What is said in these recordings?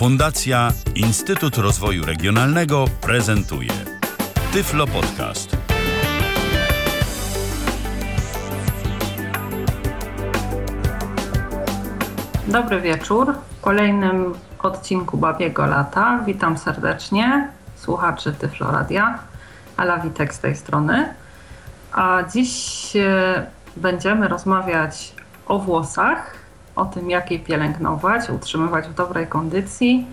Fundacja Instytut Rozwoju Regionalnego prezentuje Tyflo Podcast. Dobry wieczór. W kolejnym odcinku Babiego Lata witam serdecznie słuchaczy Tyflo Radia. Ala Witek z tej strony. A dziś e, będziemy rozmawiać o włosach, o tym jak je pielęgnować, utrzymywać w dobrej kondycji,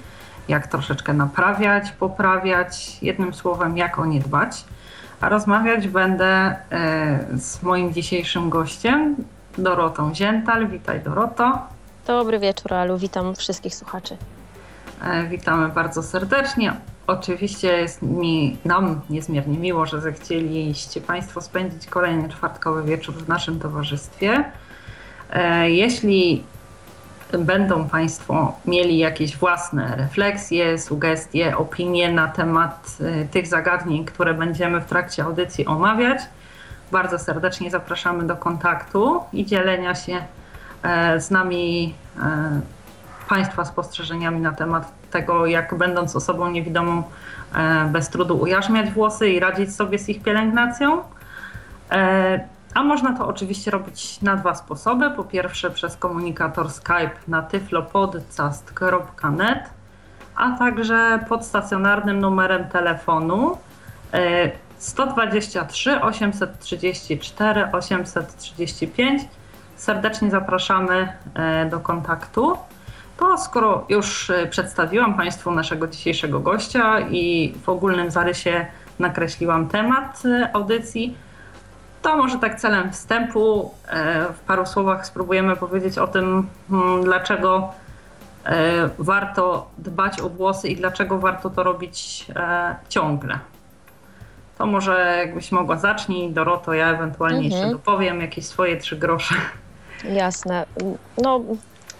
jak troszeczkę naprawiać, poprawiać, jednym słowem jak o nie dbać. A rozmawiać będę e, z moim dzisiejszym gościem, Dorotą Ziętal. Witaj Doroto. Dobry wieczór Alu, witam wszystkich słuchaczy. E, witamy bardzo serdecznie. Oczywiście jest mi, nam niezmiernie miło, że zechcieliście Państwo spędzić kolejny czwartkowy wieczór w naszym towarzystwie. E, jeśli będą Państwo mieli jakieś własne refleksje, sugestie, opinie na temat e, tych zagadnień, które będziemy w trakcie audycji omawiać, bardzo serdecznie zapraszamy do kontaktu i dzielenia się e, z nami Państwa spostrzeżeniami na temat tego, jak będąc osobą niewidomą bez trudu ujarzmiać włosy i radzić sobie z ich pielęgnacją. A można to oczywiście robić na dwa sposoby. Po pierwsze przez komunikator Skype na tyflopodcast.net, a także pod stacjonarnym numerem telefonu 123 834 835. Serdecznie zapraszamy e, do kontaktu. To skoro już e, przedstawiłam Państwu naszego dzisiejszego gościa i w ogólnym zarysie nakreśliłam temat e, audycji, to może tak celem wstępu e, w paru słowach spróbujemy powiedzieć o tym, hmm, dlaczego e, warto dbać o włosy i dlaczego warto to robić e, ciągle. To może jakbyś mogła zacznij, Doroto, ja ewentualnie mhm. jeszcze dopowiem jakieś swoje trzy grosze. Jasne. No,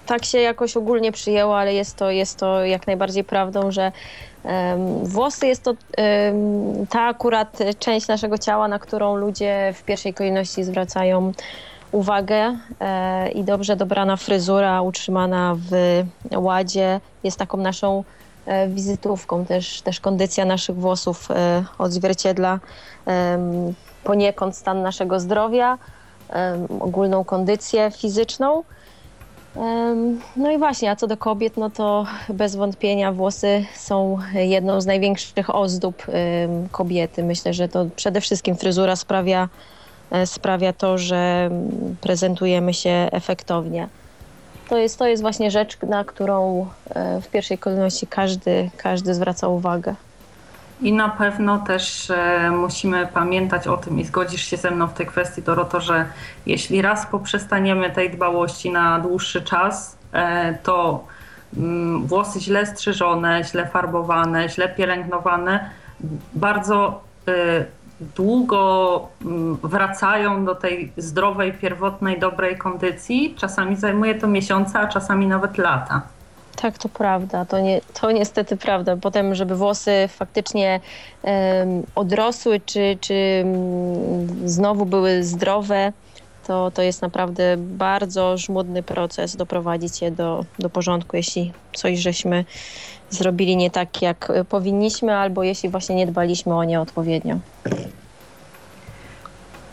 tak się jakoś ogólnie przyjęło, ale jest to, jest to jak najbardziej prawdą, że Włosy jest to ta akurat część naszego ciała, na którą ludzie w pierwszej kolejności zwracają uwagę e, i dobrze dobrana fryzura utrzymana w ładzie jest taką naszą e, wizytówką. Też, też kondycja naszych włosów e, odzwierciedla poniekąd stan naszego zdrowia, ogólną kondycję fizyczną. No i właśnie, a co do kobiet, no to bez wątpienia włosy są jedną z największych ozdób kobiety. Myślę, że to przede wszystkim fryzura sprawia, e, sprawia to, że prezentujemy się efektownie. To jest, to jest właśnie rzecz, na którą e, w pierwszej kolejności każdy, każdy zwraca uwagę. I na pewno też e, musimy pamiętać o tym i zgodzisz się ze mną w tej kwestii, Doroto, że jeśli raz poprzestaniemy tej dbałości na dłuższy czas, e, to mm, włosy źle strzyżone, źle farbowane, źle pielęgnowane bardzo e, długo mm, wracają do tej zdrowej, pierwotnej, dobrej kondycji. Czasami zajmuje to miesiące, a czasami nawet lata. Tak, to prawda. To, nie, to niestety prawda. Potem, żeby włosy faktycznie um, odrosły, czy, czy um, znowu były zdrowe, to, to jest naprawdę bardzo żmudny proces doprowadzić je do, do porządku, jeśli coś żeśmy zrobili nie tak, jak powinniśmy, albo jeśli właśnie nie dbaliśmy o nie odpowiednio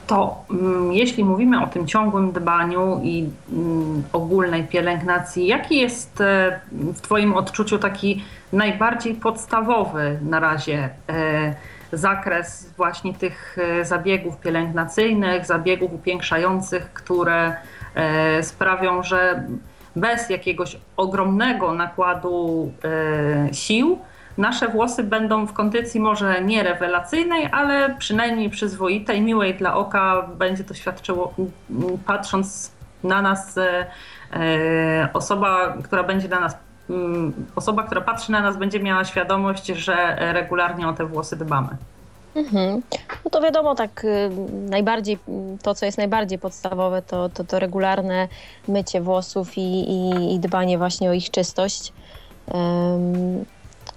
to mm, jeśli mówimy o tym ciągłym dbaniu i mm, ogólnej pielęgnacji, jaki jest e, w Twoim odczuciu taki najbardziej podstawowy na razie e, zakres właśnie tych e, zabiegów pielęgnacyjnych, zabiegów upiększających, które sprawią, że bez jakiegoś ogromnego nakładu sił, nasze włosy będą w kondycji może nie rewelacyjnej, ale przynajmniej przyzwoitej, miłej dla oka. Będzie to świadczyło, patrząc na nas, e, e, osoba, która będzie na nas, mm, osoba, która patrzy na nas, będzie miała świadomość, że regularnie o te włosy dbamy. Mhm. No to wiadomo, tak y, najbardziej, to co jest najbardziej podstawowe, to, to, to regularne mycie włosów i, i, i dbanie właśnie o ich czystość.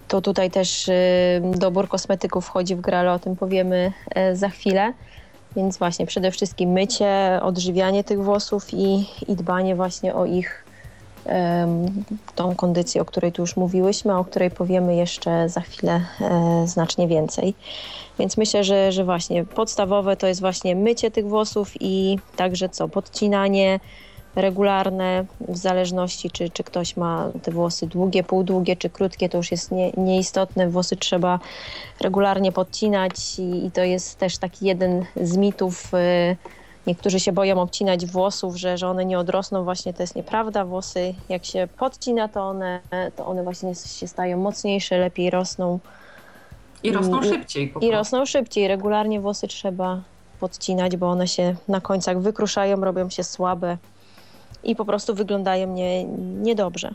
To tutaj też y, dobór kosmetyków wchodzi w grę, ale o tym powiemy e, za chwilę. Więc właśnie przede wszystkim mycie, odżywianie tych włosów i, i dbanie właśnie o ich tą kondycję, o której tu już mówiłyśmy, o której powiemy jeszcze za chwilę e, znacznie więcej. Więc myślę, że, że właśnie podstawowe to jest właśnie mycie tych włosów i także co, podcinanie regularne, w zależności czy, czy ktoś ma te włosy długie, półdługie czy krótkie, to już jest nie, nieistotne. Włosy trzeba regularnie podcinać i, i to jest też taki jeden z mitów y, Niektórzy się boją obcinać włosów, że, że one nie odrosną. Właśnie to jest nieprawda. Włosy jak się podcina, to one, to one właśnie się stają mocniejsze, lepiej rosną. I rosną szybciej. I rosną szybciej. Regularnie włosy trzeba podcinać, bo one się na końcach wykruszają, robią się słabe i po prostu wyglądają nie, niedobrze.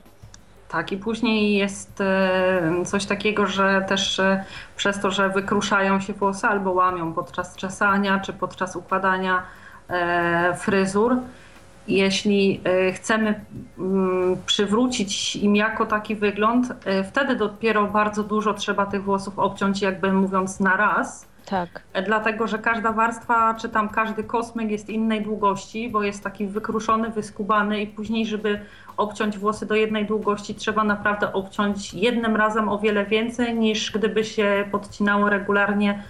Tak, i później jest e, coś takiego, że też e, przez to, że wykruszają się włosy albo łamią podczas czesania czy podczas układania E, fryzur. Jeśli chcemy mm, przywrócić im jako taki wygląd, wtedy dopiero bardzo dużo trzeba tych włosów obciąć, jakby mówiąc na raz. Tak. Dlatego, że każda warstwa, czy tam każdy kosmyk jest innej długości, bo jest taki wykruszony, wyskubany i później, żeby obciąć włosy do jednej długości, trzeba naprawdę obciąć jednym razem o wiele więcej, niż gdyby się podcinało regularnie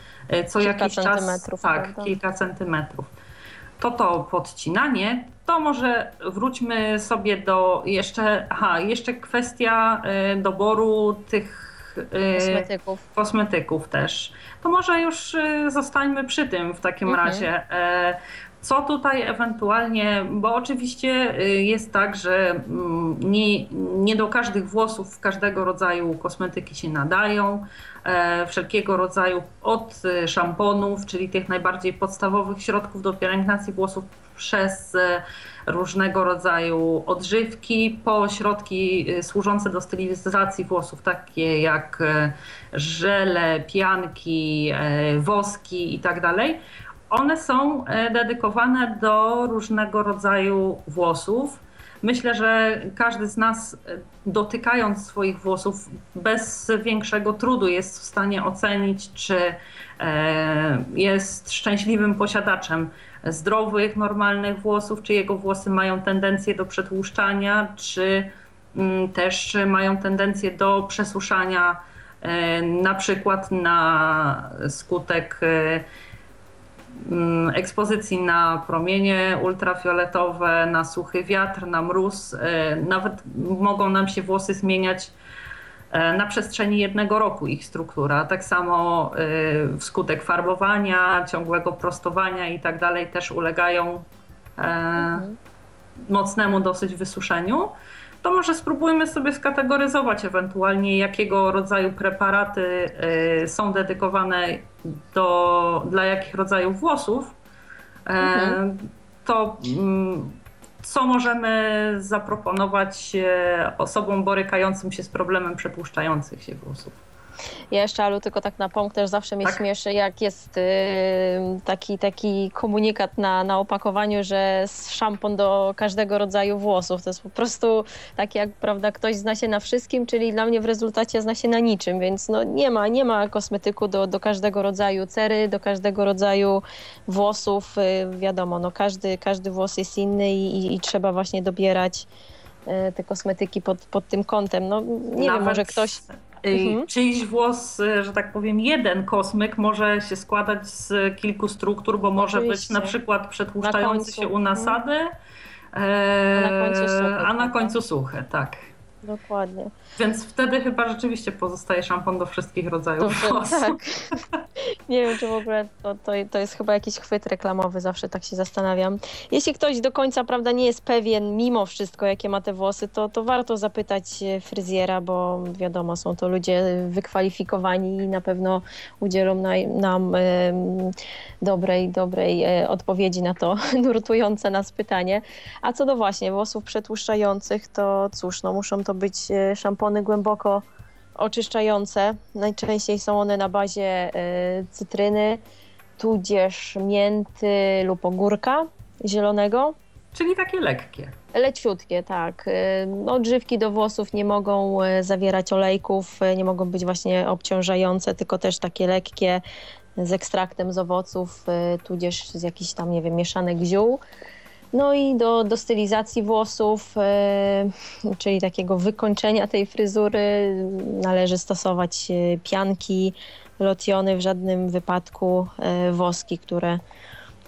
co kilka jakiś czas. Tak, prawda? kilka centymetrów to to podcinanie, to może wróćmy sobie do jeszcze, aha, jeszcze kwestia y, doboru tych kosmetyków. kosmetyków też. To może już y, zostańmy przy tym w takim mhm. razie. E, co tutaj ewentualnie, bo oczywiście jest tak, że mm, nie, nie do każdych włosów każdego rodzaju kosmetyki się nadają. E, wszelkiego rodzaju od szamponów, czyli tych najbardziej podstawowych środków do pielęgnacji włosów przez różnego rodzaju odżywki, po środki służące do stylizacji włosów, takie jak żele, pianki, woski itd. Tak One są dedykowane do różnego rodzaju włosów Myślę, że każdy z nas, e, dotykając swoich włosów, bez większego trudu jest w stanie ocenić, czy e, jest szczęśliwym posiadaczem zdrowych, normalnych włosów, czy jego włosy mają tendencję do przetłuszczania, czy mm, też mają tendencję do przesuszania, e, na przykład na skutek Mm, ekspozycji na promienie ultrafioletowe, na suchy wiatr, na mróz. E, nawet mogą nam się włosy zmieniać e, na przestrzeni jednego roku ich struktura. Tak samo e, wskutek farbowania, ciągłego prostowania i tak dalej też ulegają mhm. mocnemu dosyć wysuszeniu to może spróbujmy sobie skategoryzować ewentualnie, jakiego rodzaju preparaty są dedykowane do, dla jakich rodzajów włosów. E, mhm. To mm, co możemy zaproponować e, osobom borykającym się z problemem przetłuszczających się włosów? Ja jeszcze, Alu, tylko tak napomknę, że zawsze mnie tak? śmieszy, jak jest y, taki, taki komunikat na, na opakowaniu, że szampon do każdego rodzaju włosów. To jest po prostu tak jak, prawda, ktoś zna się na wszystkim, czyli dla mnie w rezultacie zna się na niczym, więc no nie ma, nie ma kosmetyku do, do każdego rodzaju cery, do każdego rodzaju włosów. Y, wiadomo, no każdy, każdy włos jest inny i, i, i trzeba właśnie dobierać y, te kosmetyki pod, pod tym kątem. No nie Nawet... wiem, może ktoś Mhm. Czyjś włos, e, że tak powiem, jeden kosmyk może się składać z kilku struktur, bo może Oczywiście. być na przykład przetłuszczający się u nasady, e, a na końcu suchy. A na końcu suche tak. Dokładnie. Więc wtedy chyba rzeczywiście pozostaje szampon do wszystkich rodzajów włosów. Tak. Nie wiem, czy w ogóle to, to, to jest chyba jakiś chwyt reklamowy, zawsze tak się zastanawiam. Jeśli ktoś do końca prawda, nie jest pewien, mimo wszystko, jakie ma te włosy, to, to warto zapytać fryzjera, bo wiadomo, są to ludzie wykwalifikowani i na pewno udzielą na, nam y, dobrej, dobrej y, odpowiedzi na to nurtujące nas pytanie. A co do właśnie włosów przetłuszczających, to cóż, no muszą to być e, szampony głęboko oczyszczające. Najczęściej są one na bazie y, cytryny, tudzież mięty lub ogórka zielonego. Czyli takie lekkie. Leciutkie, tak. Y, odżywki do włosów nie mogą zawierać olejków, nie mogą być właśnie obciążające, tylko też takie lekkie z ekstraktem z owoców, tudzież z jakichś tam, nie wiem, mieszanek ziół. No i do, do stylizacji włosów, e, czyli takiego wykończenia tej fryzury, należy stosować e, pianki, lotiony, w żadnym wypadku e, woski, które,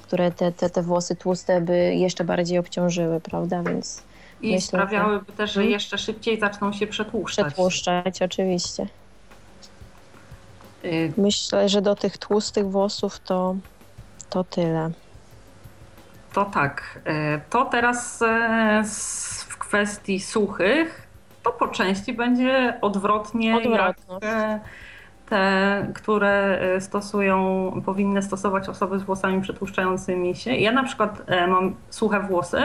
które te, te, te włosy tłuste by jeszcze bardziej obciążyły, prawda? Więc I Myślę, sprawiałyby też, że Mhm. jeszcze szybciej zaczną się przetłuszczać. przetłuszczać oczywiście. Y, Myślę, że do tych tłustych włosów to, to tyle. To tak. y, To teraz s- w kwestii suchych, to po części będzie odwrotnie, Odwrotność. jak te, które y, stosują, powinny stosować osoby z włosami przetłuszczającymi się. Ja na przykład e, mam suche włosy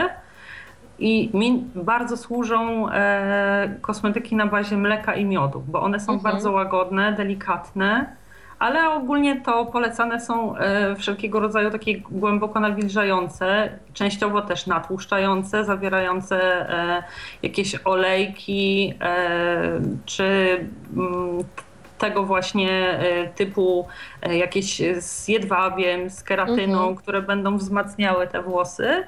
i mi bardzo służą e, kosmetyki na bazie mleka i miodu, bo one są Mhm. bardzo łagodne, delikatne, ale ogólnie to polecane są e, wszelkiego rodzaju takie głęboko nawilżające, częściowo też natłuszczające, zawierające e, jakieś olejki e, czy mm, tego właśnie typu jakieś z jedwabiem, z keratyną, Mhm. które będą wzmacniały te włosy.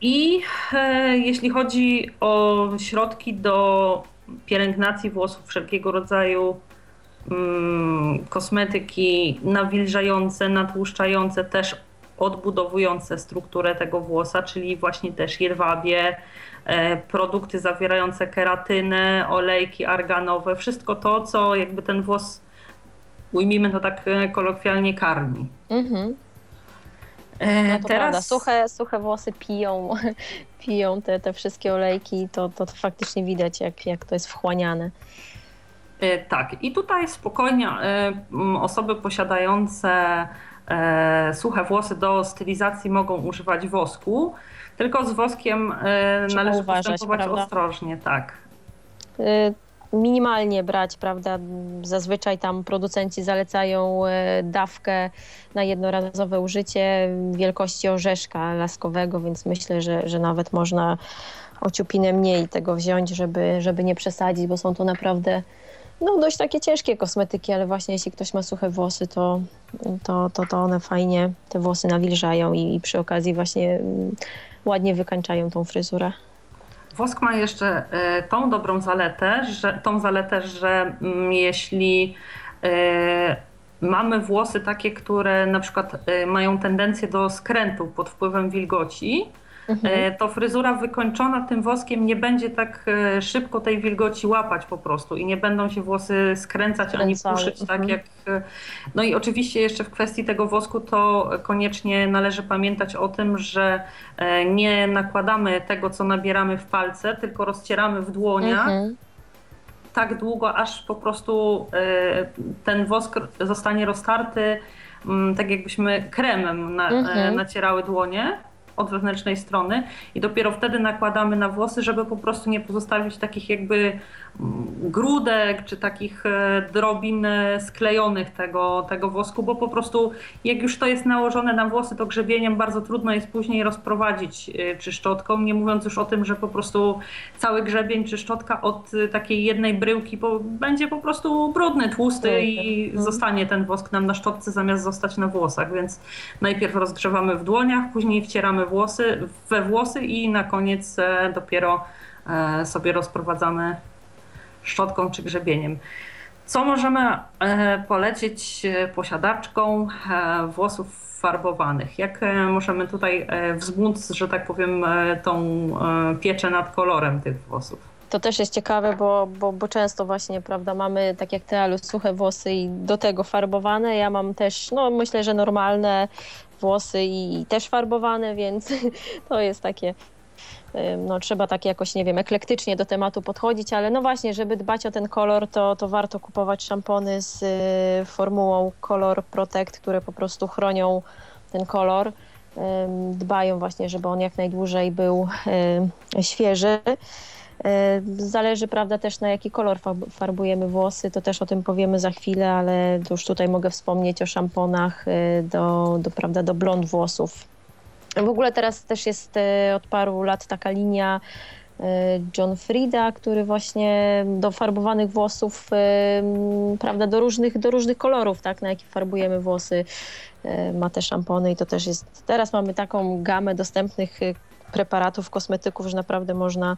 I jeśli chodzi o środki do pielęgnacji włosów, wszelkiego rodzaju kosmetyki nawilżające, natłuszczające, też odbudowujące strukturę tego włosa, czyli właśnie też jedwabie, e, produkty zawierające keratynę, olejki arganowe, wszystko to, co jakby ten włos, ujmijmy to tak e, kolokwialnie, karmi. Mhm. E, No to prawda, suche, suche włosy piją, piją te, te wszystkie olejki, to, to, to faktycznie widać, jak, jak to jest wchłaniane. E, Tak, i tutaj spokojnie e, osoby posiadające e, suche włosy do stylizacji mogą używać wosku, tylko z woskiem Trzeba należy uważać, postępować prawda? ostrożnie, tak. Minimalnie brać, prawda? Zazwyczaj tam producenci zalecają dawkę na jednorazowe użycie wielkości orzeszka laskowego, więc myślę, że, że nawet można ociupinę mniej tego wziąć, żeby, żeby nie przesadzić, bo są to naprawdę no, dość takie ciężkie kosmetyki, ale właśnie jeśli ktoś ma suche włosy, to, to, to, to one fajnie te włosy nawilżają i, i przy okazji właśnie mm, ładnie wykańczają tą fryzurę. Wosk ma jeszcze e, tą dobrą zaletę, że, tą zaletę, że mm, jeśli e, mamy włosy takie, które na przykład e, mają tendencję do skrętu pod wpływem wilgoci, Mhm. E, to fryzura wykończona tym woskiem nie będzie tak e, szybko tej wilgoci łapać po prostu i nie będą się włosy skręcać ani puszyć tak mhm. jak... e, No i oczywiście jeszcze w kwestii tego wosku to koniecznie należy pamiętać o tym, że nie nakładamy tego, co nabieramy w palce, tylko rozcieramy w dłoniach Mhm. tak długo, aż po prostu ten wosk zostanie roztarty, mm, tak jakbyśmy kremem na, Mhm. nacierały dłonie od wewnętrznej strony i dopiero wtedy nakładamy na włosy, żeby po prostu nie pozostawić takich jakby mm, grudek czy takich e, drobin e, sklejonych tego, tego wosku, bo po prostu jak już to jest nałożone na włosy, to grzebieniem bardzo trudno jest później rozprowadzić e, czy szczotką, nie mówiąc już o tym, że po prostu cały grzebień czy szczotka od takiej jednej bryłki po, będzie po prostu brudny, tłusty i Mhm. zostanie ten wosk nam na szczotce zamiast zostać na włosach, więc najpierw rozgrzewamy w dłoniach, później wcieramy włosy we włosy i na koniec e, dopiero e, sobie rozprowadzamy szczotką czy grzebieniem. Co możemy e, polecić posiadaczkom włosów farbowanych? Jak możemy tutaj wzmóc, że tak powiem, tą pieczę nad kolorem tych włosów? To też jest ciekawe, bo, bo, bo często właśnie, prawda, mamy tak jak ty, Alu, suche włosy i do tego farbowane. Ja mam też, no myślę, że normalne włosy i też farbowane, więc to jest takie, no trzeba tak jakoś, nie wiem, eklektycznie do tematu podchodzić, ale no właśnie, żeby dbać o ten kolor, to, to warto kupować szampony z y, formułą Color Protect, które po prostu chronią ten kolor. Ym, Dbają właśnie, żeby on jak najdłużej był y, świeży. E, Zależy, prawda, też na jaki kolor farbujemy włosy, to też o tym powiemy za chwilę, ale już tutaj mogę wspomnieć o szamponach e, do, do, prawda, do blond włosów. W ogóle teraz też jest e, od paru lat taka linia John Frida, który właśnie do farbowanych włosów, prawda, do różnych, do różnych kolorów, tak, na jakie farbujemy włosy, ma te szampony i to też jest, teraz mamy taką gamę dostępnych preparatów, kosmetyków, że naprawdę można,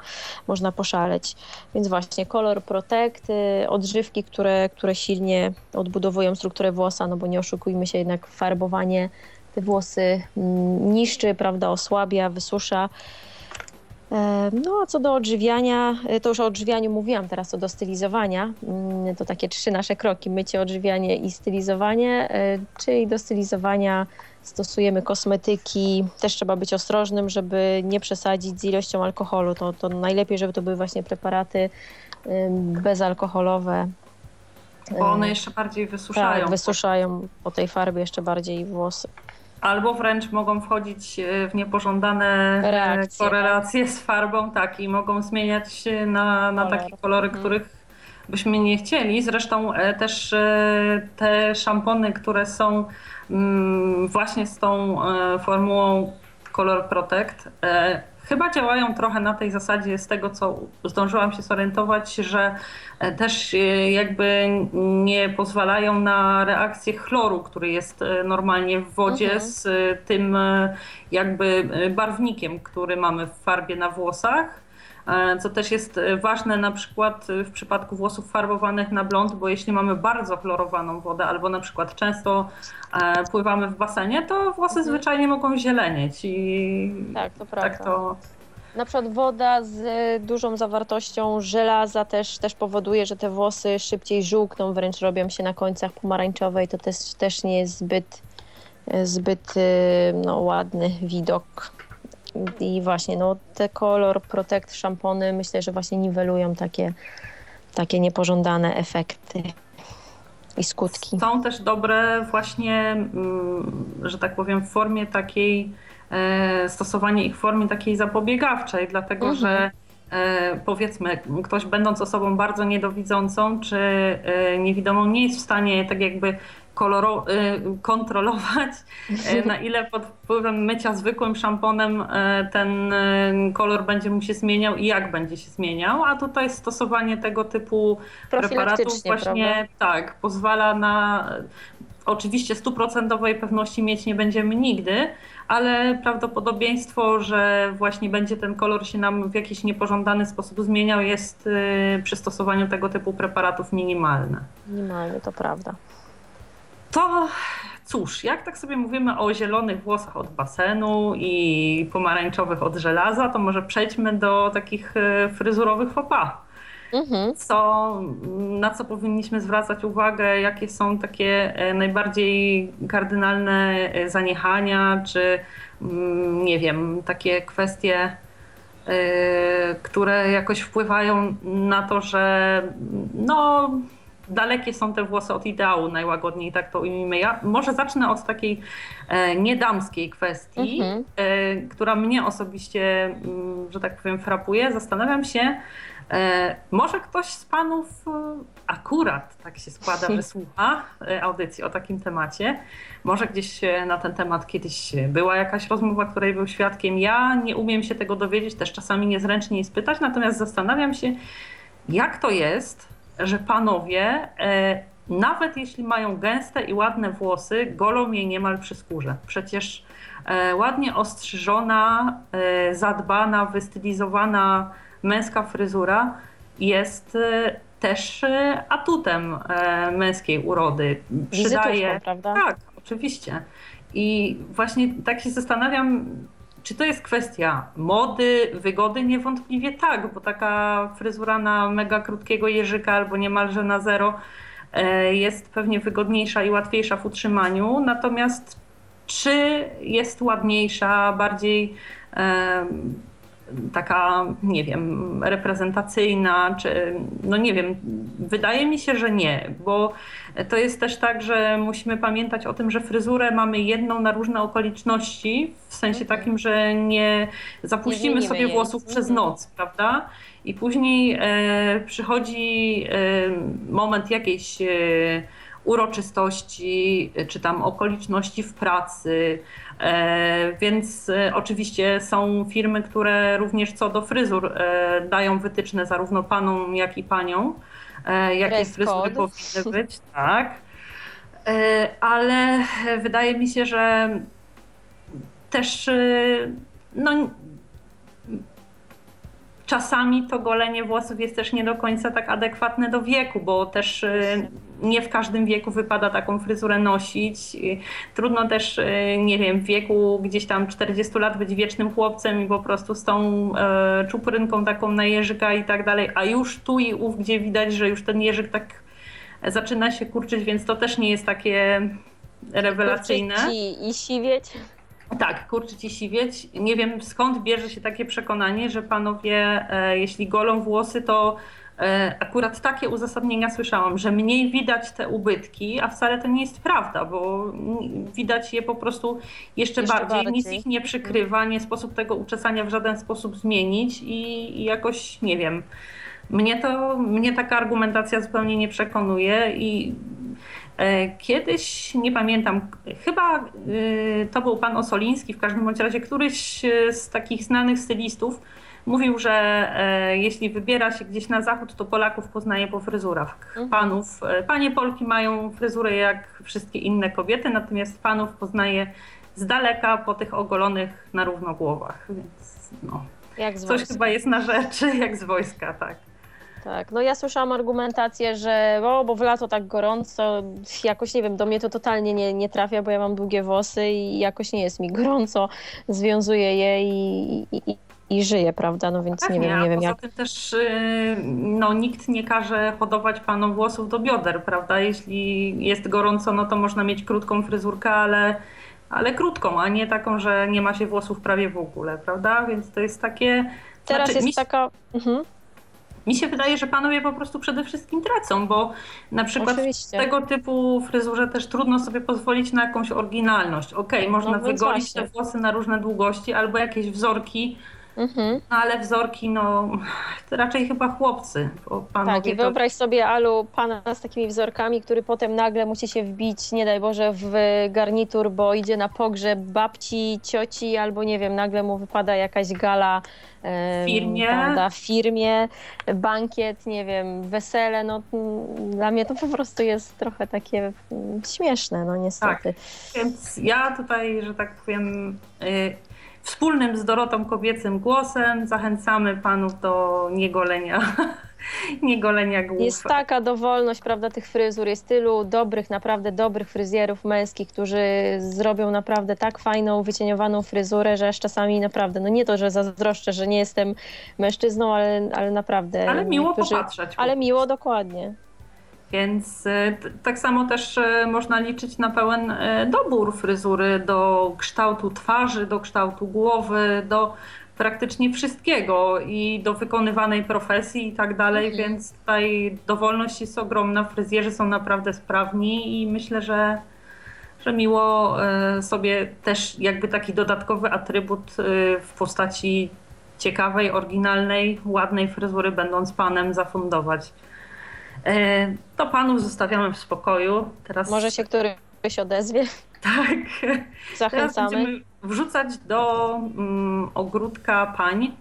można poszaleć. Więc właśnie kolor protect, odżywki, które, które silnie odbudowują strukturę włosa, no bo nie oszukujmy się, jednak farbowanie te włosy mm, niszczy, prawda, osłabia, wysusza. E, no a co do odżywiania, e, to już o odżywianiu mówiłam, teraz co do stylizowania. Mm, to takie trzy nasze kroki, mycie, odżywianie i stylizowanie. E, czyli do stylizowania stosujemy kosmetyki. Też trzeba być ostrożnym, żeby nie przesadzić z ilością alkoholu. To, to najlepiej, żeby to były właśnie preparaty bezalkoholowe. Bo one jeszcze bardziej wysuszają. Tak, wysuszają po tej farbie jeszcze bardziej włosy. Albo wręcz mogą wchodzić e, w niepożądane e, Reakcje, korelacje tak. z farbą, tak, i mogą zmieniać się na, na takie kolory, mhm. których byśmy nie chcieli. Zresztą e, też te szampony, które są właśnie z tą formułą Color Protect, chyba działają trochę na tej zasadzie z tego, co zdążyłam się zorientować, że e, też e, jakby nie pozwalają na reakcję chloru, który jest e, normalnie w wodzie mhm. z tym jakby barwnikiem, który mamy w farbie na włosach. Co też jest ważne na przykład w przypadku włosów farbowanych na blond, bo jeśli mamy bardzo chlorowaną wodę albo na przykład często pływamy w basenie, to włosy mhm. zwyczajnie mogą zielenieć i tak to, prawda. tak to na przykład woda z dużą zawartością żelaza też, też powoduje, że te włosy szybciej żółkną, wręcz robią się na końcach pomarańczowe i to też, też nie jest zbyt, zbyt no, ładny widok. I właśnie no, te Color Protect szampony myślę, że właśnie niwelują takie, takie niepożądane efekty i skutki. Są też dobre właśnie, mm, że tak powiem, w formie takiej E, stosowanie ich w formie takiej zapobiegawczej, dlatego mhm. że e, powiedzmy, ktoś będąc osobą bardzo niedowidzącą czy e, niewidomą nie jest w stanie tak jakby koloro, kontrolować, na ile pod wpływem mycia zwykłym szamponem ten kolor będzie mu się zmieniał i jak będzie się zmieniał, a tutaj stosowanie tego typu preparatów właśnie prawda? tak pozwala na Oczywiście stuprocentowej pewności mieć nie będziemy nigdy, ale prawdopodobieństwo, że właśnie będzie ten kolor się nam w jakiś niepożądany sposób zmieniał, jest y, przy stosowaniu tego typu preparatów minimalne. Minimalne, to prawda. To cóż, jak tak sobie mówimy o zielonych włosach od basenu i pomarańczowych od żelaza, to może przejdźmy do takich y, fryzurowych pas. Mhm. Co, na co powinniśmy zwracać uwagę, jakie są takie e, najbardziej kardynalne e, zaniechania, czy mm, nie wiem, takie kwestie, e, które jakoś wpływają na to, że no, dalekie są te włosy od ideału, najłagodniej tak to ujmijmy. Ja może zacznę od takiej niedamskiej kwestii, mhm. która mnie osobiście, mm, że tak powiem, frapuje. Zastanawiam się, E, może ktoś z Panów e, akurat tak się składa, że słucha e, audycji o takim temacie. Może gdzieś na ten temat kiedyś była jakaś rozmowa, której był świadkiem. Ja nie umiem się tego dowiedzieć, też czasami niezręcznie spytać, natomiast zastanawiam się, jak to jest, że panowie, nawet jeśli mają gęste i ładne włosy, golą je niemal przy skórze. Przecież ładnie ostrzyżona, zadbana, wystylizowana męska fryzura jest e, też e, atutem e, męskiej urody. Przydaje, prawda? Tak, oczywiście. I właśnie tak się zastanawiam, czy to jest kwestia mody, wygody? Niewątpliwie tak, bo taka fryzura na mega krótkiego jeżyka albo niemalże na zero jest pewnie wygodniejsza i łatwiejsza w utrzymaniu. Natomiast czy jest ładniejsza, bardziej taka, nie wiem, reprezentacyjna, czy no nie wiem, wydaje mi się, że nie, bo to jest też tak, że musimy pamiętać o tym, że fryzurę mamy jedną na różne okoliczności, w sensie mhm. takim, że nie zapuścimy nie sobie włosów przez mhm. noc, prawda? I później e, przychodzi e, moment jakiejś e, uroczystości, czy tam okoliczności w pracy. E, więc e, oczywiście są firmy, które również co do fryzur e, dają wytyczne zarówno panom, jak i paniom, jakie fryzury powinny być. Tak. Ale wydaje mi się, że też no, czasami to golenie włosów jest też nie do końca tak adekwatne do wieku, bo też y, nie w każdym wieku wypada taką fryzurę nosić. Trudno też, y, nie wiem, w wieku gdzieś tam 40 lat być wiecznym chłopcem i po prostu z tą e, czuprynką taką na jeżyka i tak dalej, a już tu i ów, gdzie widać, że już ten jeżyk tak zaczyna się kurczyć, więc to też nie jest takie rewelacyjne. Kurczyć i siwieć. Tak, kurczyć i siwieć. Nie wiem skąd bierze się takie przekonanie, że panowie, e, jeśli golą włosy, to e, akurat takie uzasadnienia słyszałam, że mniej widać te ubytki, a wcale to nie jest prawda, bo widać je po prostu jeszcze, jeszcze bardziej. bardziej. Nic ich nie przykrywa, nie sposób tego uczesania w żaden sposób zmienić i, i jakoś nie wiem. Mnie to, mnie taka argumentacja zupełnie nie przekonuje i kiedyś, nie pamiętam, chyba e, to był pan Osoliński, w każdym bądź razie któryś z takich znanych stylistów mówił, że e, jeśli wybiera się gdzieś na zachód, to Polaków poznaje po fryzurach. Mhm. Panów, panie Polki mają fryzury jak wszystkie inne kobiety, natomiast panów poznaje z daleka po tych ogolonych na równo głowach, więc no. Coś chyba jest na rzeczy, jak z wojska, tak. Tak, no ja słyszałam argumentację, że o, bo w lato tak gorąco, jakoś nie wiem, do mnie to totalnie nie, nie trafia, bo ja mam długie włosy i jakoś nie jest mi gorąco, związuję je i, i, i żyję, prawda? No więc nie wiem, nie wiem jak. tym też y, no, nikt nie każe hodować panom włosów do bioder, prawda? Jeśli jest gorąco, no to można mieć krótką fryzurkę, ale, ale krótką, a nie taką, że nie ma się włosów prawie w ogóle, prawda? Więc to jest takie. Teraz znaczy, jest mi... taka. Mhm. Mi się wydaje, że panowie po prostu przede wszystkim tracą, bo na przykład Oczywiście. w tego typu fryzurze też trudno sobie pozwolić na jakąś oryginalność. Okej, okay, można no, wygolić te włosy na różne długości albo jakieś wzorki, Mhm. No ale wzorki, no to raczej chyba chłopcy. tak, i wyobraź sobie Alu pana z takimi wzorkami, który potem nagle musi się wbić, nie daj Boże, w garnitur, bo idzie na pogrzeb babci, cioci, albo nie wiem, nagle mu wypada jakaś gala w firmie. Prawda, w firmie, bankiet, nie wiem, wesele, no dla mnie to po prostu jest trochę takie mm, śmieszne, no niestety. Tak, więc ja tutaj, że tak powiem, y, wspólnym z Dorotą kobiecym głosem zachęcamy panów do niegolenia, niegolenia głów. Jest taka dowolność, prawda, tych fryzur. Jest tylu dobrych, naprawdę dobrych fryzjerów męskich, którzy zrobią naprawdę tak fajną, wycieniowaną fryzurę, że aż czasami naprawdę, no nie to, że zazdroszczę, że nie jestem mężczyzną, ale, ale naprawdę. Ale miło popatrzeć. Ale miło, dokładnie. Więc e, tak samo też e, można liczyć na pełen e, dobór fryzury do kształtu twarzy, do kształtu głowy, do praktycznie wszystkiego i do wykonywanej profesji i tak dalej, mhm. więc tutaj dowolność jest ogromna, fryzjerzy są naprawdę sprawni i myślę, że, że miło sobie też jakby taki dodatkowy atrybut w postaci ciekawej, oryginalnej, ładnej fryzury będąc panem zafundować. E, to panów zostawiamy w spokoju. Teraz... Może się któryś odezwie. Tak. Zachęcamy. Teraz będziemy wrzucać do um, ogródka pań.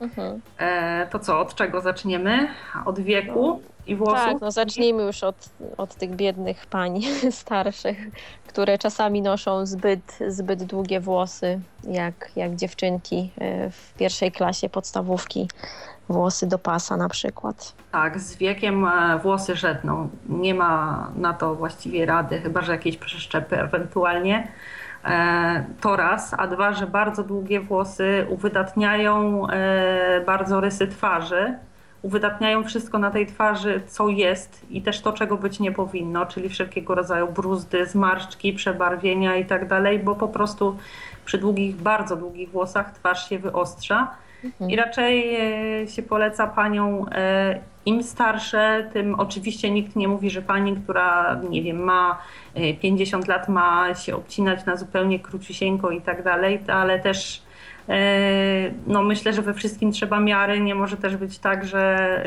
Mhm. E, to co, od czego zaczniemy? Od wieku i włosów? Tak, no zacznijmy już od, od tych biednych pań starszych, które czasami noszą zbyt, zbyt długie włosy, jak, jak dziewczynki e, w pierwszej klasie podstawówki włosy do pasa na przykład. Tak, z wiekiem e, włosy żedną. Nie ma na to właściwie rady, chyba że jakieś przeszczepy ewentualnie. E, to raz, a dwa, że bardzo długie włosy uwydatniają e, bardzo rysy twarzy, uwydatniają wszystko na tej twarzy, co jest i też to, czego być nie powinno, czyli wszelkiego rodzaju bruzdy, zmarszczki, przebarwienia i tak dalej, bo po prostu przy długich, bardzo długich włosach twarz się wyostrza. Mhm. I raczej e, się poleca panią e, im starsze, tym oczywiście nikt nie mówi, że pani, która nie wiem, ma 50 e, lat, ma się obcinać na zupełnie króciusieńko i tak dalej, ale też no myślę, że we wszystkim trzeba miary. Nie może też być tak, że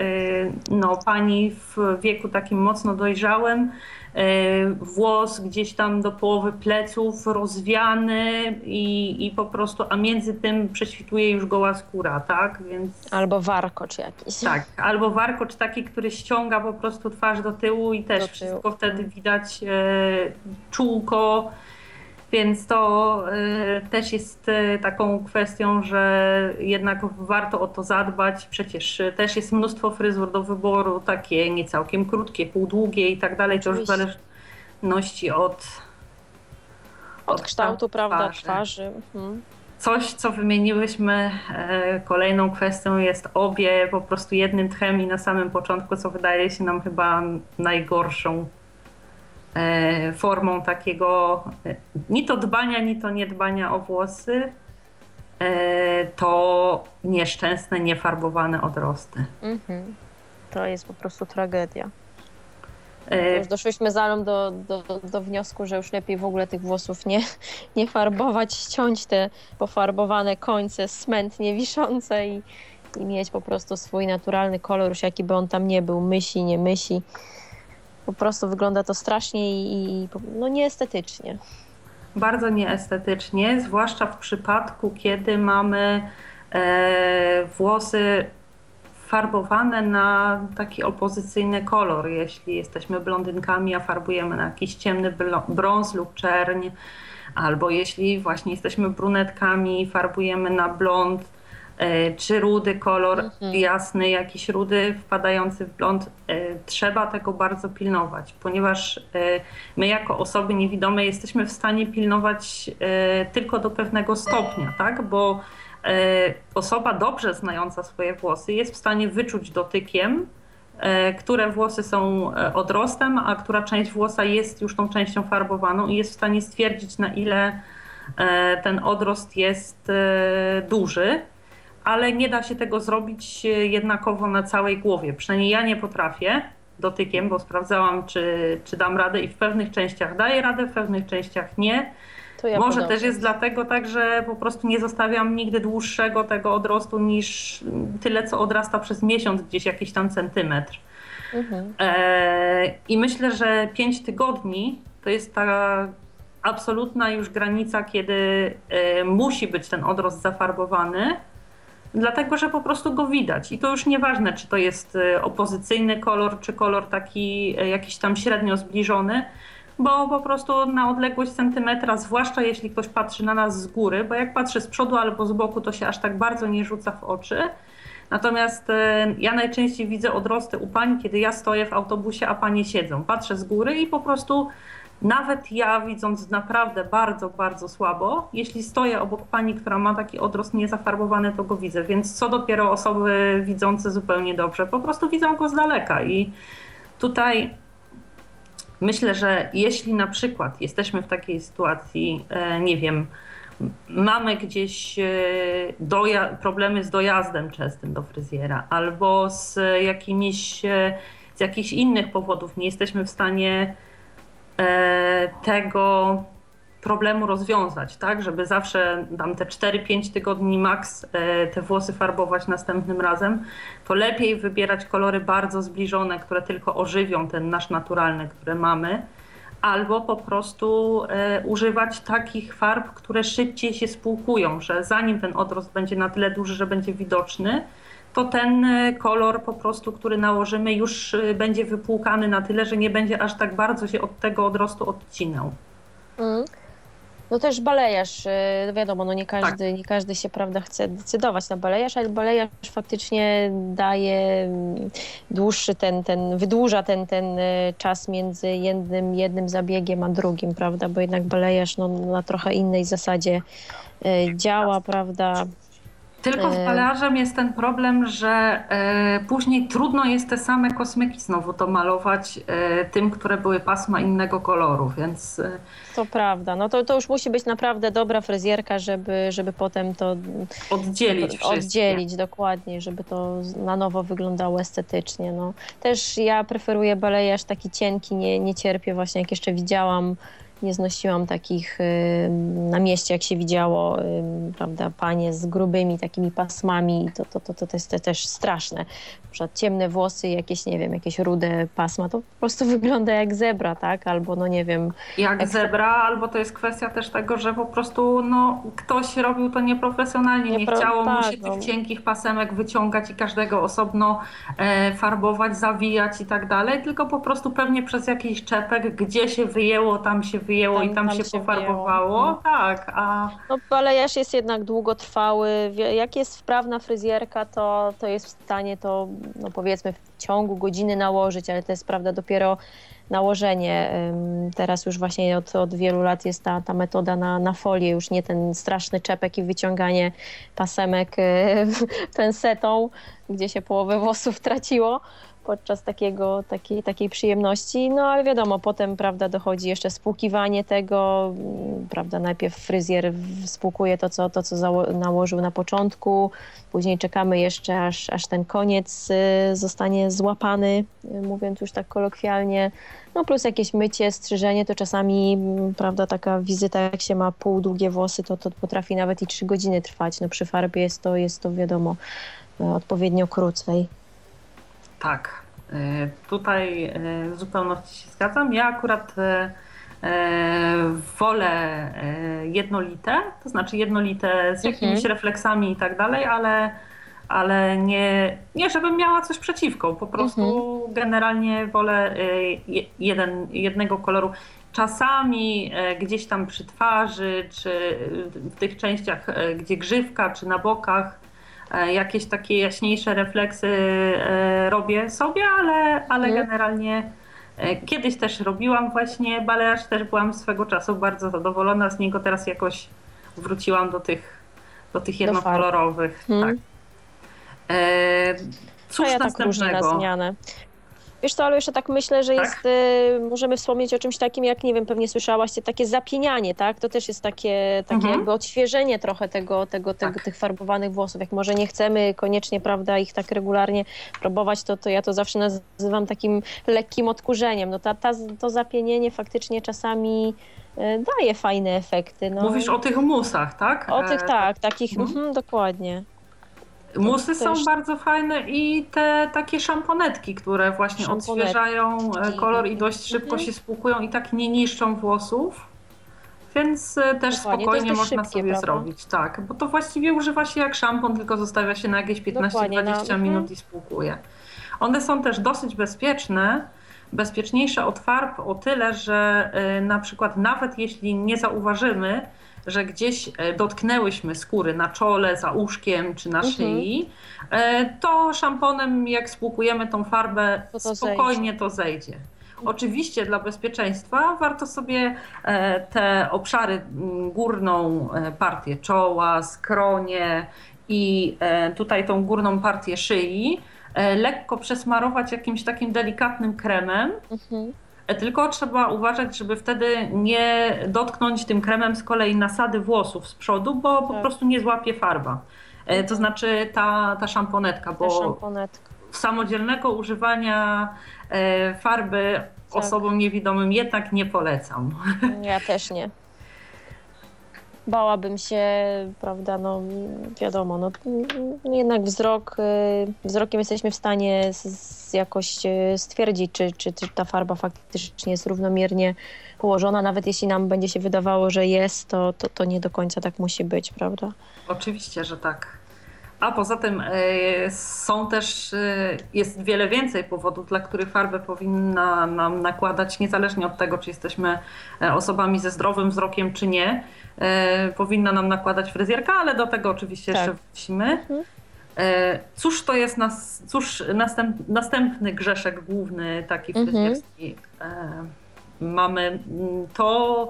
no, pani w wieku takim mocno dojrzałym włos gdzieś tam do połowy pleców rozwiany i, i po prostu, a między tym prześwituje już goła skóra, tak? Więc... Albo warkocz jakiś. Tak, albo warkocz taki, który ściąga po prostu twarz do tyłu i też wszystko wtedy widać e, czółko, więc to y, też jest y, taką kwestią, że jednak warto o to zadbać. Przecież y, też jest mnóstwo fryzur do wyboru, takie nie całkiem krótkie, półdługie i tak dalej. To już w zależności od, od, od kształtu, prawda, twarzy. Mhm. Coś, co wymieniłyśmy, e, kolejną kwestią jest obie po prostu jednym tchem i na samym początku, co wydaje się nam chyba najgorszą formą takiego e, ni to dbania, ni to niedbania o włosy, e, to nieszczęsne, niefarbowane odrosty. Mhm. To jest po prostu tragedia. już doszłyśmy z Alą do, do, do, wniosku, że już lepiej w ogóle tych włosów nie, nie farbować, ściąć te pofarbowane końce smętnie wiszące i, i mieć po prostu swój naturalny kolor, już jaki by on tam nie był, mysi, nie mysi po prostu wygląda to strasznie i, no nieestetycznie. Bardzo nieestetycznie, zwłaszcza w przypadku, kiedy mamy e, włosy farbowane na taki opozycyjny kolor. Jeśli jesteśmy blondynkami, a farbujemy na jakiś ciemny brąz lub czerń, albo jeśli właśnie jesteśmy brunetkami, farbujemy na blond czy rudy kolor mhm. jasny, jakiś rudy wpadający w blond. E, trzeba tego bardzo pilnować, ponieważ e, my jako osoby niewidome jesteśmy w stanie pilnować tylko do pewnego stopnia, tak? Bo osoba dobrze znająca swoje włosy jest w stanie wyczuć dotykiem, które włosy są odrostem, a która część włosa jest już tą częścią farbowaną i jest w stanie stwierdzić, na ile ten odrost jest duży ale nie da się tego zrobić e, jednakowo na całej głowie. Przynajmniej ja nie potrafię dotykiem, bo sprawdzałam, czy, czy dam radę i w pewnych częściach daję radę, w pewnych częściach nie. Ja Może też jest dlatego tak, że po prostu nie zostawiam nigdy dłuższego tego odrostu niż tyle, co odrasta przez miesiąc, gdzieś jakiś tam centymetr. Mhm. E, I myślę, że 5 tygodni to jest ta absolutna już granica, kiedy e, musi być ten odrost zafarbowany dlatego że po prostu go widać. I to już nieważne, czy to jest e, opozycyjny kolor, czy kolor taki e, jakiś tam średnio zbliżony, bo po prostu na odległość centymetra, zwłaszcza jeśli ktoś patrzy na nas z góry, bo jak patrzy z przodu albo z boku, to się aż tak bardzo nie rzuca w oczy. Natomiast e, ja najczęściej widzę odrosty u pań, kiedy ja stoję w autobusie, a panie siedzą. Patrzę z góry i po prostu nawet ja, widząc naprawdę bardzo, bardzo słabo, jeśli stoję obok pani, która ma taki odrost niezafarbowany, to go widzę. Więc co dopiero osoby widzące zupełnie dobrze, po prostu widzą go z daleka. I tutaj myślę, że jeśli na przykład jesteśmy w takiej sytuacji, e, nie wiem, mamy gdzieś e, problemy z dojazdem częstym do fryzjera, albo z jakimiś, e, z jakichś innych powodów nie jesteśmy w stanie tego problemu rozwiązać, tak, żeby zawsze tam te 4-5 tygodni maks e, te włosy farbować następnym razem, to lepiej wybierać kolory bardzo zbliżone, które tylko ożywią ten nasz naturalny, który mamy, albo po prostu e, używać takich farb, które szybciej się spłukują, że zanim ten odrost będzie na tyle duży, że będzie widoczny, to ten e, kolor po prostu, który nałożymy, już e, będzie wypłukany na tyle, że nie będzie aż tak bardzo się od tego odrostu odcinał. Mm. No też balejarz, e, wiadomo, no nie każdy, tak. nie każdy się prawda chce decydować na balejarz, ale balejarz faktycznie daje mm, dłuższy ten, ten wydłuża ten, ten czas między jednym, jednym zabiegiem a drugim, prawda, bo jednak balejarz no, na trochę innej zasadzie działa, prawda, tylko z malarzem jest ten problem, że e, później trudno jest te same kosmyki znowu malować e, tym, które były pasma innego koloru, więc... E, to prawda, no to, to już musi być naprawdę dobra fryzjerka, żeby, żeby potem to... Oddzielić Oddzielić, dokładnie, żeby to na nowo wyglądało estetycznie, no. Też ja preferuję balejarz taki cienki, nie, nie cierpię właśnie, jak jeszcze widziałam nie znosiłam takich na mieście, jak się widziało, prawda, panie z grubymi takimi pasmami, to, to, to, to, to jest te- też straszne. Na przykład ciemne włosy, jakieś, nie wiem, jakieś rude pasma, to po prostu wygląda jak zebra, tak? Albo, no nie wiem, Jak Jak- zebra, albo to jest kwestia też tego, że po prostu no, ktoś robił to nieprofesjonalnie, nie Niepro- chciało mu tak, się no. tych cienkich pasemek wyciągać i każdego osobno e, farbować, zawijać i tak dalej, tylko po prostu pewnie przez jakiś czepek, gdzie się wyjęło, tam się wyjęło Tam- i tam, tam się, się pofarbowało. wyjęło. Tak, a No balejarz jest jednak długotrwały. Jak jest wprawna fryzjerka, to, to jest w stanie to, no powiedzmy, w ciągu godziny nałożyć, ale to jest prawda dopiero nałożenie. Teraz już właśnie od, od wielu lat jest ta, ta metoda na, na folię, już nie ten straszny czepek i wyciąganie pasemek y, pensetą, gdzie się połowę włosów traciło podczas takiego, takiej, takiej przyjemności. No ale wiadomo, potem prawda, dochodzi jeszcze spłukiwanie tego, mm, prawda, najpierw fryzjer spłukuje to, co, to, co nałożył na początku, później czekamy jeszcze, aż, aż ten koniec y, zostanie złapany, y, mówiąc już tak kolokwialnie. No plus jakieś mycie, strzyżenie, to czasami, mm, prawda, taka wizyta, jak się ma pół długie włosy, to, to potrafi nawet i trzy godziny trwać. No przy farbie jest to, jest to wiadomo, y, odpowiednio krócej. Tak, y, tutaj y, w zupełności się zgadzam. Ja akurat y, wolę jednolite, to znaczy jednolite z jakimiś Mhm. refleksami i tak dalej, ale, ale nie, nie żebym miała coś przeciwko, po prostu generalnie wolę je- jeden, jednego koloru. Czasami e, gdzieś tam przy twarzy, czy w tych częściach, e, gdzie grzywka, czy na bokach, e, jakieś takie jaśniejsze refleksy e, robię sobie, ale, ale Mhm. generalnie e, kiedyś też robiłam właśnie balearz, też byłam swego czasu bardzo zadowolona z niego, teraz jakoś wróciłam do tych, do tych jednokolorowych. Hmm. Tak. E, Cóż ja tak następnego? zmianę. Wiesz co, ale jeszcze tak myślę, że Tak? jest, y, możemy wspomnieć o czymś takim, jak nie wiem, pewnie słyszałaś, takie zapienianie, tak? To też jest takie, takie Mhm. jakby odświeżenie trochę tego, tego, tego, Tak. tych farbowanych włosów. Jak może nie chcemy koniecznie, prawda, ich tak regularnie próbować, to, to ja to zawsze nazywam takim lekkim odkurzeniem. No ta, ta, to zapienienie faktycznie czasami y, daje fajne efekty. No. Mówisz o tych musach, tak? O tych E, tak, takich, Mhm. mhm, dokładnie. Musy są też- bardzo fajne i te takie szamponetki, które właśnie Szamponetki. odświeżają e, kolor i dość szybko Mhm. się spłukują i tak nie niszczą włosów. Więc e, też Dokładnie, spokojnie dość można szybkie, sobie prawda? zrobić. Tak, bo to właściwie używa się jak szampon, tylko zostawia się na jakieś 15-20 Dokładnie, na- minut mhm. i spłukuje. One są też dosyć bezpieczne, bezpieczniejsze od farb o tyle, że e, na przykład nawet jeśli nie zauważymy, że gdzieś e, dotknęłyśmy skóry na czole, za uszkiem czy na Mhm. szyi, e, to szamponem jak spłukujemy tą farbę, To to spokojnie to zejdzie. Oczywiście dla bezpieczeństwa warto sobie e, te obszary, m, górną partię czoła, skronie i tutaj tą górną partię szyi lekko przesmarować jakimś takim delikatnym kremem, Mhm. Tylko trzeba uważać, żeby wtedy nie dotknąć tym kremem z kolei nasady włosów z przodu, bo po Tak. prostu nie złapie farba. E, To znaczy ta, ta szamponetka, Ta bo szamponetka. samodzielnego używania e, farby Tak. osobom niewidomym jednak nie polecam. Ja też nie. Bałabym się, prawda, no wiadomo, no jednak wzrok, y, wzrokiem jesteśmy w stanie z, jakoś y, stwierdzić, czy, czy, czy ta farba faktycznie jest równomiernie położona, nawet jeśli nam będzie się wydawało, że jest, to, to, to nie do końca tak musi być, prawda? Oczywiście, że tak. A poza tym e, są też, e, jest wiele więcej powodów, dla których farbę powinna nam nakładać, niezależnie od tego, czy jesteśmy e, osobami ze zdrowym wzrokiem, czy nie. Powinna nam nakładać fryzjerka, ale do tego oczywiście Tak. jeszcze wrócimy. Mhm. Cóż to jest nas, cóż następ, następny grzeszek główny taki Mhm. fryzjerski? E, Mamy to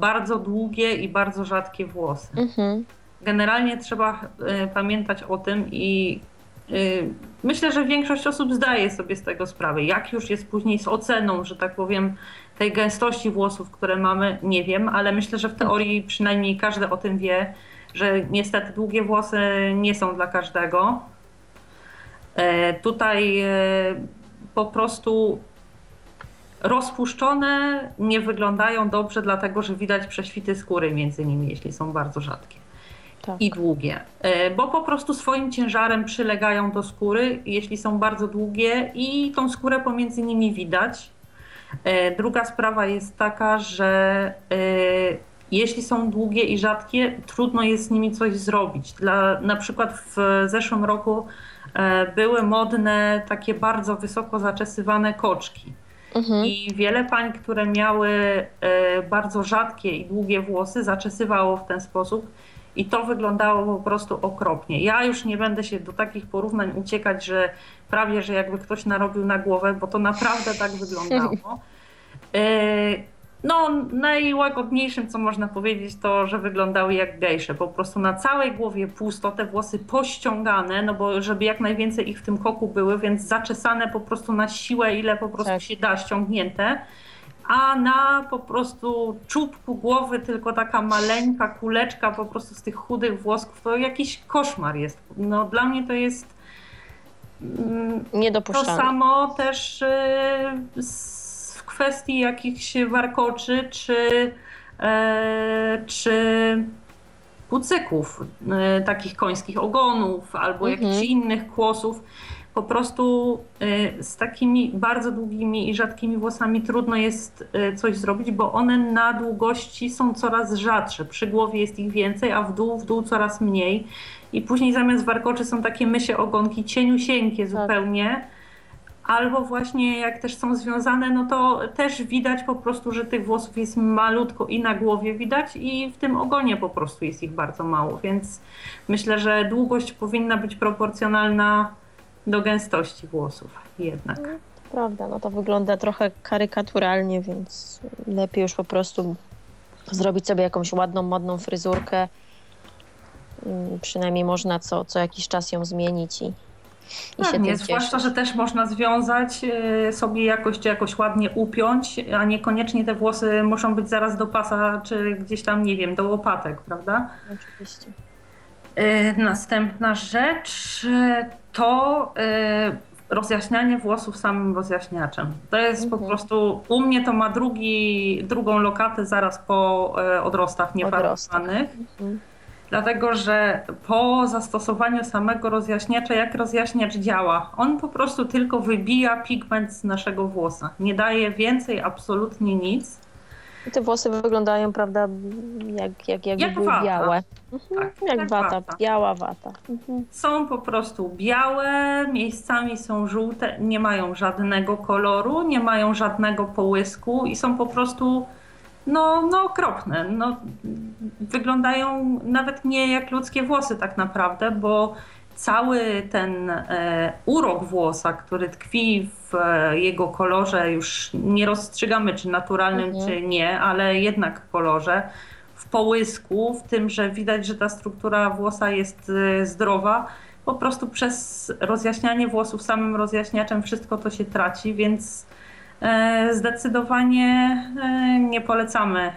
bardzo długie i bardzo rzadkie włosy. Mhm. Generalnie trzeba y, pamiętać o tym i y, myślę, że większość osób zdaje sobie z tego sprawę. Jak już jest później z oceną, że tak powiem, tej gęstości włosów, które mamy, nie wiem, ale myślę, że w teorii przynajmniej każdy o tym wie, że niestety długie włosy nie są dla każdego. E, Tutaj e, po prostu rozpuszczone nie wyglądają dobrze, dlatego że widać prześwity skóry między nimi, jeśli są bardzo rzadkie Tak. i długie, e, bo po prostu swoim ciężarem przylegają do skóry, jeśli są bardzo długie i tą skórę pomiędzy nimi widać. E, Druga sprawa jest taka, że e, jeśli są długie i rzadkie, trudno jest z nimi coś zrobić. Dla, na przykład w zeszłym roku były modne takie bardzo wysoko zaczesywane koczki. Mhm. I wiele pań, które miały bardzo rzadkie i długie włosy, zaczesywało w ten sposób i to wyglądało po prostu okropnie. Ja już nie będę się do takich porównań uciekać, że prawie, że jakby ktoś narobił na głowę, bo to naprawdę tak wyglądało. E, No, najłagodniejszym, co można powiedzieć, to, że wyglądały jak gejsze. Po prostu na całej głowie pusto, te włosy pościągane, no bo żeby jak najwięcej ich w tym koku były, więc zaczesane po prostu na siłę, ile po prostu Tak. się da, ściągnięte. A na po prostu czubku głowy tylko taka maleńka kuleczka po prostu z tych chudych włosków, to jakiś koszmar jest. No dla mnie to jest mm, to Niedopuszczalne. samo też y, w kwestii jakichś warkoczy czy, e, czy kucyków, e, takich końskich ogonów albo Mhm. jakichś innych kłosów. Po prostu e, z takimi bardzo długimi i rzadkimi włosami trudno jest e, coś zrobić, bo one na długości są coraz rzadsze. Przy głowie jest ich więcej, a w dół, w dół coraz mniej. I później zamiast warkoczy są takie mysie ogonki, cieniusieńkie zupełnie. Albo właśnie jak też są związane, no to też widać po prostu, że tych włosów jest malutko i na głowie widać i w tym ogonie po prostu jest ich bardzo mało, więc myślę, że długość powinna być proporcjonalna do gęstości włosów jednak. Prawda, no to wygląda trochę karykaturalnie, więc lepiej już po prostu zrobić sobie jakąś ładną, modną fryzurkę. Mm, Przynajmniej można co, co jakiś czas ją zmienić i, i się Pewnie, tym zwłaszcza, że też można związać e, sobie jakoś, czy jakoś ładnie upiąć, a niekoniecznie te włosy muszą być zaraz do pasa, czy gdzieś tam, nie wiem, do łopatek, prawda? Oczywiście. E, Następna rzecz e, to e, rozjaśnianie włosów samym rozjaśniaczem. To jest po Mhm. prostu, u mnie to ma drugi, drugą lokatę zaraz po odrostach niefarbowanych. Mhm. Dlatego, że po zastosowaniu samego rozjaśniacza, jak rozjaśniacz działa, on po prostu tylko wybija pigment z naszego włosa. Nie daje więcej absolutnie nic. I te włosy wyglądają, prawda, jak, jak, jakby Jak były wata. białe. Tak, Jak, wata, biała wata. Mhm. Są po prostu białe, miejscami są żółte, nie mają żadnego koloru, nie mają żadnego połysku i są po prostu no, no okropne. No, wyglądają nawet nie jak ludzkie włosy tak naprawdę, bo cały ten e, urok włosa, który tkwi w e, jego kolorze, już nie rozstrzygamy czy naturalnym, Mhm. czy nie, ale jednak kolorze, w połysku, w tym, że widać, że ta struktura włosa jest e, zdrowa, po prostu przez rozjaśnianie włosów samym rozjaśniaczem wszystko to się traci, więc zdecydowanie nie polecamy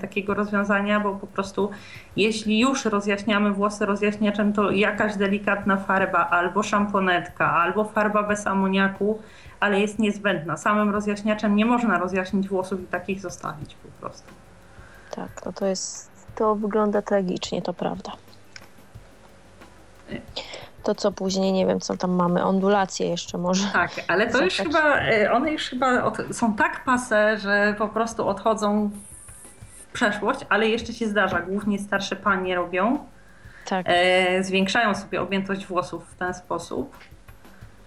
takiego rozwiązania, bo po prostu jeśli już rozjaśniamy włosy rozjaśniaczem, to jakaś delikatna farba, albo szamponetka, albo farba bez amoniaku, ale jest niezbędna. Samym rozjaśniaczem nie można rozjaśnić włosów i takich zostawić po prostu. Tak, no to jest, to wygląda tragicznie, to prawda. To co później, nie wiem, co tam mamy, ondulacje jeszcze może. Tak, ale to już chyba, e, one już chyba od, są tak pase, że po prostu odchodzą przeszłość, ale jeszcze się zdarza. Głównie starsze panie robią. Tak, e, zwiększają sobie objętość włosów w ten sposób.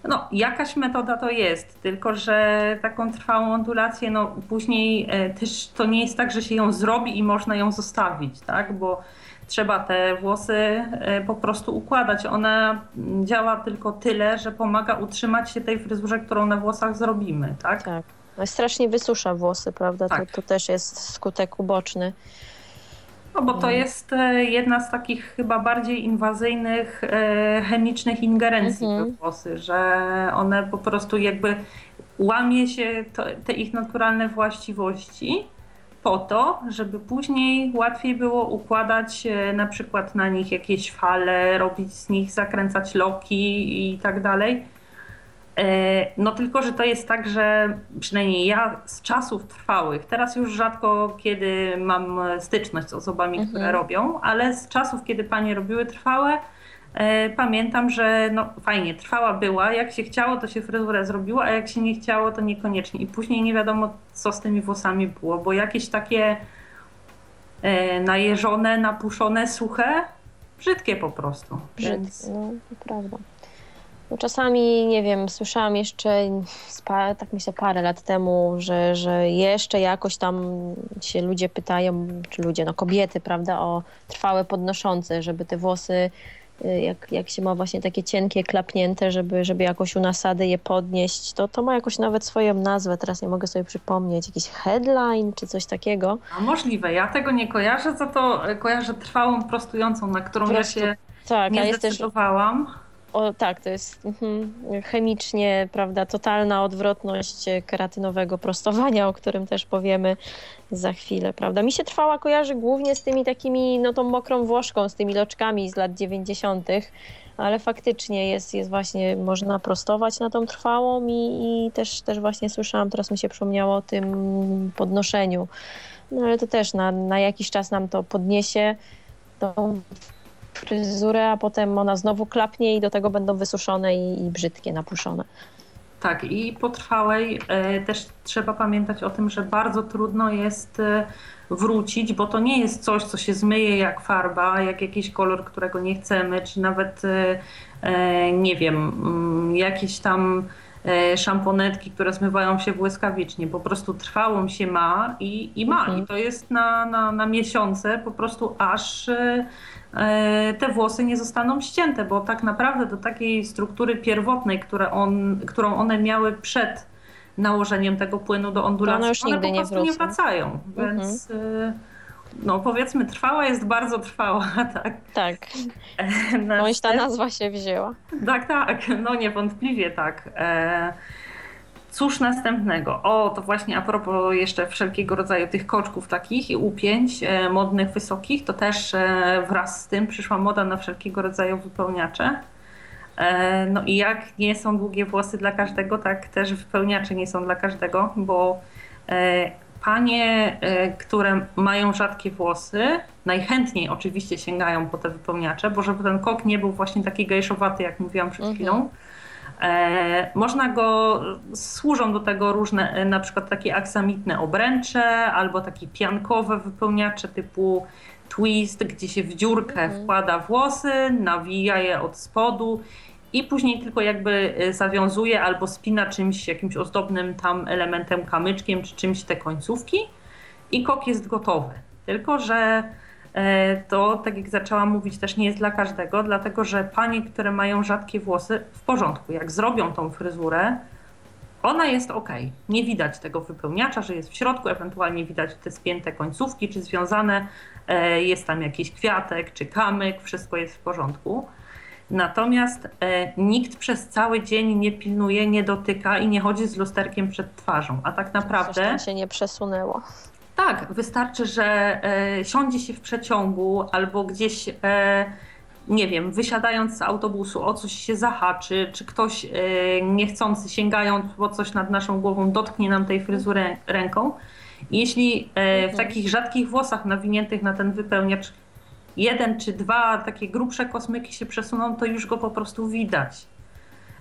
No, jakaś metoda to jest, tylko że taką trwałą ondulację, no później e, też to nie jest tak, że się ją zrobi i można ją zostawić, tak? Bo trzeba te włosy e, po prostu układać. Ona działa tylko tyle, że pomaga utrzymać się tej fryzurze, którą na włosach zrobimy, tak? tak. No, strasznie wysusza włosy, prawda? Tak. To, to też jest skutek uboczny. No bo to jest e, jedna z takich chyba bardziej inwazyjnych e, chemicznych ingerencji Mhm. we włosy, że one po prostu jakby łamie się to, te ich naturalne właściwości po to, żeby później łatwiej było układać e, na przykład na nich jakieś fale, robić z nich, zakręcać loki i tak dalej. E, no tylko, że to jest tak, że przynajmniej ja z czasów trwałych, teraz już rzadko kiedy mam styczność z osobami, mhm. które robią, ale z czasów, kiedy panie robiły trwałe, e, pamiętam, że no fajnie, trwała była, jak się chciało, to się fryzurę zrobiło, a jak się nie chciało, to niekoniecznie. I później nie wiadomo, co z tymi włosami było, bo jakieś takie e, najeżone, napuszone, suche, brzydkie po prostu. Brzydkie, Więc... no to prawda. No czasami, nie wiem, słyszałam jeszcze, tak myślę, parę lat temu, że, że jeszcze jakoś tam się ludzie pytają, czy ludzie, no kobiety, prawda, o trwałe podnoszące, żeby te włosy, y, jak, jak się ma właśnie takie cienkie, klapnięte, żeby, żeby jakoś u nasady je podnieść, to to ma jakoś nawet swoją nazwę, teraz nie mogę sobie przypomnieć, jakiś headline czy coś takiego. A możliwe, ja tego nie kojarzę, za to kojarzę trwałą prostującą, na którą Prostu, ja się tak, nie zdecydowałam. Też o, tak, to jest mhm, chemicznie, prawda, totalna odwrotność keratynowego prostowania, o którym też powiemy za chwilę, prawda. Mi się trwała kojarzy głównie z tymi takimi, no tą mokrą włoszką, z tymi loczkami z lat 90., ale faktycznie jest, jest właśnie, można prostować na tą trwałą i, i też, też właśnie słyszałam, teraz mi się przypomniało o tym podnoszeniu. No ale to też na, na jakiś czas nam to podniesie tą fryzurę, a potem ona znowu klapnie i do tego będą wysuszone i, i brzydkie, napuszone. Tak, i po trwałej e, też trzeba pamiętać o tym, że bardzo trudno jest e, wrócić, bo to nie jest coś, co się zmyje jak farba, jak jakiś kolor, którego nie chcemy, czy nawet, e, nie wiem, mm, jakieś tam szamponetki, które zmywają się błyskawicznie. Po prostu trwałą się ma i, i ma. Mhm. I to jest na, na, na miesiące po prostu aż E, te włosy nie zostaną ścięte, bo tak naprawdę do takiej struktury pierwotnej, które on, którą one miały przed nałożeniem tego płynu do ondulacji, one, one po prostu nie, nie wracają. Mhm. Więc mhm. no powiedzmy trwała jest bardzo trwała, tak? Tak. Bądź ta nazwa się wzięła. Tak, tak, no niewątpliwie tak. Cóż następnego? O, to właśnie a propos jeszcze wszelkiego rodzaju tych koczków takich i upięć e, modnych, wysokich, to też e, wraz z tym przyszła moda na wszelkiego rodzaju wypełniacze. E, no i jak nie są długie włosy dla każdego, tak też wypełniacze nie są dla każdego, bo panie, które mają rzadkie włosy, najchętniej oczywiście sięgają po te wypełniacze, bo żeby ten kok nie był właśnie taki gejszowaty, jak mówiłam przed mhm. chwilą, E, można go, służą do tego różne, e, na przykład takie aksamitne obręcze albo takie piankowe wypełniacze typu twist, gdzie się w dziurkę mhm. wkłada włosy, nawija je od spodu i później tylko jakby e, zawiązuje albo spina czymś, jakimś ozdobnym tam elementem, kamyczkiem czy czymś te końcówki i kok jest gotowy. Tylko, że E, to, tak jak zaczęłam mówić, też nie jest dla każdego, dlatego że panie, które mają rzadkie włosy, w porządku, jak zrobią tą fryzurę, ona jest ok. Nie widać tego wypełniacza, że jest w środku, ewentualnie widać te spięte końcówki, czy związane, e, jest tam jakiś kwiatek, czy kamyk, wszystko jest w porządku. Natomiast e, nikt przez cały dzień nie pilnuje, nie dotyka i nie chodzi z lusterkiem przed twarzą. A tak naprawdę. Coś się nie przesunęło. Tak, wystarczy, że e, siądzie się w przeciągu albo gdzieś, e, nie wiem, wysiadając z autobusu o coś się zahaczy, czy ktoś e, niechcący sięgając po coś nad naszą głową dotknie nam tej fryzury ręką. Jeśli e, w mhm. takich rzadkich włosach nawiniętych na ten wypełniacz jeden czy dwa takie grubsze kosmyki się przesuną, to już go po prostu widać.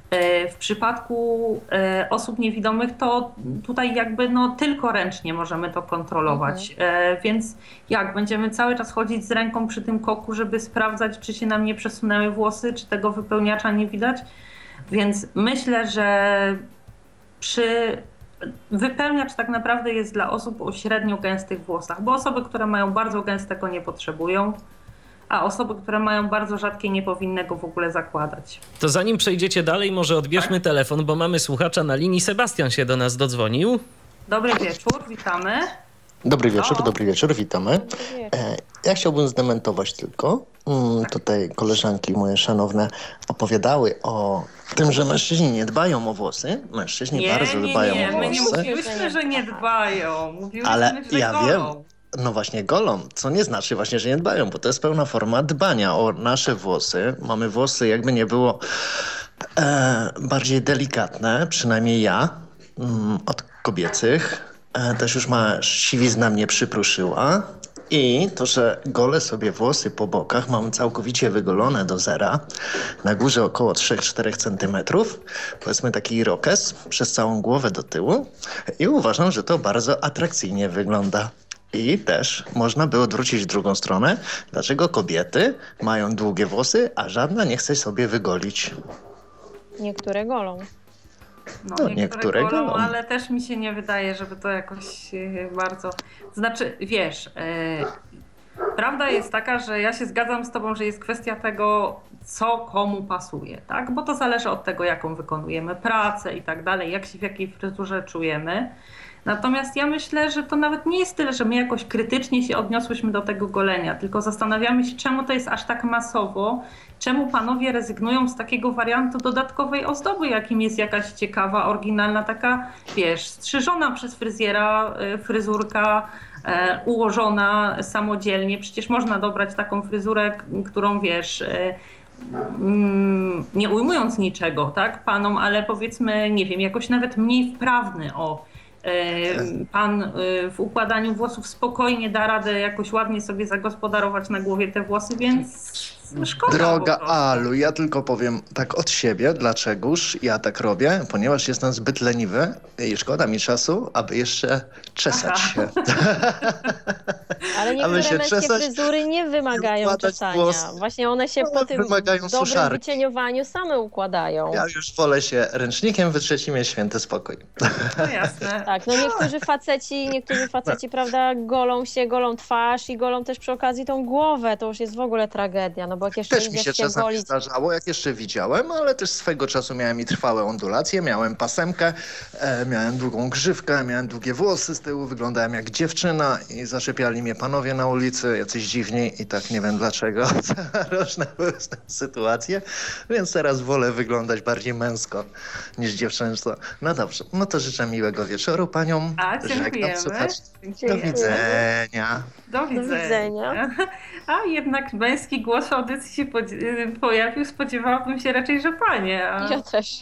E, w przypadku e, osób niewidomych to tutaj jakby no tylko ręcznie możemy to kontrolować. Mhm. E, więc jak będziemy cały czas chodzić z ręką przy tym koku, żeby sprawdzać, czy się nam nie przesunęły włosy, czy tego wypełniacza nie widać. Więc myślę, że przy wypełniacz tak naprawdę jest dla osób o średnio gęstych włosach, bo osoby, które mają bardzo gęstego nie potrzebują a osoby, które mają bardzo rzadkie, nie powinny go w ogóle zakładać. To zanim przejdziecie dalej, może odbierzmy tak? telefon, bo mamy słuchacza na linii. Sebastian się do nas dodzwonił. Dobry wieczór, witamy. Dobry wieczór, o. dobry wieczór, witamy. E, ja chciałbym zdementować tylko. Mm, tutaj koleżanki moje szanowne opowiadały o tym, że mężczyźni nie dbają o włosy. Mężczyźni nie, bardzo nie, dbają nie. o włosy. My nie mówiłyśmy, że nie dbają. Mówiłyśmy, Ale że ja wiem, no właśnie golą, co nie znaczy właśnie, że nie dbają, bo to jest pełna forma dbania o nasze włosy. Mamy włosy, jakby nie było E, bardziej delikatne, przynajmniej ja, mm, od kobiecych. E, też już ma siwizna mnie przypruszyła. I to, że gole sobie włosy po bokach mam całkowicie wygolone do zera, na górze około 3-4 cm, powiedzmy taki irokes przez całą głowę do tyłu i uważam, że to bardzo atrakcyjnie wygląda. I też można by odwrócić w drugą stronę, dlaczego kobiety mają długie włosy, a żadna nie chce sobie wygolić. Niektóre golą. No, No, niektóre, niektóre golą, golą. ale też mi się nie wydaje, żeby to jakoś e, bardzo. Znaczy, wiesz, e, prawda jest taka, że ja się zgadzam z Tobą, że jest kwestia tego, co komu pasuje, tak? Bo to zależy od tego, jaką wykonujemy pracę i tak dalej, jak się w jakiej fryzurze czujemy. Natomiast ja myślę, że to nawet nie jest tyle, że my jakoś krytycznie się odniosłyśmy do tego golenia, tylko zastanawiamy się, czemu to jest aż tak masowo, czemu panowie rezygnują z takiego wariantu dodatkowej ozdoby, jakim jest jakaś ciekawa, oryginalna, taka, wiesz, strzyżona przez fryzjera y, fryzurka, e, ułożona samodzielnie. Przecież można dobrać taką fryzurę, którą wiesz. e, mm, Nie ujmując niczego, tak, panom, ale powiedzmy, nie wiem, jakoś nawet mniej wprawny o. e, Pan e, w układaniu włosów spokojnie da radę jakoś ładnie sobie zagospodarować na głowie te włosy, więc szkoda. Droga. Alu, ja tylko powiem tak od siebie, dlaczegoż ja tak robię, ponieważ jestem zbyt leniwy i szkoda mi czasu, aby jeszcze czesać Aha. się. Ale niektóre się męskie czesać, fryzury nie wymagają czesania. włosy. Właśnie one się No, po tym wymagają dobrym suszarki. wycieniowaniu same układają. Ja już wolę się ręcznikiem wytrzeć i mieć święty spokój. No jasne. Tak, no niektórzy faceci, niektórzy faceci, prawda, golą się, golą twarz i golą też przy okazji tą głowę. To już jest w ogóle tragedia, no bo jak jeszcze Też mi się czasami golić zdarzało, jak jeszcze widziałem, ale też swego czasu miałem i trwałe ondulacje, miałem pasemkę, e, miałem długą grzywkę, miałem długie włosy z tyłu, wyglądałem jak dziewczyna i zaczepiali mnie panowie na ulicy, jacyś dziwni i tak nie wiem dlaczego. Różne były z tym sytuacje, więc teraz wolę wyglądać bardziej męsko niż dziewczęco. No dobrze, no to życzę miłego wieczoru paniom. A, Żegnam dziękujemy. słuchaczy. Do widzenia. Do widzenia. widzenia. A jednak męski głos w audycji się podzi- pojawił. Spodziewałabym się raczej, że panie. A Ja też.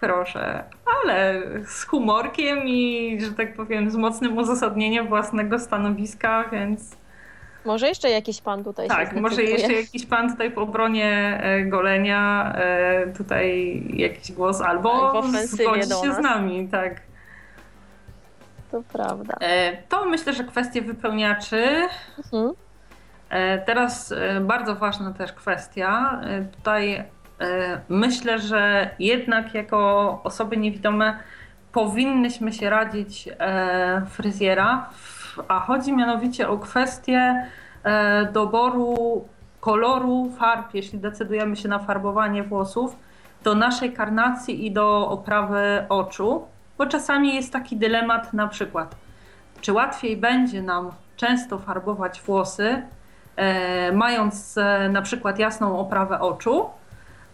proszę. Ale z humorkiem i, że tak powiem, z mocnym uzasadnieniem własnego stanowiska, więc Może jeszcze jakiś pan tutaj się tak, może jeszcze jakiś pan tutaj w obronie e, golenia, e, tutaj jakiś głos, albo zgodzi do się z nami, tak. To prawda. E, To myślę, że kwestie wypełniaczy. Mhm. E, Teraz e, bardzo ważna też kwestia. Tutaj myślę, że jednak jako osoby niewidome powinnyśmy się radzić fryzjera, a chodzi mianowicie o kwestię doboru koloru farb, jeśli decydujemy się na farbowanie włosów, do naszej karnacji i do oprawy oczu, bo czasami jest taki dylemat na przykład, czy łatwiej będzie nam często farbować włosy, e, mając e, na przykład jasną oprawę oczu,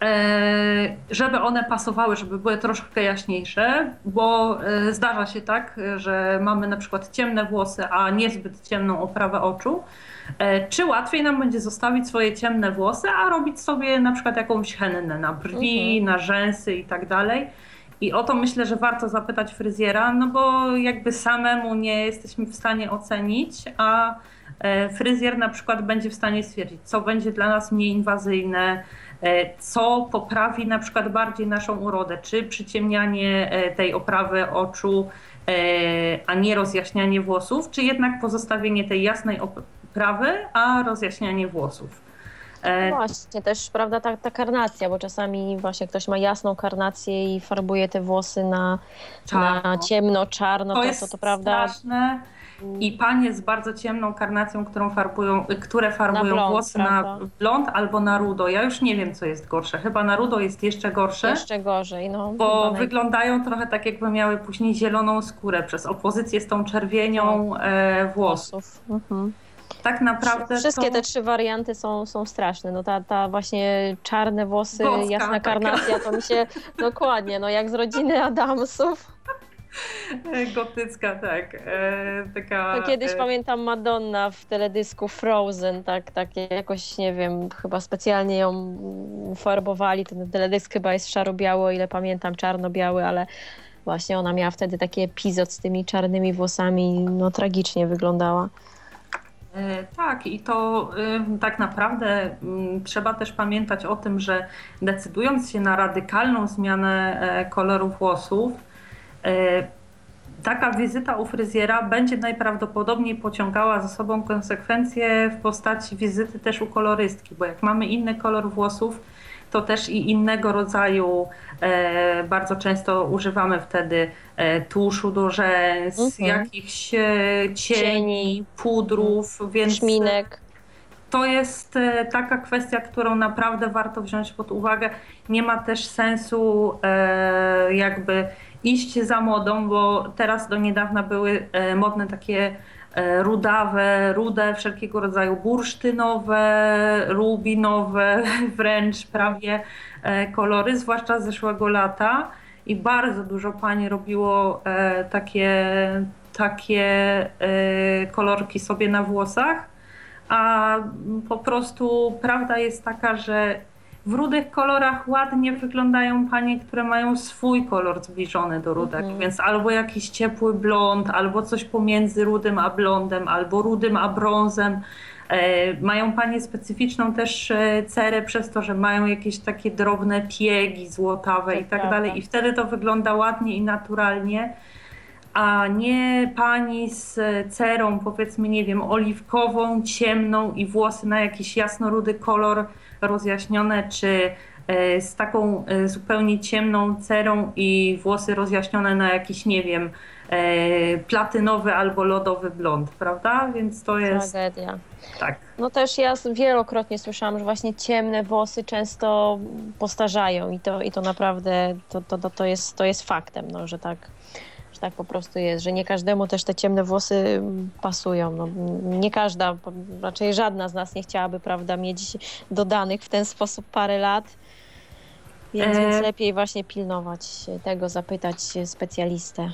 e, żeby one pasowały, żeby były troszkę jaśniejsze, bo e, zdarza się tak, że mamy na przykład ciemne włosy, a niezbyt ciemną oprawę oczu. E, Czy łatwiej nam będzie zostawić swoje ciemne włosy, a robić sobie na przykład jakąś hennę na brwi, Mhm. na rzęsy i tak dalej? I o to myślę, że warto zapytać fryzjera, no bo jakby samemu nie jesteśmy w stanie ocenić, a e, fryzjer na przykład będzie w stanie stwierdzić, co będzie dla nas mniej inwazyjne, e, co poprawi na przykład bardziej naszą urodę, czy przyciemnianie e, tej oprawy oczu, a nie rozjaśnianie włosów, czy jednak pozostawienie tej jasnej oprawy, a rozjaśnianie włosów. E, Właśnie, też prawda, ta, ta karnacja, bo czasami właśnie ktoś ma jasną karnację i farbuje te włosy na, na Czarno. ciemno, czarno, to to, jest to, to prawda. straszne. I panie z bardzo ciemną karnacją, którą farbują, które farbują blond, włosy prawda? na blond albo na rudo. Ja już nie wiem, co jest gorsze. Chyba na rudo jest jeszcze gorsze, Jeszcze gorzej, no. bo wyglądają trochę tak, jakby miały później zieloną skórę przez opozycję z tą czerwienią e, włosów. włosów. Mhm. Tak naprawdę Wszystkie to... te trzy warianty są, są straszne. No ta, ta właśnie czarne włosy, jasna taka. karnacja, to mi się dokładnie, no jak z rodziny Adamsów. Gotycka, tak. E, taka, To kiedyś e, pamiętam Madonna w teledysku Frozen, tak, tak jakoś, nie wiem, chyba specjalnie ją farbowali. Ten teledysk chyba jest szaro-biały, o ile pamiętam, czarno-biały, ale właśnie ona miała wtedy taki epizod z tymi czarnymi włosami, no tragicznie wyglądała. E, Tak, i to tak naprawdę mm, trzeba też pamiętać o tym, że decydując się na radykalną zmianę e, koloru włosów, e, taka wizyta u fryzjera będzie najprawdopodobniej pociągała za sobą konsekwencje w postaci wizyty też u kolorystki, bo jak mamy inny kolor włosów, to też i innego rodzaju bardzo często używamy wtedy e, tuszu do rzęs, Mhm. jakichś e, cieni, pudrów, więc Szminek. to jest e, taka kwestia, którą naprawdę warto wziąć pod uwagę. Nie ma też sensu e, jakby iść za modą, bo teraz do niedawna były e, modne takie e, rudawe, rude, wszelkiego rodzaju bursztynowe, rubinowe, wręcz prawie e, kolory, zwłaszcza z zeszłego lata. I bardzo dużo pań robiło e, takie, takie e, kolorki sobie na włosach a po prostu prawda jest taka, że w rudych kolorach ładnie wyglądają panie, które mają swój kolor zbliżony do rudek, Mhm. więc albo jakiś ciepły blond, albo coś pomiędzy rudym a blondem, albo rudym a brązem. E, Mają panie specyficzną też e, cerę przez to, że mają jakieś takie drobne piegi złotawe To i tak dalej. I wtedy to wygląda ładnie i naturalnie a nie pani z cerą, powiedzmy, nie wiem, oliwkową, ciemną i włosy na jakiś jasnorudy kolor rozjaśnione, czy e, z taką e, zupełnie ciemną cerą i włosy rozjaśnione na jakiś, nie wiem, e, platynowy albo lodowy blond, prawda? Więc to jest Tragedia. tak. No też ja wielokrotnie słyszałam, że właśnie ciemne włosy często postarzają i to, i to naprawdę to, to, to, jest, to jest faktem, no, że, tak, tak po prostu jest, że nie każdemu też te ciemne włosy pasują. No, nie każda, raczej żadna z nas nie chciałaby prawda, mieć dodanych w ten sposób parę lat. Więc, E. więc lepiej właśnie pilnować tego, zapytać specjalistę.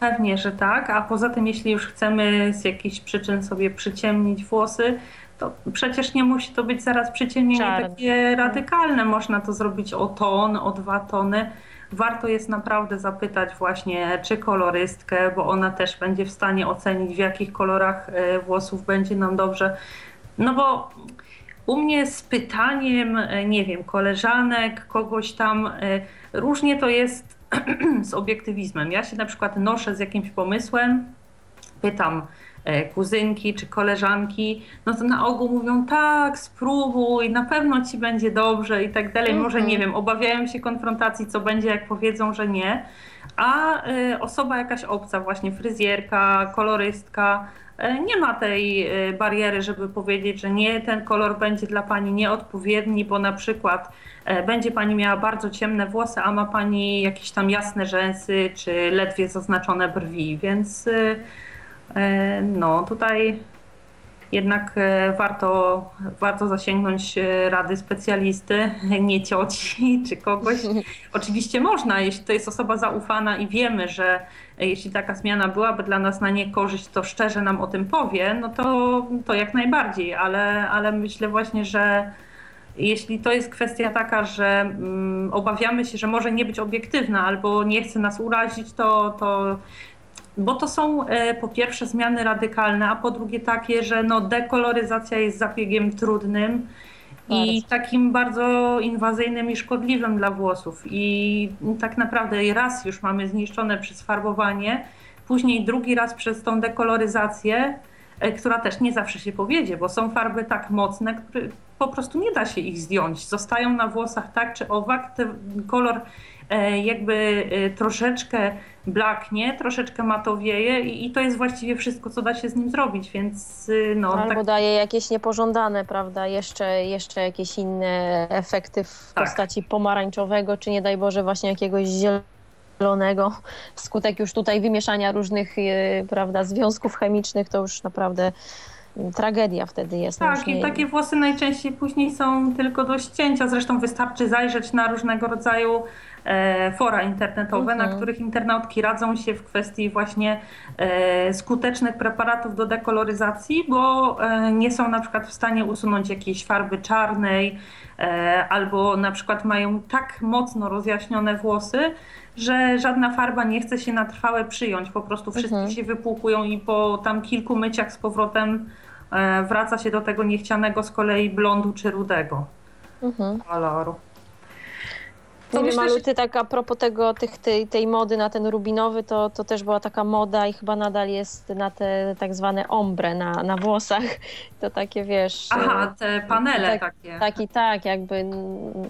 Pewnie, że tak, a poza tym, jeśli już chcemy z jakichś przyczyn sobie przyciemnić włosy, to przecież nie musi to być zaraz przyciemnienie Czarne. takie radykalne. Można to zrobić o ton, o dwa tony. Warto jest naprawdę zapytać właśnie, czy kolorystkę, bo ona też będzie w stanie ocenić, w jakich kolorach e, włosów będzie nam dobrze. No bo u mnie z pytaniem, e, nie wiem, koleżanek, kogoś tam, e, różnie to jest z obiektywizmem. Ja się na przykład noszę z jakimś pomysłem, pytam kuzynki czy koleżanki, no to na ogół mówią tak, spróbuj, na pewno ci będzie dobrze i tak dalej. Może Mhm. nie wiem, obawiają się konfrontacji, co będzie, jak powiedzą, że nie. A e, osoba jakaś obca, właśnie fryzjerka, kolorystka, e, nie ma tej e, bariery, żeby powiedzieć, że nie, ten kolor będzie dla pani nieodpowiedni, bo na przykład e, będzie pani miała bardzo ciemne włosy, a ma pani jakieś tam jasne rzęsy, czy ledwie zaznaczone brwi, więc e, e, no tutaj jednak e, warto, warto zasięgnąć e, rady specjalisty, nie cioci czy kogoś. Oczywiście można, jeśli to jest osoba zaufana i wiemy, że e, jeśli taka zmiana byłaby dla nas na niekorzyść, to szczerze nam o tym powie, no to, to jak najbardziej, ale, ale myślę właśnie, że jeśli to jest kwestia taka, że mm, obawiamy się, że może nie być obiektywna albo nie chce nas urazić, to, to bo to są e, po pierwsze zmiany radykalne, a po drugie takie, że no, dekoloryzacja jest zabiegiem trudnym i Bardzo. takim bardzo inwazyjnym i szkodliwym dla włosów. I tak naprawdę raz już mamy zniszczone przez farbowanie, później drugi raz przez tą dekoloryzację, e, która też nie zawsze się powiedzie, bo są farby tak mocne, które po prostu nie da się ich zdjąć. Zostają na włosach tak czy owak, ten kolor e, jakby troszeczkę blaknie, troszeczkę matowieje i, i to jest właściwie wszystko, co da się z nim zrobić, więc y, no Albo tak daje jakieś niepożądane, prawda, jeszcze, jeszcze jakieś inne efekty w Tak. postaci pomarańczowego, czy nie daj Boże właśnie jakiegoś zielonego. Wskutek już tutaj wymieszania różnych, e, prawda, związków chemicznych, to już naprawdę tragedia wtedy jest. No Tak, i nie- takie włosy najczęściej później są tylko do ścięcia. Zresztą wystarczy zajrzeć na różnego rodzaju fora internetowe, na Mhm. których internautki radzą się w kwestii właśnie e, skutecznych preparatów do dekoloryzacji, bo e, nie są na przykład w stanie usunąć jakiejś farby czarnej, e, albo na przykład mają tak mocno rozjaśnione włosy, że żadna farba nie chce się na trwałe przyjąć. Po prostu wszystkie Mhm. się wypłukują i po tam kilku myciach z powrotem e, wraca się do tego niechcianego z kolei blondu czy rudego Mhm. koloru. Nie To ty tak a propos tego, tych, tej, tej mody na ten rubinowy, to, to też była taka moda i chyba nadal jest na te tak zwane ombre na, na włosach. To takie, wiesz... Aha, te panele tak, takie. Taki tak, jakby,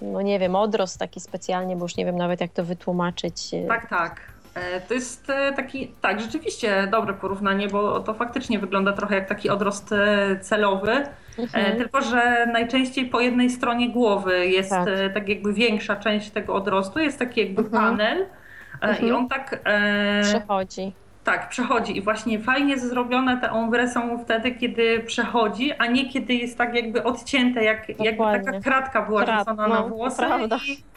no nie wiem, odrost taki specjalnie, bo już nie wiem nawet jak to wytłumaczyć. Tak, tak. E, To jest e, taki, tak, rzeczywiście dobre porównanie, bo to faktycznie wygląda trochę jak taki odrost e, celowy, e, Mhm. tylko że najczęściej po jednej stronie głowy jest Tak. tak, tak jakby większa część tego odrostu, jest taki jakby Mhm. panel e, i Mhm. on tak, e, Przechodzi. tak przechodzi i właśnie fajnie zrobione te ombre są wtedy, kiedy przechodzi, a nie kiedy jest tak jakby odcięte, jak, jakby taka kratka była Krat, rzucona no, na włosy prawda. i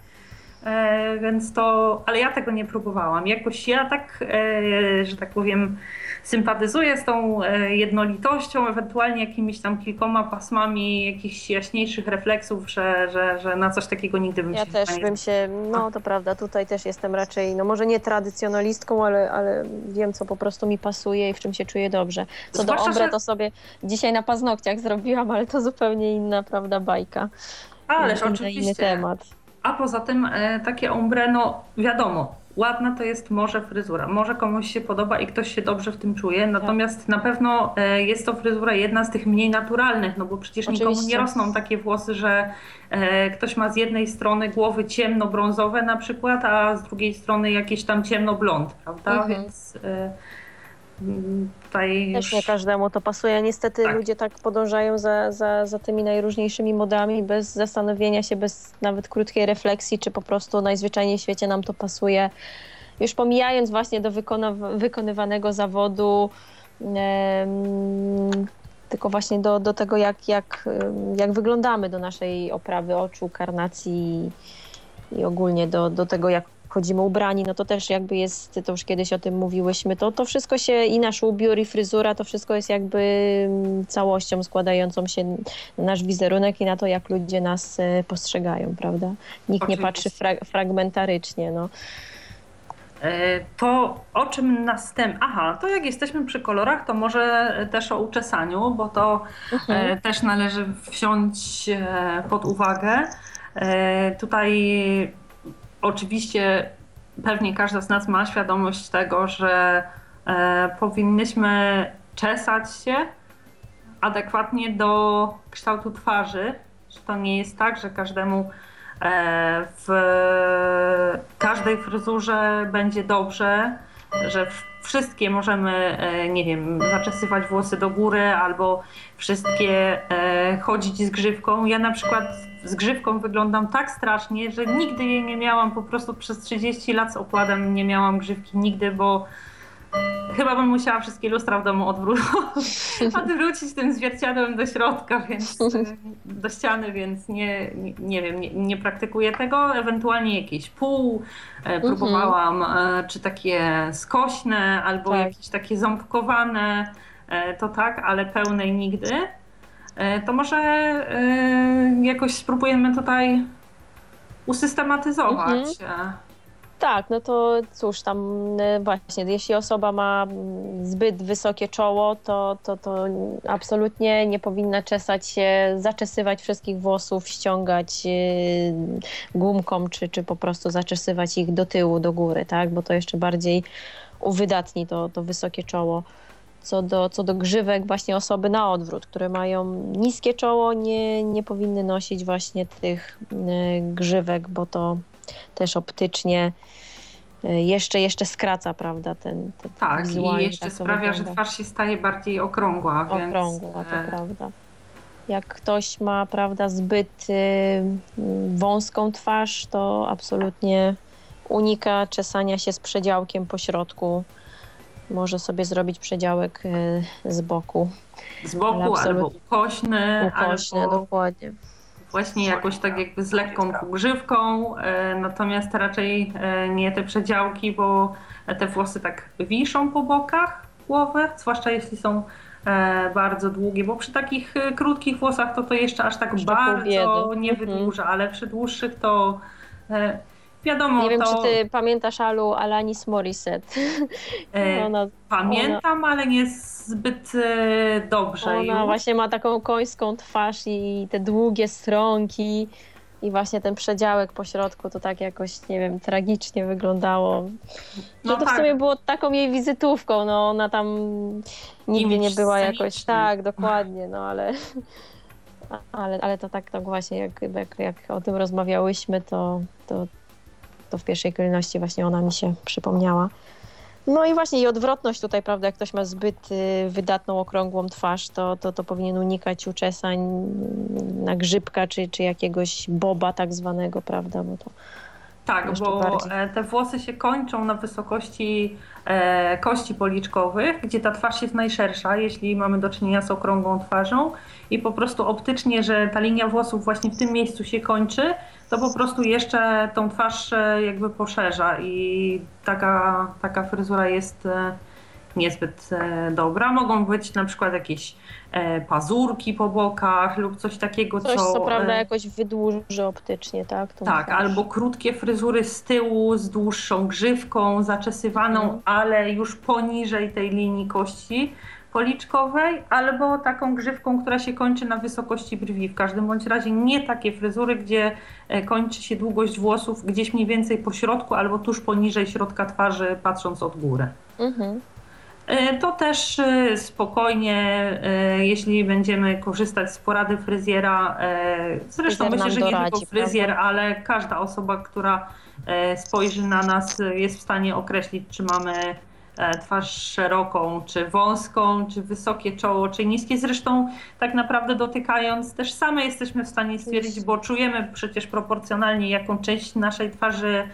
E, więc to, ale ja tego nie próbowałam. Jakoś ja tak, e, że tak powiem, sympatyzuję z tą e, jednolitością, ewentualnie jakimiś tam kilkoma pasmami jakichś jaśniejszych refleksów, że, że, że na coś takiego nigdy bym Ja się też chyba nie bym się, no to prawda, tutaj też jestem raczej, no może nie tradycjonalistką, ale, ale wiem, co po prostu mi pasuje i w czym się czuję dobrze. Co Zwłaszcza, do ombre, że- to sobie dzisiaj na paznokciach zrobiłam, ale to zupełnie inna, prawda, bajka. Ależ inny, oczywiście. inny temat. A poza tym e, takie ombre, no wiadomo, ładna to jest może fryzura. Może komuś się podoba i ktoś się dobrze w tym czuje, natomiast na pewno e, jest to fryzura jedna z tych mniej naturalnych, no bo przecież nikomu nie Oczywiście. rosną takie włosy, że e, ktoś ma z jednej strony głowy ciemno-brązowe na przykład, a z drugiej strony jakieś tam ciemno-blond, prawda? Mhm. Więc e, mm, tutaj Też nie już... każdemu to pasuje. Niestety Tak. ludzie tak podążają za, za, za tymi najróżniejszymi modami bez zastanowienia się, bez nawet krótkiej refleksji, czy po prostu najzwyczajniej w świecie nam to pasuje. Już pomijając właśnie do wykonywanego zawodu, em, tylko właśnie do, do tego, jak, jak, jak wyglądamy do naszej oprawy oczu, karnacji i, i ogólnie do, do tego, jak chodzimy ubrani, no to też jakby jest, to już kiedyś o tym mówiłyśmy, to, to wszystko się i nasz ubiór i fryzura, to wszystko jest jakby mm, całością składającą się na nasz wizerunek i na to, jak ludzie nas e, postrzegają, prawda? Nikt nie patrzy fra- fragmentarycznie, no. E, To o czym następnie. Aha, to jak jesteśmy przy kolorach, to może też o uczesaniu, bo to Mhm. e, też należy wziąć pod uwagę. Tutaj oczywiście pewnie każda z nas ma świadomość tego, że e, powinnyśmy czesać się adekwatnie do kształtu twarzy. Że to nie jest tak, że każdemu e, w każdej fryzurze będzie dobrze, że wszystkie możemy, e, nie wiem, zaczesywać włosy do góry albo wszystkie e, chodzić z grzywką. Ja na przykład z grzywką wyglądam tak strasznie, że nigdy jej nie miałam, po prostu przez 30 lat z okładem nie miałam grzywki nigdy, bo chyba bym musiała wszystkie lustra w domu odwrócić, odwrócić tym zwierciadłem do środka, więc do ściany, więc nie, nie, nie wiem, nie, nie praktykuję tego. Ewentualnie jakieś pół e, próbowałam, e, czy takie skośne, albo Tak. jakieś takie ząbkowane, e, to tak, ale pełnej nigdy. E, To może e, jakoś spróbujemy tutaj usystematyzować. e, Tak, no to cóż, tam właśnie, jeśli osoba ma mm, zbyt wysokie czoło, to, to, to absolutnie nie powinna czesać się, zaczesywać wszystkich włosów, ściągać gumką, czy, czy po prostu zaczesywać ich do tyłu, do góry, tak? Bo to jeszcze bardziej uwydatni to, to wysokie czoło. Co do, co do grzywek, właśnie osoby na odwrót, które mają niskie czoło, nie, nie powinny nosić właśnie tych e, grzywek, bo to też optycznie y, jeszcze, jeszcze skraca, prawda, ten, ten Tak, wizualnie i jeszcze tak sprawia, że wygląda. twarz się staje bardziej okrągła. Więc, okrągła, to e, prawda. Jak ktoś ma, prawda, zbyt wąską twarz, to absolutnie unika czesania się z przedziałkiem po środku. Może sobie zrobić przedziałek y, z boku, z boku albo ukośny, ukośny, albo dokładnie. właśnie jakoś tak jakby z lekką półgrzywką, e, natomiast raczej e, nie te przedziałki, bo te włosy tak wiszą po bokach głowy, zwłaszcza jeśli są e, bardzo długie, bo przy takich krótkich włosach to to jeszcze aż tak do bardzo nie Mhm. wydłuża, ale przy dłuższych to e, wiadomo, Nie wiem, to czy ty pamiętasz Alu Alanis Morissette. e, Ona, pamiętam, ale nie zbyt e, dobrze ona już. właśnie ma taką końską twarz i te długie stronki i właśnie ten przedziałek po środku to tak jakoś, nie wiem, tragicznie wyglądało. No to w tak. sumie było taką jej wizytówką, no ona tam nigdy nie była jakoś, tak, dokładnie, no ale, ale, ale to tak, tak właśnie, jak, jak, jak o tym rozmawiałyśmy, to, to, to w pierwszej kolejności właśnie ona mi się przypomniała. No i właśnie i odwrotność tutaj, prawda, jak ktoś ma zbyt y, wydatną, okrągłą twarz, to, to, to powinien unikać uczesań na grzybka, czy, czy jakiegoś boba tak zwanego, prawda, bo to Tak, bo bardziej. e, te włosy się kończą na wysokości e, kości policzkowych, gdzie ta twarz jest najszersza, jeśli mamy do czynienia z okrągłą twarzą i po prostu optycznie, że ta linia włosów właśnie w tym miejscu się kończy, to po prostu jeszcze tą twarz e, jakby poszerza i taka, taka fryzura jest niezbyt e, dobra. Mogą być na przykład jakieś e, pazurki po bokach lub coś takiego, coś, co... co prawda e, jakoś wydłuży optycznie, tak? tak, twarz. albo krótkie fryzury z tyłu z dłuższą grzywką, zaczesywaną, Mhm. ale już poniżej tej linii kości policzkowej, albo taką grzywką, która się kończy na wysokości brwi. W każdym bądź razie nie takie fryzury, gdzie kończy się długość włosów gdzieś mniej więcej po środku albo tuż poniżej środka twarzy, patrząc od góry. Mhm. E, To też e, spokojnie, e, jeśli będziemy korzystać z porady fryzjera, zresztą Fryzjer myślę, że nie tylko fryzjer, prawda? ale każda osoba, która spojrzy na nas, jest w stanie określić, czy mamy twarz szeroką, czy wąską, czy wysokie czoło, czy niskie. Zresztą tak naprawdę dotykając też same jesteśmy w stanie stwierdzić, bo czujemy przecież proporcjonalnie, jaką część naszej twarzy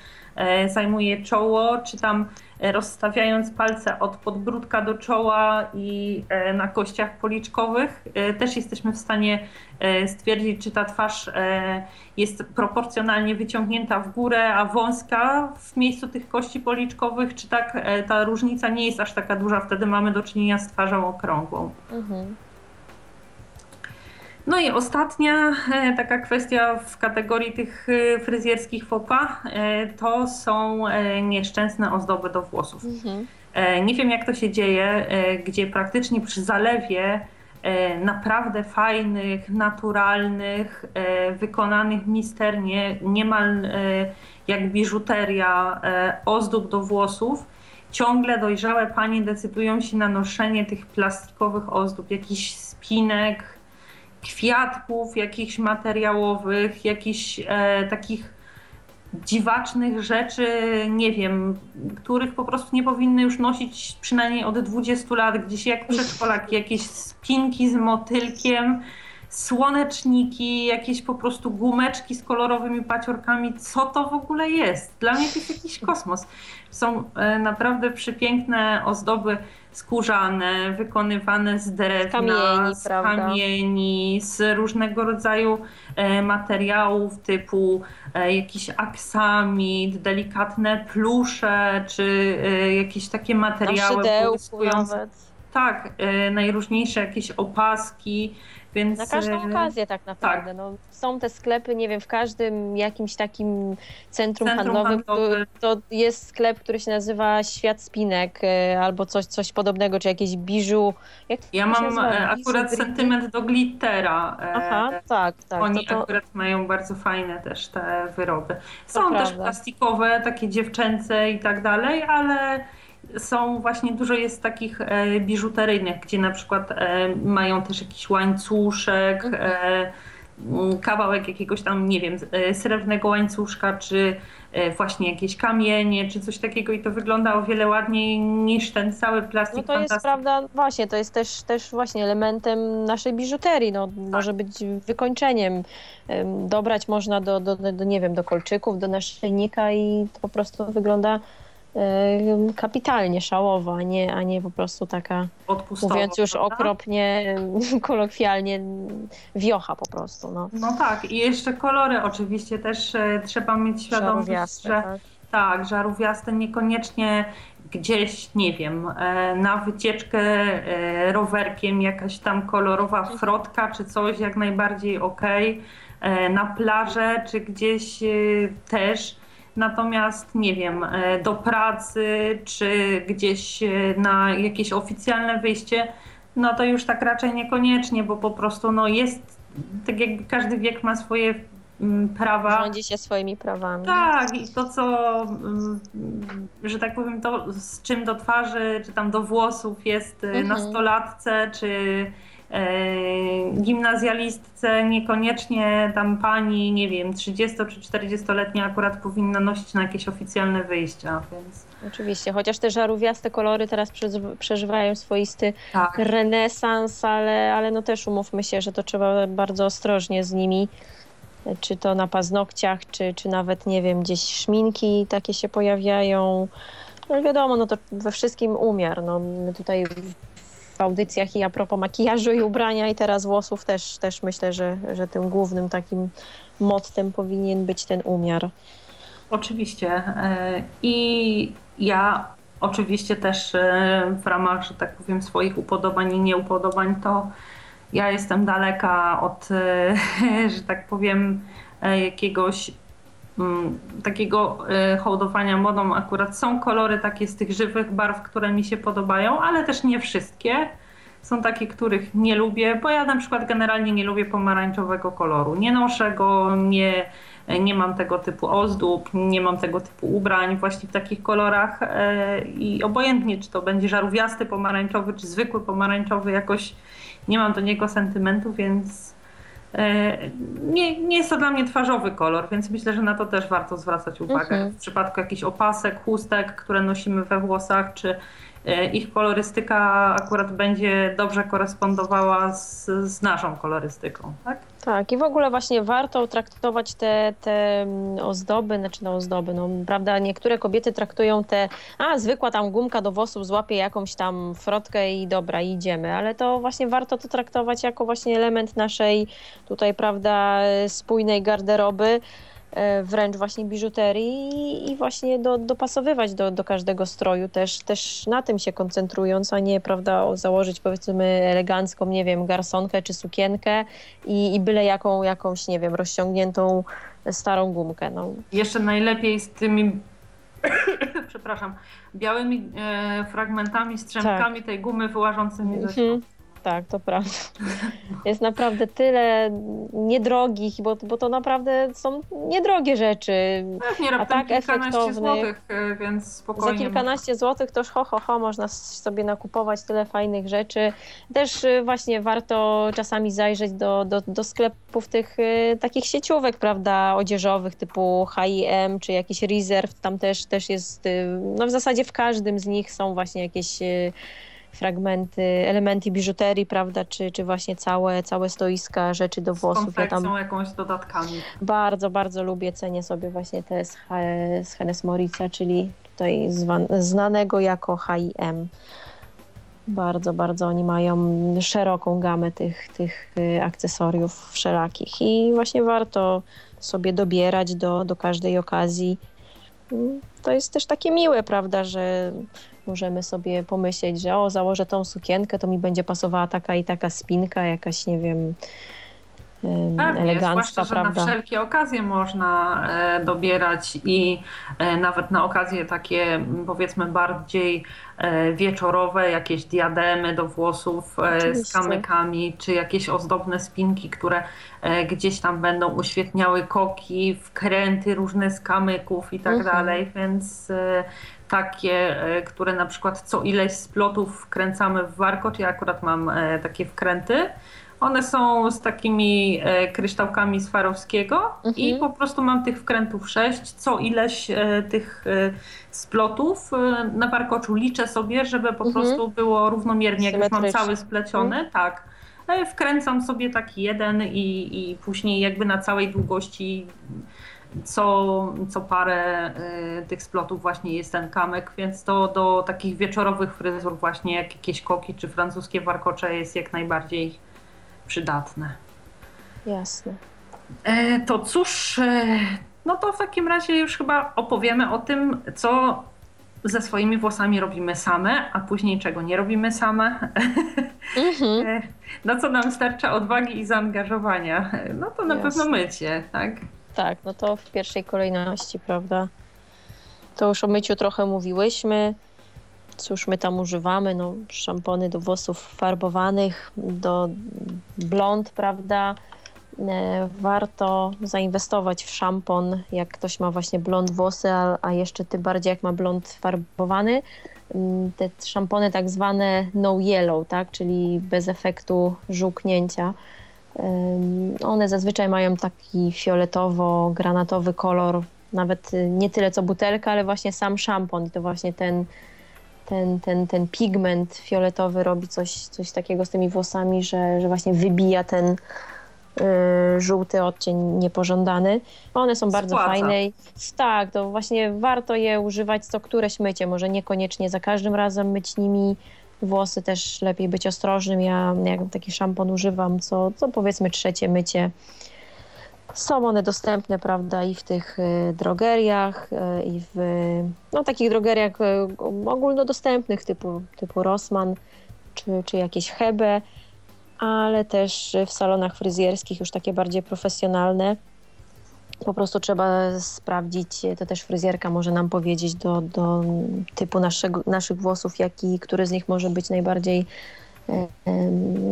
zajmuje czoło, czy tam rozstawiając palce od podbródka do czoła i e, na kościach policzkowych, e, też jesteśmy w stanie e, stwierdzić, czy ta twarz e, jest proporcjonalnie wyciągnięta w górę, a wąska w miejscu tych kości policzkowych, czy tak e, ta różnica nie jest aż taka duża, wtedy mamy do czynienia z twarzą okrągłą. Mhm. No i ostatnia e, taka kwestia w kategorii tych e, fryzjerskich fopa e, to są nieszczęsne ozdoby do włosów. Mhm. Nie wiem jak to się dzieje, gdzie praktycznie przy zalewie naprawdę fajnych, naturalnych, wykonanych misternie, niemal jak biżuteria ozdób do włosów, ciągle dojrzałe panie decydują się na noszenie tych plastikowych ozdób, jakichś spinek, kwiatków jakichś materiałowych, jakichś e, takich dziwacznych rzeczy, nie wiem, których po prostu nie powinny już nosić przynajmniej od 20 lat, gdzieś jak przedszkolaki, jakieś spinki z motylkiem, słoneczniki, jakieś po prostu gumeczki z kolorowymi paciorkami. Co to w ogóle jest? Dla mnie to jest jakiś kosmos. Są e, naprawdę przepiękne ozdoby skórzane, wykonywane z drewna, kamieni, z kamieni, z różnego rodzaju e, materiałów typu e, jakiś aksamit, delikatne plusze, czy jakieś takie materiały nawet. Tak, najróżniejsze jakieś opaski, więc... Na każdą e, okazję tak naprawdę. No, są te sklepy, nie wiem, w każdym jakimś takim centrum, Centrum handlowym to, to jest sklep, który się nazywa Świat Spinek e, albo coś, coś podobnego, czy jakieś biżu. Jak Ja mam nazywa? e, akurat Biżu, sentyment do glittera. Aha, tak, tak. Oni to, to, akurat mają bardzo fajne też te wyroby. Są też plastikowe, takie dziewczęce i tak dalej, ale są właśnie dużo jest takich e, biżuteryjnych, gdzie na przykład e, mają też jakiś łańcuszek, Mhm. e, kawałek jakiegoś tam, nie wiem, srebrnego łańcuszka, czy właśnie jakieś kamienie, czy coś takiego i to wygląda o wiele ładniej niż ten cały plastik no to jest prawda, właśnie, to jest też, też właśnie elementem naszej biżuterii, no, może być wykończeniem. Em, Dobrać można do, do, do, nie wiem, do kolczyków, do naszyjnika i to po prostu wygląda kapitalnie, szałowo, a nie, a nie po prostu taka, Odpustowo, mówiąc już prawda? okropnie, kolokwialnie, wiocha po prostu. No. No tak, i jeszcze kolory oczywiście też e, trzeba mieć świadomość, że tak. tak, żarówiaste niekoniecznie gdzieś, nie wiem, e, na wycieczkę e, rowerkiem jakaś tam kolorowa frotka czy coś jak najbardziej okej, e, na plażę czy gdzieś też. Natomiast nie wiem, e, do pracy czy gdzieś e, na jakieś oficjalne wyjście, no to już tak raczej niekoniecznie, bo po prostu no jest, tak jakby każdy wiek ma swoje mm, prawa. Rządzi się swoimi prawami. Tak, i to co, mm, że tak powiem, to z czym do twarzy, czy tam do włosów jest mhm. nastolatce, czy e, gimnazjalistce, niekoniecznie tam pani, nie wiem, 30 czy 40-letnia akurat powinna nosić na jakieś oficjalne wyjścia, więc... Oczywiście, chociaż te żarówiaste kolory teraz przeżywają swoisty tak. renesans, ale, ale no też umówmy się, że to trzeba bardzo ostrożnie z nimi czy to na paznokciach, czy, czy nawet, nie wiem, gdzieś szminki takie się pojawiają. No wiadomo, no to we wszystkim umiar. No, my tutaj audycjach i a propos makijażu i ubrania i teraz włosów też, też myślę, że, że tym głównym takim mottem powinien być ten umiar. Oczywiście. I ja oczywiście też e, w ramach, że tak powiem, swoich upodobań i nieupodobań to ja jestem daleka od, że tak powiem, jakiegoś takiego hołdowania modą. Akurat są kolory takie z tych żywych barw, które mi się podobają, ale też nie wszystkie. Są takie, których nie lubię, bo ja na przykład generalnie nie lubię pomarańczowego koloru. Nie noszę go, nie, nie mam tego typu ozdób, nie mam tego typu ubrań właśnie w takich kolorach i obojętnie, czy to będzie żarówiasty pomarańczowy, czy zwykły pomarańczowy, jakoś nie mam do niego sentymentu, więc nie, nie jest to dla mnie twarzowy kolor, więc myślę, że na to też warto zwracać uwagę. Mhm. W przypadku jakichś opasek, chustek, które nosimy we włosach, czy ich kolorystyka akurat będzie dobrze korespondowała z, z naszą kolorystyką, tak? Tak, i w ogóle właśnie warto traktować te, te ozdoby, znaczy no ozdoby, no prawda, niektóre kobiety traktują te, a zwykła tam gumka do włosów złapie jakąś tam frotkę i dobra, idziemy, ale to właśnie warto to traktować jako właśnie element naszej tutaj, prawda, spójnej garderoby, wręcz właśnie biżuterii i właśnie do, dopasowywać do, do każdego stroju też, też na tym się koncentrując, a nie prawda założyć powiedzmy elegancką, nie wiem, garsonkę czy sukienkę i, i byle jaką, jakąś, nie wiem, rozciągniętą starą gumkę. No. Jeszcze najlepiej z tymi przepraszam, białymi e, fragmentami, strzępkami tak. tej gumy wyłażącymi ze środka. Tak, to prawda. Jest naprawdę tyle niedrogich, bo, bo to naprawdę są niedrogie rzeczy. Pewnie a tak efektownych. Złotych, więc spokojnie. Za kilkanaście złotych to ho, ho, ho, można sobie nakupować tyle fajnych rzeczy. Też właśnie warto czasami zajrzeć do, do, do sklepów tych takich sieciówek, prawda, odzieżowych typu H&M czy jakiś Reserve. Tam też, też jest, no w zasadzie w każdym z nich są właśnie jakieś fragmenty, elementy biżuterii, prawda, czy, czy właśnie całe, całe stoiska rzeczy do włosów. Ja tam jakąś dodatkami. Bardzo, bardzo lubię, cenię sobie właśnie te z, z Hennes Morica, czyli tutaj zwan, znanego jako H&M. Bardzo, bardzo oni mają szeroką gamę tych, tych akcesoriów wszelakich i właśnie warto sobie dobierać do, do każdej okazji. To jest też takie miłe, prawda, że możemy sobie pomyśleć, że o, założę tą sukienkę, to mi będzie pasowała taka i taka spinka, jakaś, nie wiem, Pewnie, elegancka, zwłaszcza, prawda? że na wszelkie okazje można e, dobierać i e, nawet na okazje takie powiedzmy bardziej e, wieczorowe, jakieś diademy do włosów e, z Oczywiście. kamykami, czy jakieś ozdobne spinki, które gdzieś tam będą uświetniały koki, wkręty różne z kamyków i tak Mhm. dalej, więc takie, które na przykład co ileś splotów wkręcamy w warkocz, ja akurat mam takie wkręty, one są z takimi e, kryształkami Swarowskiego i Mhm. po prostu mam tych wkrętów sześć. Co ileś e, tych e, splotów na warkoczu liczę sobie, żeby po Mhm. prostu było równomiernie, jak już mam cały spleciony, tak. E, Wkręcam sobie taki jeden i, i później jakby na całej długości co, co parę y, tych splotów właśnie jest ten kamyk, więc to do takich wieczorowych fryzur właśnie jak jakieś koki czy francuskie warkocze jest jak najbardziej przydatne. Jasne. E, to cóż, e, no to w takim razie już chyba opowiemy o tym, co ze swoimi włosami robimy same, a później czego nie robimy same. Mhm. E, Na co nam starcza odwagi i zaangażowania? No to na Jasne. pewno mycie, tak? Tak, no to w pierwszej kolejności, prawda? To już o myciu trochę mówiłyśmy. Cóż my tam używamy? No, szampony do włosów farbowanych, do blond, prawda? E, Warto zainwestować w szampon, jak ktoś ma właśnie blond włosy, a, a jeszcze tym bardziej jak ma blond farbowany. Mm, Te szampony tak zwane no yellow, tak? czyli bez efektu żółknięcia. One zazwyczaj mają taki fioletowo-granatowy kolor, nawet y, nie tyle co butelka, ale właśnie sam szampon i to właśnie ten, ten, ten, ten pigment fioletowy robi coś, coś takiego z tymi włosami, że, że właśnie wybija ten y, żółty odcień niepożądany. One są bardzo Spłaca. fajne. i- Tak, to właśnie warto je używać co któreś mycie, może niekoniecznie za każdym razem myć nimi włosy też lepiej być ostrożnym. Ja jak taki szampon używam, co, co powiedzmy trzecie mycie. Są one dostępne, prawda, i w tych y, drogeriach, y, i w no, takich drogeriach y, ogólnodostępnych typu, typu Rossmann czy, czy jakieś Hebe, ale też w salonach fryzjerskich już takie bardziej profesjonalne. Po prostu trzeba sprawdzić, to też fryzjerka może nam powiedzieć do, do typu naszego, naszych włosów, jaki, który z nich może być najbardziej,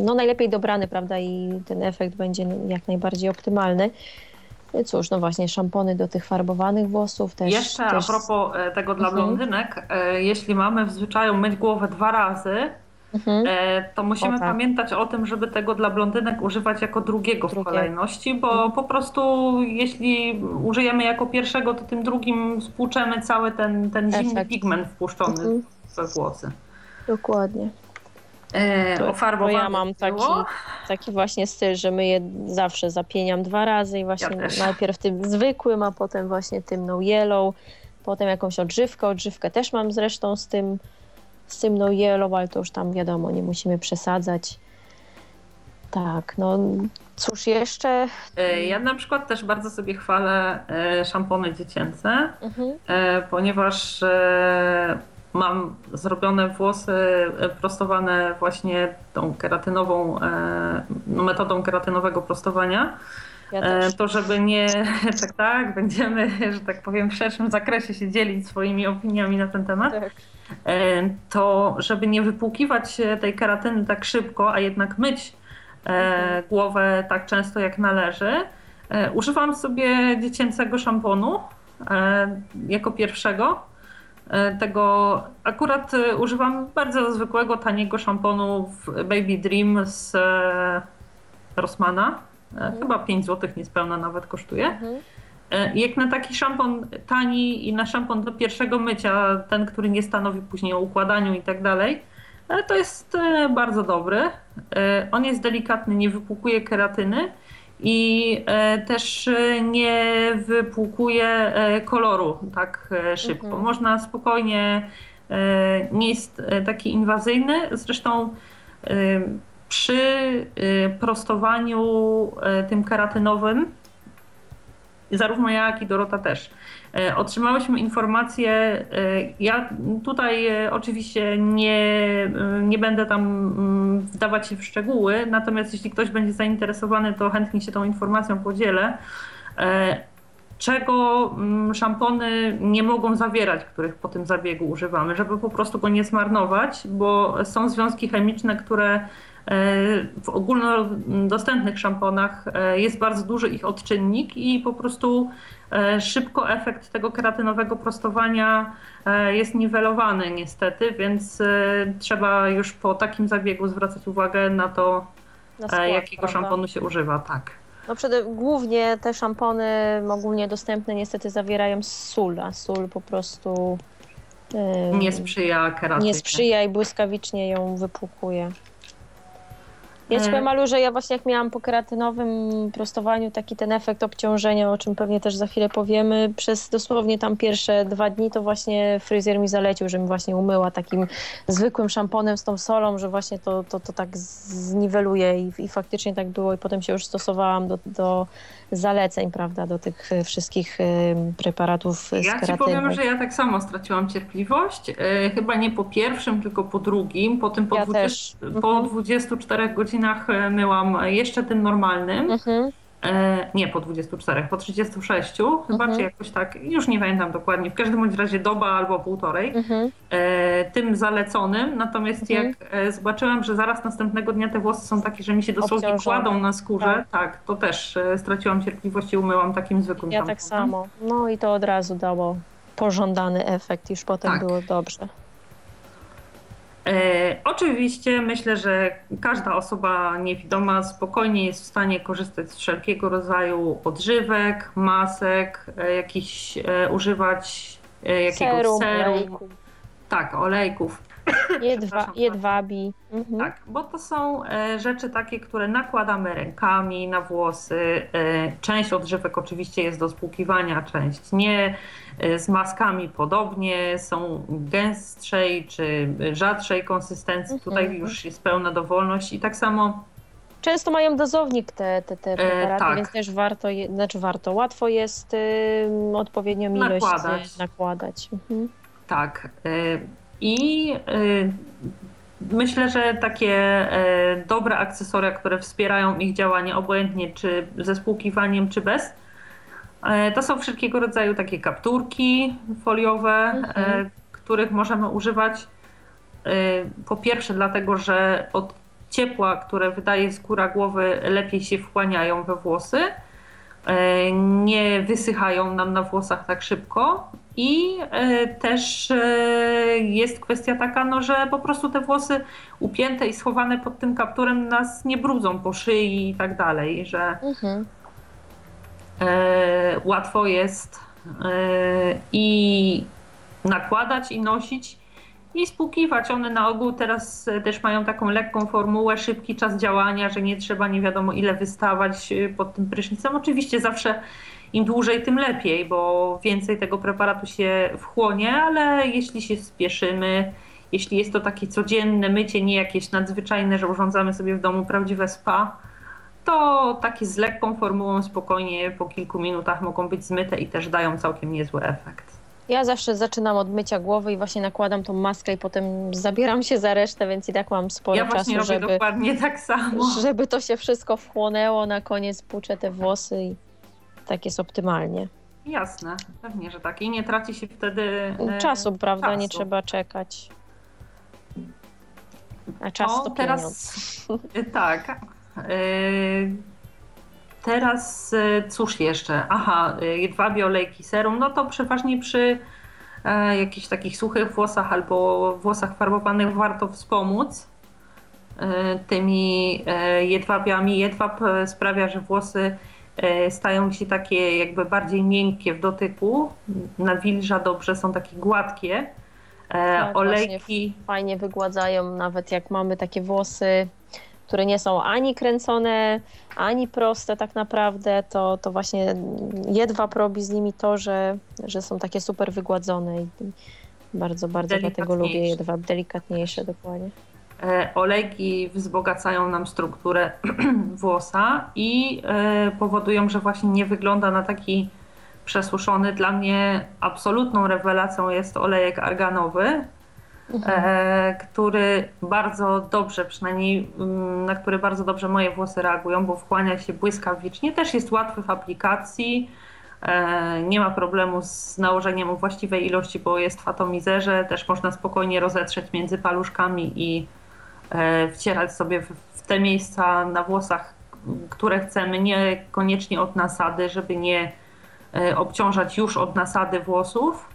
no najlepiej dobrany, prawda, i ten efekt będzie jak najbardziej optymalny. No Cóż, no właśnie, szampony do tych farbowanych włosów też. Jeszcze też... a propos e, tego dla Mhm. blondynek, e, jeśli mamy w zwyczaju myć głowę dwa razy, Mhm. e, to musimy O tak. pamiętać o tym, żeby tego dla blondynek używać jako drugiego w Drugie. kolejności, bo po prostu jeśli użyjemy jako pierwszego, to tym drugim spłuczemy cały ten, ten zimny Efekt. pigment wpuszczony Mhm. we włosy. Dokładnie. E, To- o To farbowanych ja mam taki, taki właśnie styl, że myję zawsze zapieniam dwa razy i właśnie Ja najpierw tym zwykłym, a potem właśnie tym no yellow, potem jakąś odżywkę. Odżywkę też mam zresztą z tym, z tym no yellow, ale to już tam wiadomo, nie musimy przesadzać. Tak, no cóż jeszcze? E, Ja na przykład też bardzo sobie chwalę e, szampony dziecięce, Mhm. e, ponieważ mam zrobione włosy e, prostowane właśnie tą keratynową, e, no, metodą keratynowego prostowania. Ja E. To żeby nie, tak, tak, będziemy, że tak powiem, w szerszym zakresie się dzielić swoimi opiniami na ten temat. Tak. To żeby nie wypłukiwać tej keratyny tak szybko, a jednak myć Mhm. głowę tak często jak należy, używam sobie dziecięcego szamponu jako pierwszego. E, Tego akurat e, używam bardzo zwykłego, taniego szamponu w Baby Dream z e, Rossmana. E, Chyba 5 zł niespełna nawet kosztuje. Mhm. Jak na taki szampon tani i na szampon do pierwszego mycia, ten, który nie stanowi później o układaniu i tak dalej, to jest bardzo dobry. On jest delikatny, nie wypłukuje keratyny i e, też e, nie wypłukuje e, koloru tak szybko. Mhm. Można spokojnie, nie jest taki inwazyjny. Zresztą przy prostowaniu tym keratynowym zarówno ja, jak i Dorota też. E, Otrzymałyśmy informację, e, ja tutaj e, oczywiście nie, e, nie będę tam mm, wdawać się w szczegóły, natomiast jeśli ktoś będzie zainteresowany, to chętnie się tą informacją podzielę. Czego mm, szampony nie mogą zawierać, których po tym zabiegu używamy, żeby po prostu go nie zmarnować, bo są związki chemiczne, które w ogólnodostępnych szamponach e, jest bardzo duży ich odczynnik i po prostu e, szybko efekt tego keratynowego prostowania e, jest niwelowany niestety, więc e, trzeba już po takim zabiegu zwracać uwagę na to, Na e, skład, jakiego prawda? szamponu się używa. Tak. No przede, głównie te szampony ogólnie dostępne niestety zawierają sól, a sól po prostu Nie sprzyja keratynie. nie sprzyja i błyskawicznie ją wypłukuje. Ja ci E, powiem, Malu, że ja właśnie jak miałam po keratynowym prostowaniu taki ten efekt obciążenia, o czym pewnie też za chwilę powiemy, przez dosłownie tam pierwsze dwa dni to właśnie fryzjer mi zalecił, że mi właśnie umyła takim zwykłym szamponem z tą solą, że właśnie to, to, to tak zniweluje i, i faktycznie tak było i potem się już stosowałam do, do zaleceń, prawda, do tych wszystkich preparatów z Ja ci powiem, że ja tak samo straciłam cierpliwość. E, chyba nie po pierwszym, tylko po drugim. Po tym po, Ja 20, też. po Mhm. 24 godzinach e, myłam jeszcze tym normalnym. Mhm. E, nie po 24, po 36 chyba, Mhm. czy jakoś tak, już nie pamiętam dokładnie. W każdym bądź razie doba albo półtorej. Mhm. E, tym zaleconym. Natomiast Mhm. jak e, zobaczyłam, że zaraz następnego dnia te włosy są takie, że mi się dosłownie Obciążone. kładą na skórze, Tak. tak, to też straciłam cierpliwość i umyłam takim zwykłym Ja tak samo. No i to od razu dało pożądany efekt, już potem Tak. było dobrze. E, oczywiście myślę, że każda osoba niewidoma spokojnie jest w stanie korzystać z wszelkiego rodzaju odżywek, masek, e, jakichś e, używać jakiegoś Serum, serum, olejku, tak, olejków, jedwa, jedwabi. Mhm. tak, bo to są rzeczy takie, które nakładamy rękami na włosy. Część odżywek oczywiście jest do spłukiwania, część nie. E, z maskami podobnie, są gęstszej czy rzadszej konsystencji. Mhm. Tutaj już jest pełna dowolność i tak samo Często mają dozownik te, te, te preparaty, tak. więc też warto, je, znaczy warto, łatwo jest ym, odpowiednią ilość Nakładać. y, nakładać. Mhm. tak. e, I e, myślę, że takie e, dobre akcesoria, które wspierają ich działanie, obojętnie czy ze spłukiwaniem, czy bez, e, to są wszelkiego rodzaju takie kapturki foliowe, Mhm. e, których możemy używać e, po pierwsze dlatego, że od ciepła, które wydaje skóra głowy, lepiej się wchłaniają we włosy, e, nie wysychają nam na włosach tak szybko i e, też e, jest kwestia taka, no, że po prostu te włosy upięte i schowane pod tym kapturem nas nie brudzą po szyi i tak dalej, że Mhm. E, łatwo jest e, i nakładać i nosić i spłukiwać. One na ogół teraz e, też mają taką lekką formułę, szybki czas działania, że nie trzeba nie wiadomo ile wystawać pod tym prysznicem. Oczywiście zawsze im dłużej, tym lepiej, bo więcej tego preparatu się wchłonie, ale jeśli się spieszymy, jeśli jest to takie codzienne mycie, nie jakieś nadzwyczajne, że urządzamy sobie w domu prawdziwe spa, to takie z lekką formułą spokojnie po kilku minutach mogą być zmyte i też dają całkiem niezły efekt. Ja zawsze zaczynam od mycia głowy i właśnie nakładam tą maskę i potem zabieram się za resztę, więc i tak mam sporo ja właśnie czasu, robię żeby, dokładnie tak samo. żeby to się wszystko wchłonęło. Na koniec puczę te włosy i tak jest optymalnie. Jasne, pewnie, że tak. I nie traci się wtedy e, Czasu, prawda? Nie czasu. trzeba czekać. A czas O, to teraz pieniądz. tak. E, Teraz e, cóż jeszcze? Aha, jedwabie, olejki, serum. No to przeważnie przy e, jakichś takich suchych włosach albo włosach farbowanych warto wspomóc tymi jedwabiami. Jedwab sprawia, że włosy stają się takie jakby bardziej miękkie w dotyku, nawilża dobrze, są takie gładkie. Tak, olejki. Fajnie wygładzają, nawet jak mamy takie włosy, które nie są ani kręcone, ani proste tak naprawdę, to, to właśnie jedwab robi z nimi to, że, że są takie super wygładzone i bardzo, bardzo dlatego lubię jedwab, delikatniejsze dokładnie. E, Olejki wzbogacają nam strukturę włosa i e, powodują, że właśnie nie wygląda na taki przesuszony. Dla mnie absolutną rewelacją jest olejek arganowy, e, który bardzo dobrze, przynajmniej mm, na który bardzo dobrze moje włosy reagują, bo wchłania się błyskawicznie. Też jest łatwy w aplikacji. E, Nie ma problemu z nałożeniem właściwej ilości, bo jest w atomizerze. Też można spokojnie rozetrzeć między paluszkami i e, wcierać sobie w, te miejsca na włosach, które chcemy, niekoniecznie od nasady, żeby nie obciążać już od nasady włosów,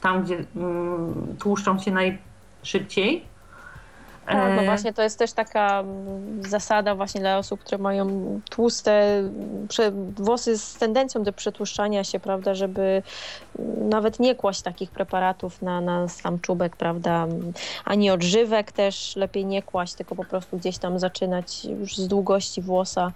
tam gdzie mm, tłuszczą się najszybciej. Tak, no właśnie to jest też taka mm, zasada właśnie dla osób, które mają tłuste włosy z tendencją do przetłuszczania się, prawda, żeby mm, nawet nie kłaść takich preparatów na, na sam czubek, prawda, ani odżywek też lepiej nie kłaść, tylko po prostu gdzieś tam zaczynać już z długości włosa.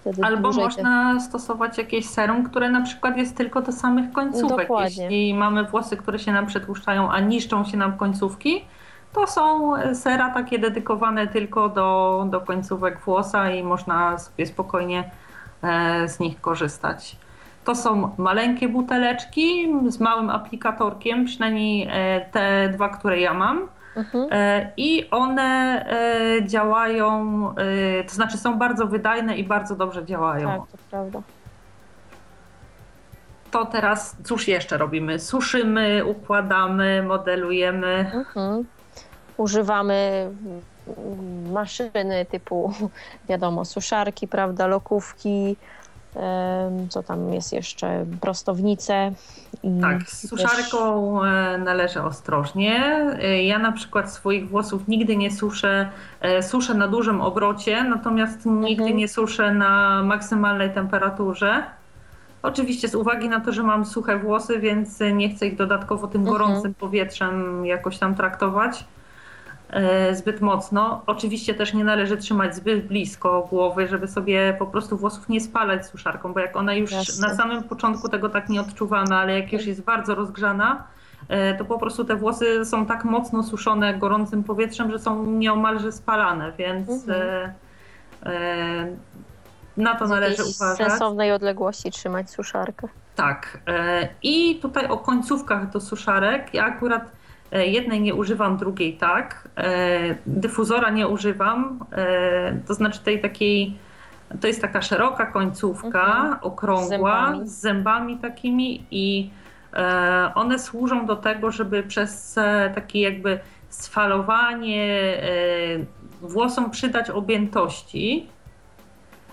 Wtedy Albo dłużej te- można stosować jakieś serum, które na przykład jest tylko do samych końcówek. Dokładnie. Jeśli mamy włosy, które się nam przetłuszczają, a niszczą się nam końcówki, to są sera takie dedykowane tylko do, do końcówek włosa i można sobie spokojnie e, z nich korzystać. To są maleńkie buteleczki z małym aplikatorkiem, przynajmniej e, te dwa, które ja mam. Mhm. E, I one e, działają, e, to znaczy są bardzo wydajne i bardzo dobrze działają. Tak, to prawda. To teraz cóż jeszcze robimy? Suszymy, układamy, modelujemy. Mhm. Używamy maszyny typu, wiadomo, suszarki, prawda, lokówki, co tam jest jeszcze, prostownice. Tak, z też- suszarką e, należy ostrożnie. E, Ja na przykład swoich włosów nigdy nie suszę, e, suszę na dużym obrocie, natomiast nigdy Mhm. nie suszę na maksymalnej temperaturze. Oczywiście z uwagi na to, że mam suche włosy, więc nie chcę ich dodatkowo tym Mhm. gorącym powietrzem jakoś tam traktować zbyt mocno. Oczywiście też nie należy trzymać zbyt blisko głowy, żeby sobie po prostu włosów nie spalać suszarką, bo jak ona już Jasne. na samym początku tego tak nie odczuwamy, ale jak już jest bardzo rozgrzana, e, to po prostu te włosy są tak mocno suszone gorącym powietrzem, że są nieomalże spalane, więc Mhm. e, e, na to z należy uważać. sensownej odległości trzymać suszarkę. Tak. e, I tutaj o końcówkach do suszarek. Ja akurat e, jednej nie używam, drugiej tak. E, Dyfuzora nie używam. e, To znaczy tej takiej. To jest taka szeroka końcówka, Mhm. okrągła, Z zębami. z zębami takimi i e, one służą do tego, żeby przez e, takie jakby sfalowanie e, włosom przydać objętości.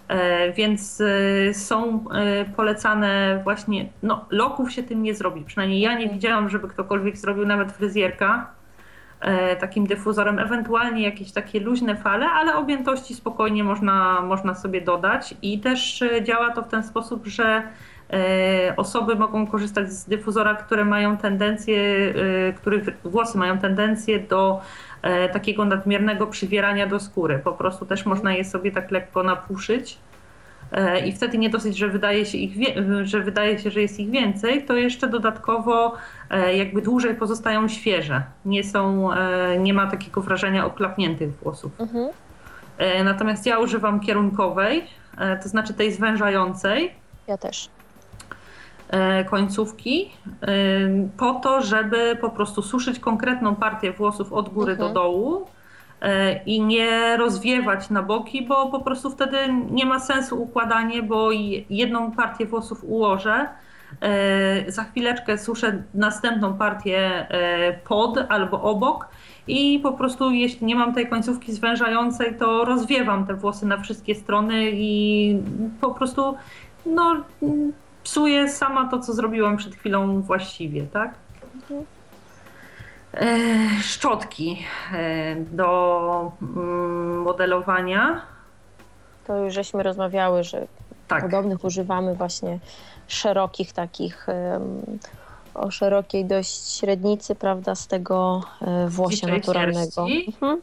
E, Więc e, są e, polecane właśnie, no loków się tym nie zrobi. Przynajmniej ja nie widziałam, żeby ktokolwiek zrobił, nawet fryzjerka, takim dyfuzorem. Ewentualnie jakieś takie luźne fale, ale objętości spokojnie można, można sobie dodać. I też działa to w ten sposób, że osoby mogą korzystać z dyfuzora, które mają tendencję, których włosy mają tendencję do takiego nadmiernego przywierania do skóry. Po prostu też można je sobie tak lekko napuszyć. E, I wtedy nie dosyć, że wydaje, się ich że wydaje się, że jest ich więcej, to jeszcze dodatkowo e, jakby dłużej pozostają świeże. Nie, są, e, nie ma takiego wrażenia oklapniętych włosów. Mhm. E, Natomiast ja używam kierunkowej, e, to znaczy tej zwężającej Ja też. E, końcówki, e, po to, żeby po prostu suszyć konkretną partię włosów od góry Mhm. do dołu e, i nie rozwiewać na boki, bo po prostu wtedy nie ma sensu układanie, bo jedną partię włosów ułożę. Za chwileczkę suszę następną partię pod albo obok i po prostu jeśli nie mam tej końcówki zwężającej, to rozwiewam te włosy na wszystkie strony i po prostu no, psuję sama to, co zrobiłam przed chwilą właściwie, tak? E, szczotki e, do mm, modelowania. To już żeśmy rozmawiały, że Tak, podobnych używamy właśnie szerokich takich, em, o szerokiej dość średnicy, prawda, z tego e, włosia Dziczej naturalnego. Mhm.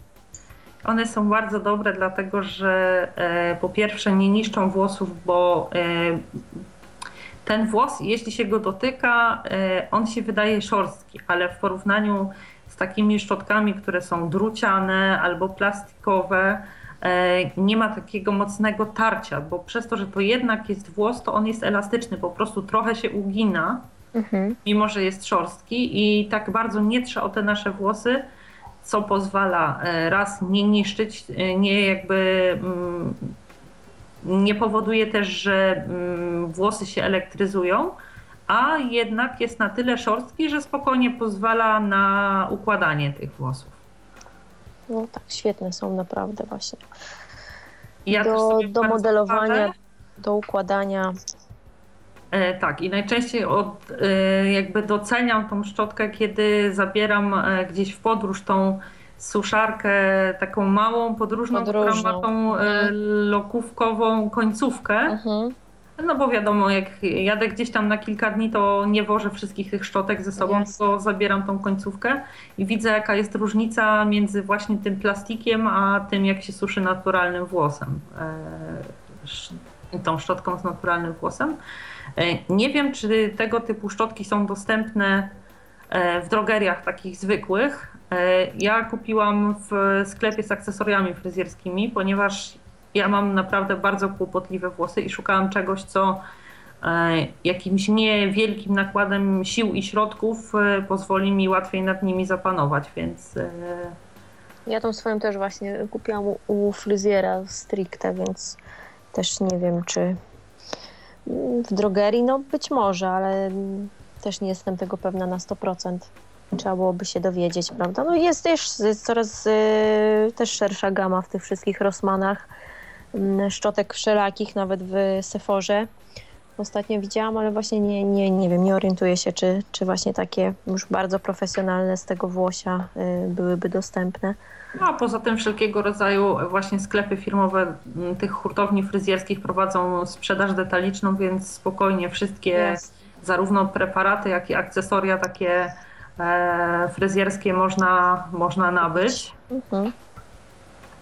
one są bardzo dobre, dlatego że e, po pierwsze nie niszczą włosów, bo e, ten włos, jeśli się go dotyka, e, on się wydaje szorstki, ale w porównaniu z takimi szczotkami, które są druciane albo plastikowe, e, nie ma takiego mocnego tarcia, bo przez to, że to jednak jest włos, to on jest elastyczny, po prostu trochę się ugina. Mhm. mimo że jest szorstki i tak bardzo nie trze o te nasze włosy, co pozwala e, raz nie niszczyć, nie jakby mm, nie powoduje też, że mm, włosy się elektryzują, a jednak jest na tyle szorstki, że spokojnie pozwala na układanie tych włosów. No tak, świetne są naprawdę właśnie. Ja do do modelowania, do układania. E, tak, i najczęściej od, e, jakby doceniam tą szczotkę, kiedy zabieram e, gdzieś w podróż tą suszarkę taką małą, podróżną, Podróżną. która ma tą e, Mhm. lokówkową końcówkę. Mhm. No bo wiadomo, jak jadę gdzieś tam na kilka dni, to nie wożę wszystkich tych szczotek ze sobą, Jasne. tylko zabieram tą końcówkę i widzę jaka jest różnica między właśnie tym plastikiem, a tym jak się suszy naturalnym włosem. E, tą szczotką z naturalnym włosem. E, nie wiem, czy tego typu szczotki są dostępne w drogeriach takich zwykłych. E, Ja kupiłam w sklepie z akcesoriami fryzjerskimi, ponieważ ja mam naprawdę bardzo kłopotliwe włosy i szukałam czegoś, co e, jakimś niewielkim nakładem sił i środków e, pozwoli mi łatwiej nad nimi zapanować, więc Ja tą swoją też właśnie kupiłam u, fryzjera stricte, więc też nie wiem, czy w drogerii, no być może, ale też nie jestem tego pewna na 100%. Trzeba byłoby się dowiedzieć, prawda? No jest też jest coraz y, też szersza gama w tych wszystkich Rossmanach, mm, szczotek wszelakich, nawet w Seforze. Ostatnio widziałam, ale właśnie nie, nie, nie wiem, nie orientuję się, czy, czy właśnie takie już bardzo profesjonalne z tego włosia y, byłyby dostępne. No, a poza tym wszelkiego rodzaju właśnie sklepy firmowe m, tych hurtowni fryzjerskich prowadzą sprzedaż detaliczną, więc spokojnie wszystkie Jasne. zarówno preparaty, jak i akcesoria takie fryzjerskie można, można nabyć. Mhm.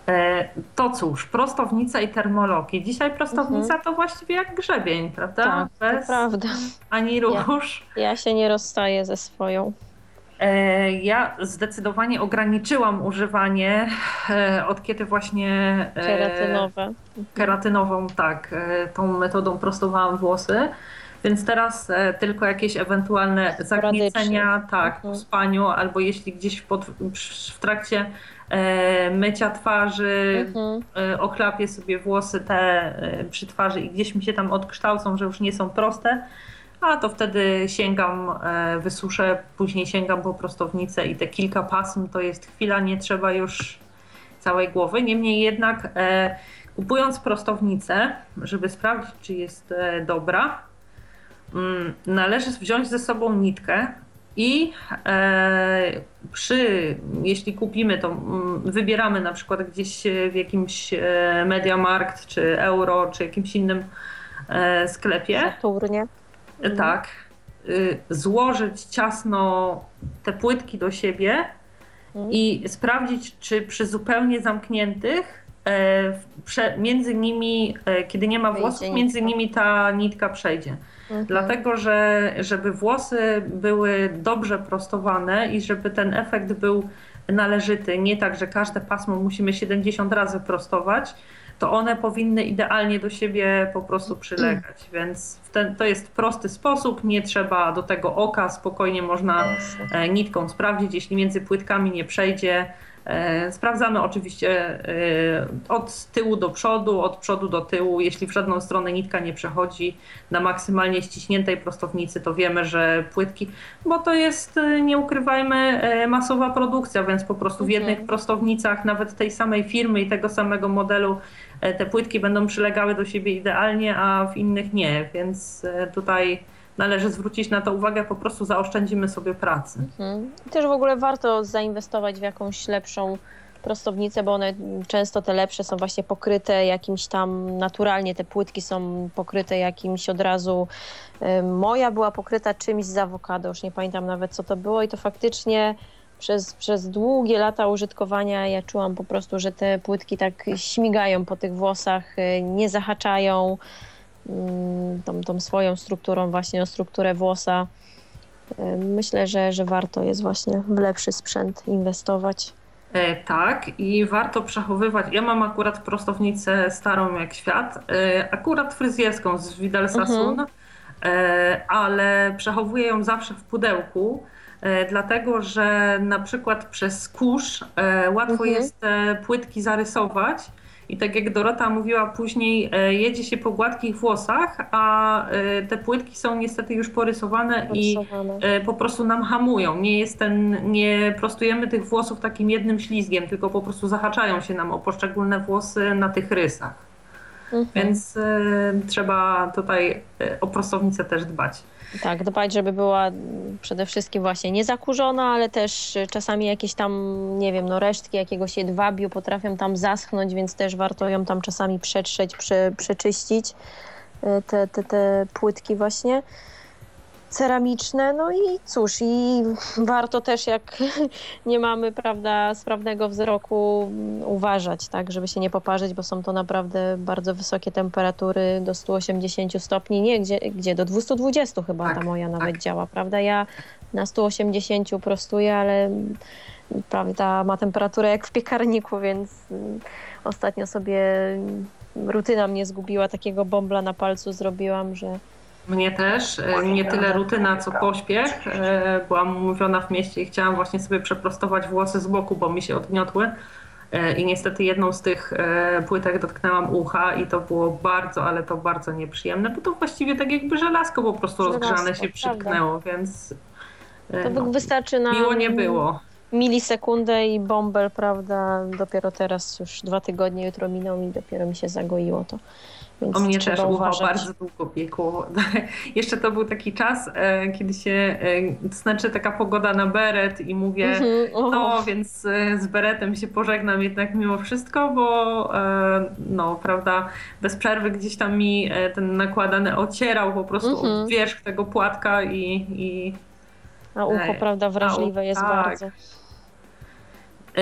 E, to cóż, prostownica i termologi. Dzisiaj prostownica to właściwie jak grzebień, prawda? Tak, Bez prawda. ani róż. Ja się nie rozstaję ze swoją. E, Ja zdecydowanie ograniczyłam używanie e, od kiedy właśnie e, Keratynowe. keratynową, tak, e, tą metodą prostowałam włosy. Więc teraz e, tylko jakieś ewentualne zagniecenia, tak, po Mhm. spaniu, albo jeśli gdzieś w, pod, w trakcie e, mycia twarzy Mhm. e, ochlapię sobie włosy te przy twarzy i gdzieś mi się tam odkształcą, że już nie są proste, a to wtedy sięgam, wysuszę, później sięgam po prostownicę i te kilka pasm to jest chwila, nie trzeba już całej głowy. Niemniej jednak kupując prostownicę, żeby sprawdzić, czy jest dobra, należy wziąć ze sobą nitkę i e, przy, jeśli kupimy to, mm, wybieramy na przykład gdzieś w jakimś e, Mediamarkt, czy Euro, czy jakimś innym e, sklepie, Saturnie. Mhm. tak, y, złożyć ciasno te płytki do siebie Mhm. i sprawdzić, czy przy zupełnie zamkniętych między nimi, kiedy nie ma włosów, między nimi ta nitka przejdzie. Mhm. Dlatego, że żeby włosy były dobrze prostowane i żeby ten efekt był należyty, nie tak, że każde pasmo musimy 70 razy prostować, to one powinny idealnie do siebie po prostu przylegać. Więc w ten, to jest prosty sposób, nie trzeba do tego oka, spokojnie można e, nitką sprawdzić, jeśli między płytkami nie przejdzie. E, Sprawdzamy oczywiście e, od tyłu do przodu, od przodu do tyłu. Jeśli w żadną stronę nitka nie przechodzi na maksymalnie ściśniętej prostownicy, to wiemy, że płytki, bo to jest, e, nie ukrywajmy, masowa produkcja, więc po prostu w Mhm. jednych prostownicach, nawet tej samej firmy i tego samego modelu, te płytki będą przylegały do siebie idealnie, a w innych nie, więc tutaj należy zwrócić na to uwagę, po prostu zaoszczędzimy sobie pracy. Mhm. I Też w ogóle warto zainwestować w jakąś lepszą prostownicę, bo one często te lepsze są właśnie pokryte jakimś tam naturalnie, te płytki są pokryte jakimś od razu. Moja była pokryta czymś z awokado, już nie pamiętam nawet co to było i to faktycznie przez, przez długie lata użytkowania ja czułam po prostu, że te płytki tak śmigają po tych włosach, y, nie zahaczają tą, tą swoją strukturą właśnie o strukturę włosa. Myślę, że, że warto jest właśnie w lepszy sprzęt inwestować. E, tak, i warto przechowywać. Ja mam akurat prostownicę starą jak świat, e, akurat fryzjerską z Vidal Sassoon, e, ale przechowuję ją zawsze w pudełku, e, dlatego że na przykład przez kurz e, łatwo Mhm. jest płytki zarysować. I tak jak Dorota mówiła później, e, jedzie się po gładkich włosach, a e, te płytki są niestety już porysowane i Rysowane. e, po prostu nam hamują. Nie jest ten, nie prostujemy tych włosów takim jednym ślizgiem, tylko po prostu zahaczają się nam o poszczególne włosy na tych rysach. Mhm. Więc trzeba tutaj o prostownicę też dbać. Tak, dbać, żeby była przede wszystkim właśnie niezakurzona, ale też czasami jakieś tam, nie wiem, no resztki jakiegoś jedwabiu potrafią tam zaschnąć, więc też warto ją tam czasami przetrzeć, prze, przeczyścić y, te, te, te płytki właśnie ceramiczne. No i cóż, i warto też jak nie mamy, prawda, sprawnego wzroku uważać, tak, żeby się nie poparzyć, bo są to naprawdę bardzo wysokie temperatury do 180 stopni, nie, gdzie, gdzie do 220 chyba Tak, ta moja nawet tak. działa, prawda? Ja na 180 prostuję, ale prawda, ma temperaturę jak w piekarniku, więc mm, ostatnio sobie rutyna mnie zgubiła, takiego bombla na palcu zrobiłam, że Mnie też. E, Nie tyle rutyna, co pośpiech. E, Byłam umówiona w mieście i chciałam właśnie sobie przeprostować włosy z boku, bo mi się odgniotły. E, I niestety jedną z tych płytek dotknęłam ucha i to było bardzo, ale to bardzo nieprzyjemne, bo to właściwie tak jakby żelazko po prostu Żelazko, rozgrzane się prawda. przytknęło, więc to no, wystarczy na miło nie było. milisekundę i bąbel, prawda, dopiero teraz już dwa tygodnie, jutro minął i dopiero mi się zagoiło to. Więc O mnie też ucho bardzo długo piekło. Jeszcze to był taki czas, e, kiedy się, e, znaczy taka pogoda na beret i mówię, Mhm, o. no więc e, z beretem się pożegnam jednak mimo wszystko, bo e, no prawda, bez przerwy gdzieś tam mi e, ten nakładany ocierał po prostu Mhm. od wierzch tego płatka i, i A ucho, Ej, prawda, wrażliwe jest tak. bardzo. e,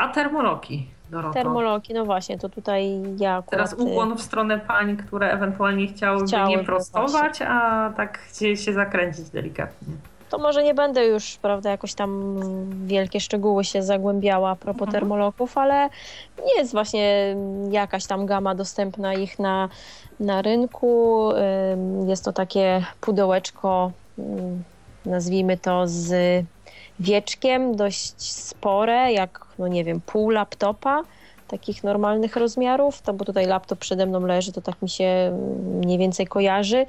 a termoloki, Doroto. Termoloki, no właśnie, to tutaj ja akurat... Teraz ukłon w stronę pań, które ewentualnie chciałyby Chciałyby nie prostować, a tak gdzieś się zakręcić delikatnie. To może nie będę już, prawda, jakoś tam wielkie szczegóły się zagłębiała a propos Mhm. termoloków, ale nie jest właśnie jakaś tam gama dostępna ich na, na rynku. Jest to takie pudełeczko, nazwijmy to z wieczkiem, dość spore, jak, no nie wiem, pół laptopa takich normalnych rozmiarów, to bo tutaj laptop przede mną leży, to tak mi się mniej więcej kojarzy.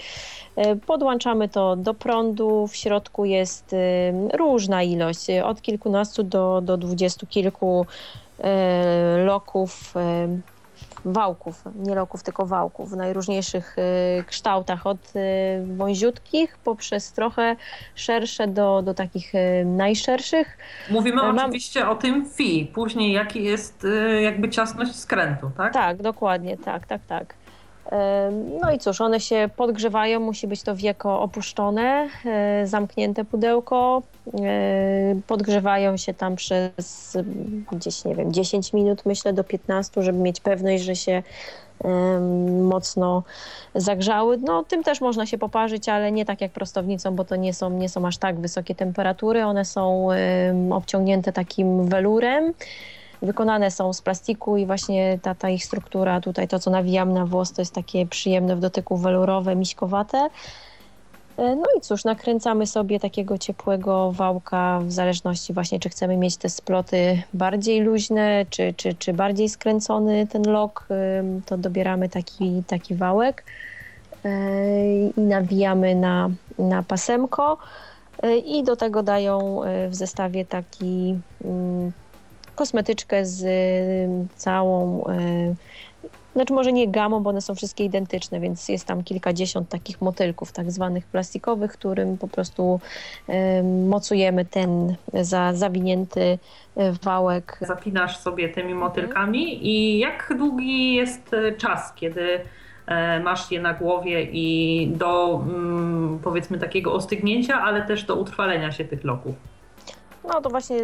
E, Podłączamy to do prądu, w środku jest e, różna ilość, od kilkunastu do, do dwudziestu kilku e, loków, wałków, nie loków, tylko wałków w najróżniejszych e, kształtach, od e, wąziutkich poprzez trochę szersze do, do takich e, najszerszych. Mówimy Mam- oczywiście o tym fi, później jaki jest y, jakby ciasność skrętu, tak? Tak, dokładnie, tak, tak, tak. No i cóż, one się podgrzewają, musi być to wieko opuszczone, e, zamknięte pudełko. e, Podgrzewają się tam przez gdzieś, nie wiem, 10 minut, myślę, do 15, żeby mieć pewność, że się mocno zagrzały. No, tym też można się poparzyć, ale nie tak jak prostownicą, bo to nie są, nie są aż tak wysokie temperatury. One są obciągnięte takim welurem. Wykonane są z plastiku i właśnie ta, ta ich struktura, tutaj to co nawijam na włos, to jest takie przyjemne w dotyku welurowe, miśkowate. E, No i cóż, nakręcamy sobie takiego ciepłego wałka w zależności właśnie, czy chcemy mieć te sploty bardziej luźne, czy, czy, czy bardziej skręcony ten lok, to dobieramy taki, taki wałek e, i nawijamy na, na pasemko E, i do tego dają w zestawie taki mm, kosmetyczkę z całą, y, znaczy może nie gamą, bo one są wszystkie identyczne, więc jest tam kilkadziesiąt takich motylków tak zwanych plastikowych, którym po prostu mocujemy ten za, zawinięty y, wałek. Zapinasz sobie tymi motylkami i jak długi jest y, czas, kiedy e, masz je na głowie i do mm, powiedzmy takiego ostygnięcia, ale też do utrwalenia się tych loków? No to właśnie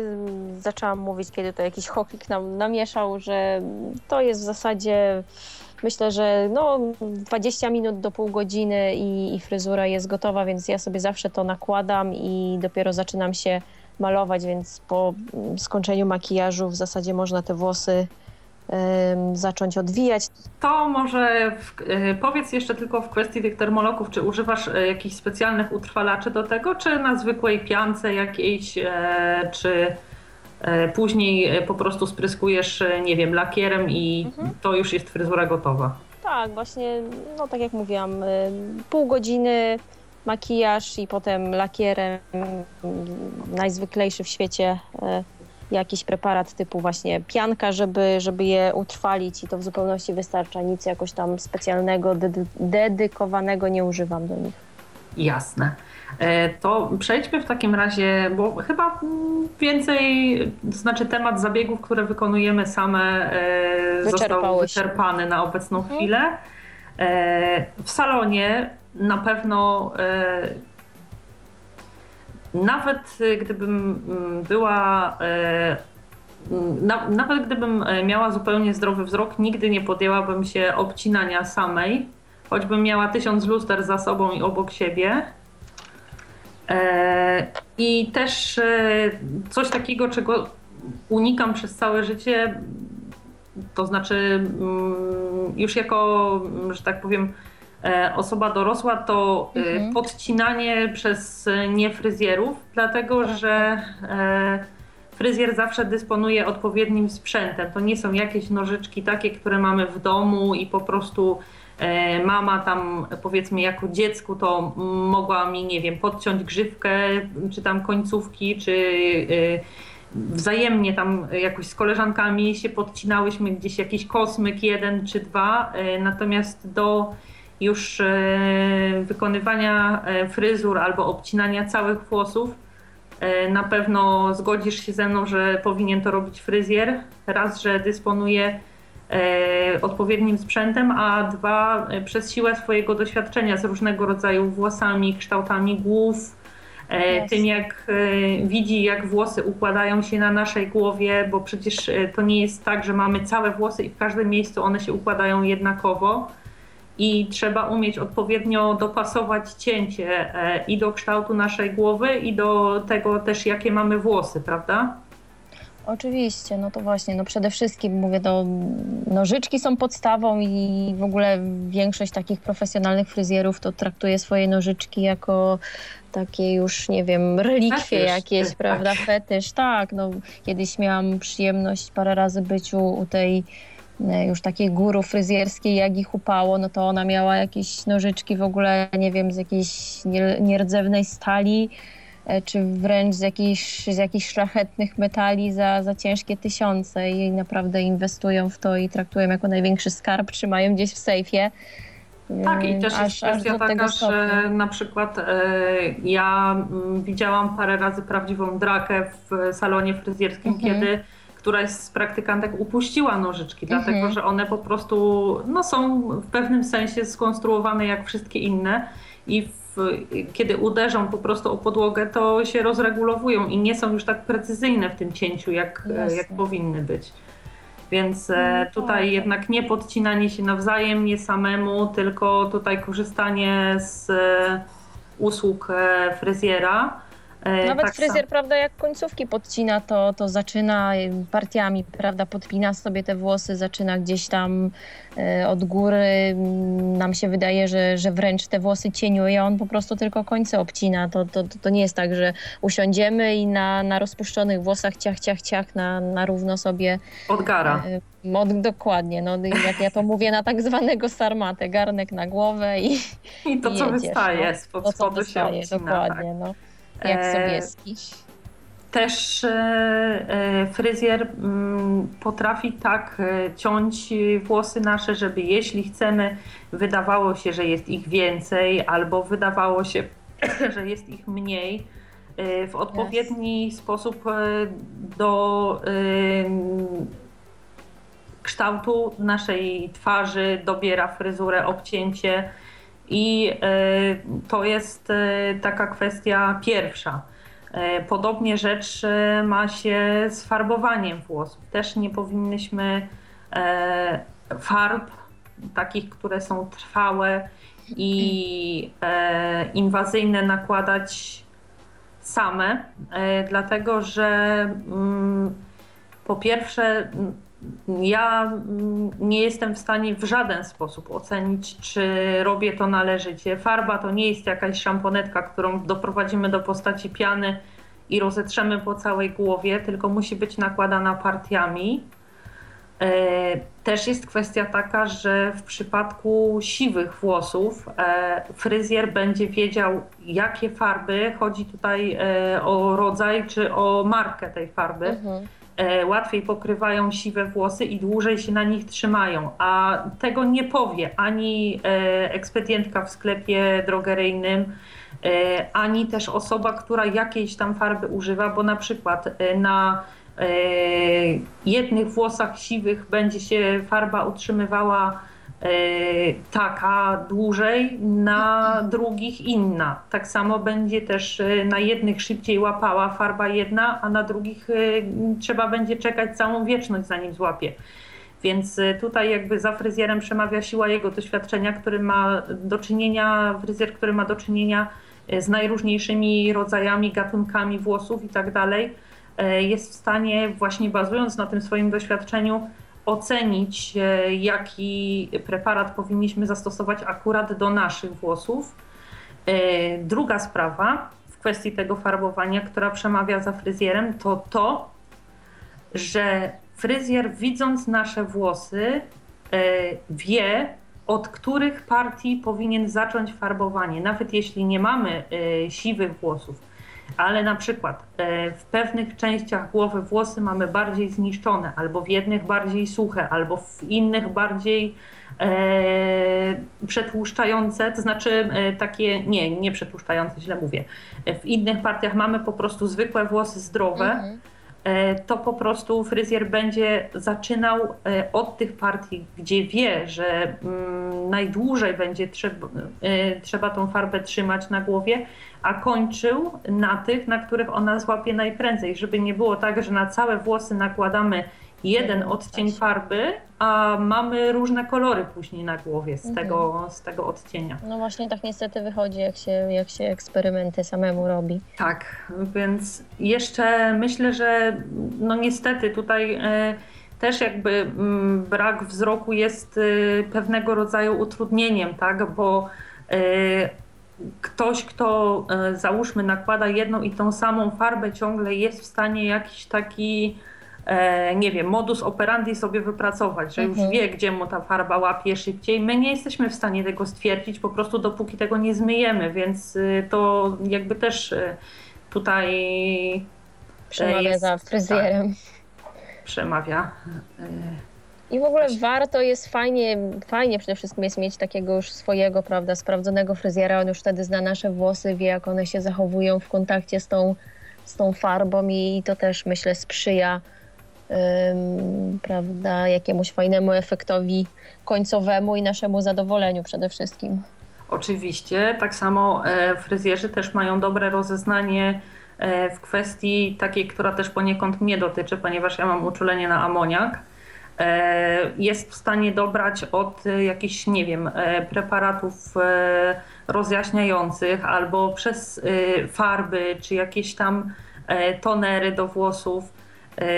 zaczęłam mówić, kiedy to jakiś choklik nam namieszał, że to jest w zasadzie myślę, że no 20 minut do pół godziny i, i fryzura jest gotowa, więc ja sobie zawsze to nakładam i dopiero zaczynam się malować, więc po skończeniu makijażu w zasadzie można te włosy zacząć odwijać. To może w, y, powiedz jeszcze tylko w kwestii tych termoloków, czy używasz y, jakichś specjalnych utrwalaczy do tego, czy na zwykłej piance jakiejś, e, czy e, później e, po prostu spryskujesz, e, nie wiem, lakierem i Mhm. to już jest fryzura gotowa? Tak, właśnie, no tak jak mówiłam, pół godziny makijaż i potem lakierem, najzwyklejszy w świecie jakiś preparat typu właśnie pianka, żeby, żeby je utrwalić i to w zupełności wystarcza. Nic jakoś tam specjalnego, dedy- dedykowanego nie używam do nich. Jasne. E, to przejdźmy w takim razie, bo chyba więcej, to znaczy temat zabiegów, które wykonujemy same, e, został wyczerpany na obecną mhm. chwilę. E, w salonie na pewno nawet gdybym mm, była mm, nawet gdybym miała zupełnie zdrowy wzrok, nigdy nie podjęłabym się obcinania samej, choćbym miała tysiąc luster za sobą i obok siebie. E, I też coś takiego, czego unikam przez całe życie, to znaczy mm, już jako, że tak powiem, osoba dorosła, to mhm. podcinanie przez niefryzjerów, dlatego tak. że fryzjer zawsze dysponuje odpowiednim sprzętem. To nie są jakieś nożyczki takie, które mamy w domu i po prostu E, mama tam powiedzmy jako dziecku to mogła mi, nie wiem, podciąć grzywkę, czy tam końcówki, czy e, wzajemnie tam jakoś z koleżankami się podcinałyśmy gdzieś jakiś kosmyk jeden czy dwa, e, natomiast do już wykonywania fryzur albo obcinania całych włosów na pewno zgodzisz się ze mną, że powinien to robić fryzjer. Raz, że dysponuje E, odpowiednim sprzętem, a dwa e, przez siłę swojego doświadczenia z różnego rodzaju włosami, kształtami głów, yes. tym jak widzi, jak włosy układają się na naszej głowie, bo przecież to nie jest tak, że mamy całe włosy i w każdym miejscu one się układają jednakowo. I trzeba umieć odpowiednio dopasować cięcie i do kształtu naszej głowy, i do tego też, jakie mamy włosy, prawda? Oczywiście, no to właśnie, no przede wszystkim mówię, to nożyczki są podstawą i w ogóle większość takich profesjonalnych fryzjerów to traktuje swoje nożyczki jako takie już, nie wiem, relikwie fetysz, jakieś, tak. prawda, fetysz, tak, no kiedyś miałam przyjemność parę razy być u, u tej e, już takiej guru fryzjerskiej, jak ich upało, no to ona miała jakieś nożyczki w ogóle, nie wiem, z jakiejś nierdzewnej stali, E, czy wręcz z jakichś, z jakichś szlachetnych metali za, za ciężkie tysiące i naprawdę inwestują w to i traktują jako największy skarb, trzymają gdzieś w sejfie. Tak, i też aż, jest kwestia taka, że na przykład e, ja m, widziałam parę razy prawdziwą drakę w salonie fryzjerskim, mhm. kiedy któraś z praktykantek upuściła nożyczki, mhm. dlatego że one po prostu no, są w pewnym sensie skonstruowane jak wszystkie inne i w kiedy uderzą po prostu o podłogę, to się rozregulowują i nie są już tak precyzyjne w tym cięciu, jak, jak powinny być. Więc e, no tutaj tak. jednak nie podcinanie się nawzajem, nie samemu, tylko tutaj korzystanie z e, usług e, fryzjera. E, Nawet tak fryzjer, sam. prawda, jak końcówki podcina, to, to zaczyna partiami, prawda, podpina sobie te włosy, zaczyna gdzieś tam e, od góry. Nam się wydaje, że, że wręcz te włosy cieniuje, on po prostu tylko końce obcina. To, to, to nie jest tak, że usiądziemy i na, na rozpuszczonych włosach ciach, ciach, ciach na, na równo sobie... Odgara. E, od, dokładnie, no, jak ja to mówię, na tak zwanego sarmatę, garnek na głowę i I to, i co jedziesz, wystaje no. spod spodu się obcina, dokładnie, tak. no. Jak e, Sobieski. Też e, e, fryzjer mm, potrafi tak ciąć włosy nasze, żeby jeśli chcemy, wydawało się, że jest ich więcej, albo wydawało się, że jest ich mniej, w odpowiedni yes. sposób do kształtu naszej twarzy dobiera fryzurę, obcięcie i e, to jest e, taka kwestia pierwsza. E, podobnie rzecz ma się z farbowaniem włosów. Też nie powinnyśmy farb takich, które są trwałe i inwazyjne nakładać same, dlatego że mm, po pierwsze ja mm, nie jestem w stanie w żaden sposób ocenić, czy robię to należycie. Farba to nie jest jakaś szamponetka, którą doprowadzimy do postaci piany i rozetrzemy po całej głowie, tylko musi być nakładana partiami. E, też jest kwestia taka, że w przypadku siwych włosów e, fryzjer będzie wiedział, jakie farby, chodzi tutaj e, o rodzaj czy o markę tej farby. Mhm łatwiej pokrywają siwe włosy i dłużej się na nich trzymają. A tego nie powie ani e, ekspedientka w sklepie drogeryjnym, e, ani też osoba, która jakiejś tam farby używa, bo na przykład e, na e, jednych włosach siwych będzie się farba utrzymywała e, taka dłużej, na drugich inna. Tak samo będzie też e, na jednych szybciej łapała farba jedna, a na drugich e, trzeba będzie czekać całą wieczność zanim złapie. Więc e, tutaj jakby za fryzjerem przemawia siła jego doświadczenia, który ma do czynienia, fryzjer, który ma do czynienia e, z najróżniejszymi rodzajami, gatunkami włosów i tak dalej, e, jest w stanie właśnie bazując na tym swoim doświadczeniu ocenić, e, jaki preparat powinniśmy zastosować akurat do naszych włosów. E, Druga sprawa w kwestii tego farbowania, która przemawia za fryzjerem, to to, że fryzjer widząc nasze włosy e, wie, od których partii powinien zacząć farbowanie. Nawet jeśli nie mamy siwych włosów, ale na przykład e, w pewnych częściach głowy włosy mamy bardziej zniszczone, albo w jednych bardziej suche, albo w innych bardziej e, przetłuszczające, to znaczy e, takie, nie, nie przetłuszczające, źle mówię. E, W innych partiach mamy po prostu zwykłe włosy zdrowe, Mhm. E, to po prostu fryzjer będzie zaczynał e, od tych partii, gdzie wie, że mm, najdłużej będzie trzeba, e, trzeba tą farbę trzymać na głowie, a kończył na tych, na których ona złapie najprędzej, żeby nie było tak, że na całe włosy nakładamy jeden odcień farby, a mamy różne kolory później na głowie z, Mhm. tego, z tego odcienia. No właśnie tak niestety wychodzi, jak się, jak się eksperymenty samemu robi. Tak, więc jeszcze myślę, że no niestety tutaj e, też jakby mm, brak wzroku jest e, pewnego rodzaju utrudnieniem, tak, bo e, ktoś, kto załóżmy nakłada jedną i tą samą farbę ciągle jest w stanie jakiś taki nie wiem, modus operandi sobie wypracować, że już Mhm. wie, gdzie mu ta farba łapie szybciej. My nie jesteśmy w stanie tego stwierdzić, po prostu dopóki tego nie zmyjemy, więc y, to jakby też y, tutaj Przemawia jest- za fryzjerem. przemawia. Y, I w ogóle warto jest fajnie, fajnie przede wszystkim jest mieć takiego już swojego, prawda, sprawdzonego fryzjera. On już wtedy zna nasze włosy, wie jak one się zachowują w kontakcie z tą, z tą farbą i to też myślę sprzyja prawda, jakiemuś fajnemu efektowi końcowemu i naszemu zadowoleniu przede wszystkim. Oczywiście, tak samo e, fryzjerzy też mają dobre rozeznanie e, w kwestii takiej, która też poniekąd mnie dotyczy, ponieważ ja mam uczulenie na amoniak. E, Jest w stanie dobrać od jakichś, nie wiem, preparatów rozjaśniających albo przez farby czy jakieś tam tonery do włosów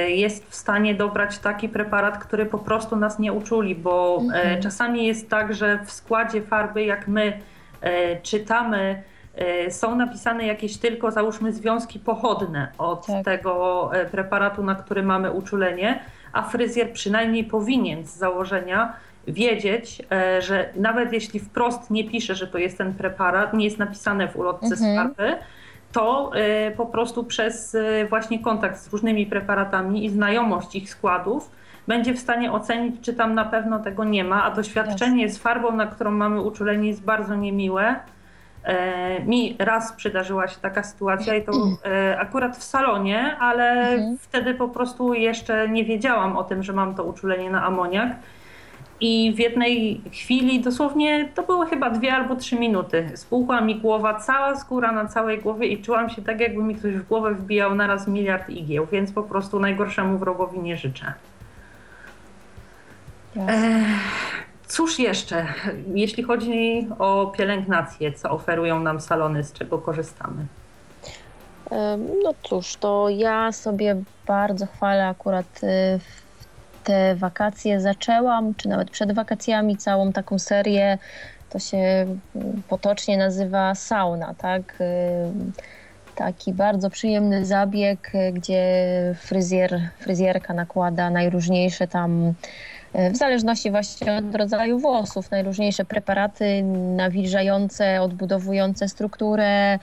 jest w stanie dobrać taki preparat, który po prostu nas nie uczuli, bo e, Mhm. czasami jest tak, że w składzie farby, jak my e, czytamy, e, są napisane jakieś tylko, załóżmy, związki pochodne od Tak. tego e, preparatu, na który mamy uczulenie, a fryzjer przynajmniej powinien z założenia wiedzieć, e, że nawet jeśli wprost nie pisze, że to jest ten preparat, nie jest napisane w ulotce z Mhm. farby, to e, po prostu przez e, właśnie kontakt z różnymi preparatami i znajomość ich składów będzie w stanie ocenić, czy tam na pewno tego nie ma, a doświadczenie z farbą, na którą mamy uczulenie jest bardzo niemiłe. E, mi raz przydarzyła się taka sytuacja i to e, akurat w salonie, ale Mhm. wtedy po prostu jeszcze nie wiedziałam o tym, że mam to uczulenie na amoniak. I w jednej chwili, dosłownie to było chyba dwie albo trzy minuty, spuchła mi głowa, cała skóra na całej głowie i czułam się tak, jakby mi ktoś w głowę wbijał naraz miliard igieł, więc po prostu najgorszemu wrogowi nie życzę. Jasne. Cóż jeszcze, jeśli chodzi o pielęgnację, co oferują nam salony, z czego korzystamy? No cóż, to ja sobie bardzo chwalę akurat y, w te wakacje zaczęłam, czy nawet przed wakacjami całą taką serię, to się potocznie nazywa sauna, tak? Y, Taki bardzo przyjemny zabieg, gdzie fryzjer, fryzjerka nakłada najróżniejsze tam w zależności właśnie od rodzaju włosów. Najróżniejsze preparaty nawilżające, odbudowujące strukturę.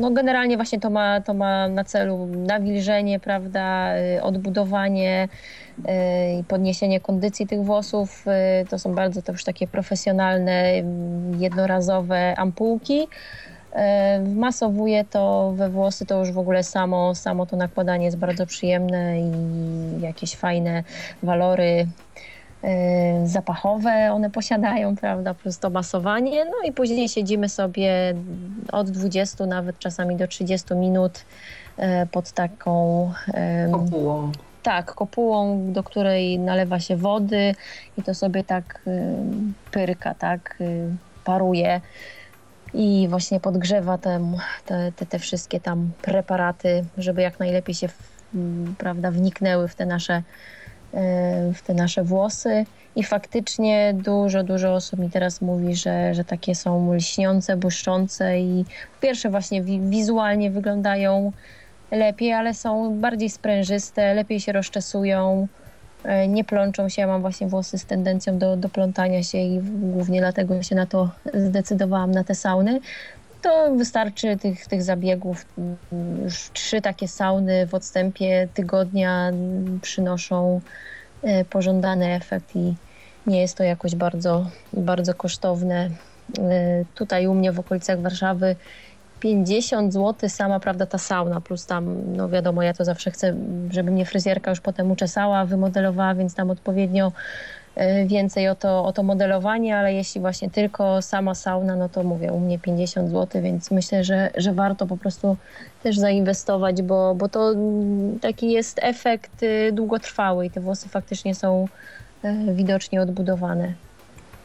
No generalnie właśnie to ma, to ma na celu nawilżenie, prawda, odbudowanie i podniesienie kondycji tych włosów. To są bardzo to już takie profesjonalne, jednorazowe ampułki. Masowuje to we włosy, to już w ogóle samo, samo to nakładanie jest bardzo przyjemne i jakieś fajne walory zapachowe one posiadają, prawda, plus to masowanie. No i później siedzimy sobie od 20 nawet czasami do 30 minut pod taką kopułą. Tak, kopułą, do której nalewa się wody i to sobie tak pyrka, tak, paruje i właśnie podgrzewa te, te, te wszystkie tam preparaty, żeby jak najlepiej się prawda, wniknęły w te nasze w te nasze włosy. I faktycznie dużo, dużo osób mi teraz mówi, że, że takie są lśniące, błyszczące i pierwsze właśnie wizualnie wyglądają lepiej, ale są bardziej sprężyste, lepiej się rozczesują, nie plączą się. Ja mam właśnie włosy z tendencją do, do plątania się i głównie dlatego się na to zdecydowałam, na te sauny. To wystarczy tych, tych zabiegów. Już trzy takie sauny w odstępie tygodnia przynoszą pożądany efekt i nie jest to jakoś bardzo, bardzo kosztowne. Tutaj u mnie w okolicach Warszawy 50 zł sama, prawda, ta sauna, plus tam, no wiadomo, ja to zawsze chcę, żeby mnie fryzjerka już potem uczesała, wymodelowała, więc tam odpowiednio więcej o to, o to modelowanie, ale jeśli właśnie tylko sama sauna, no to mówię, u mnie 50 zł, więc myślę, że, że warto po prostu też zainwestować, bo, bo to taki jest efekt długotrwały i te włosy faktycznie są widocznie odbudowane.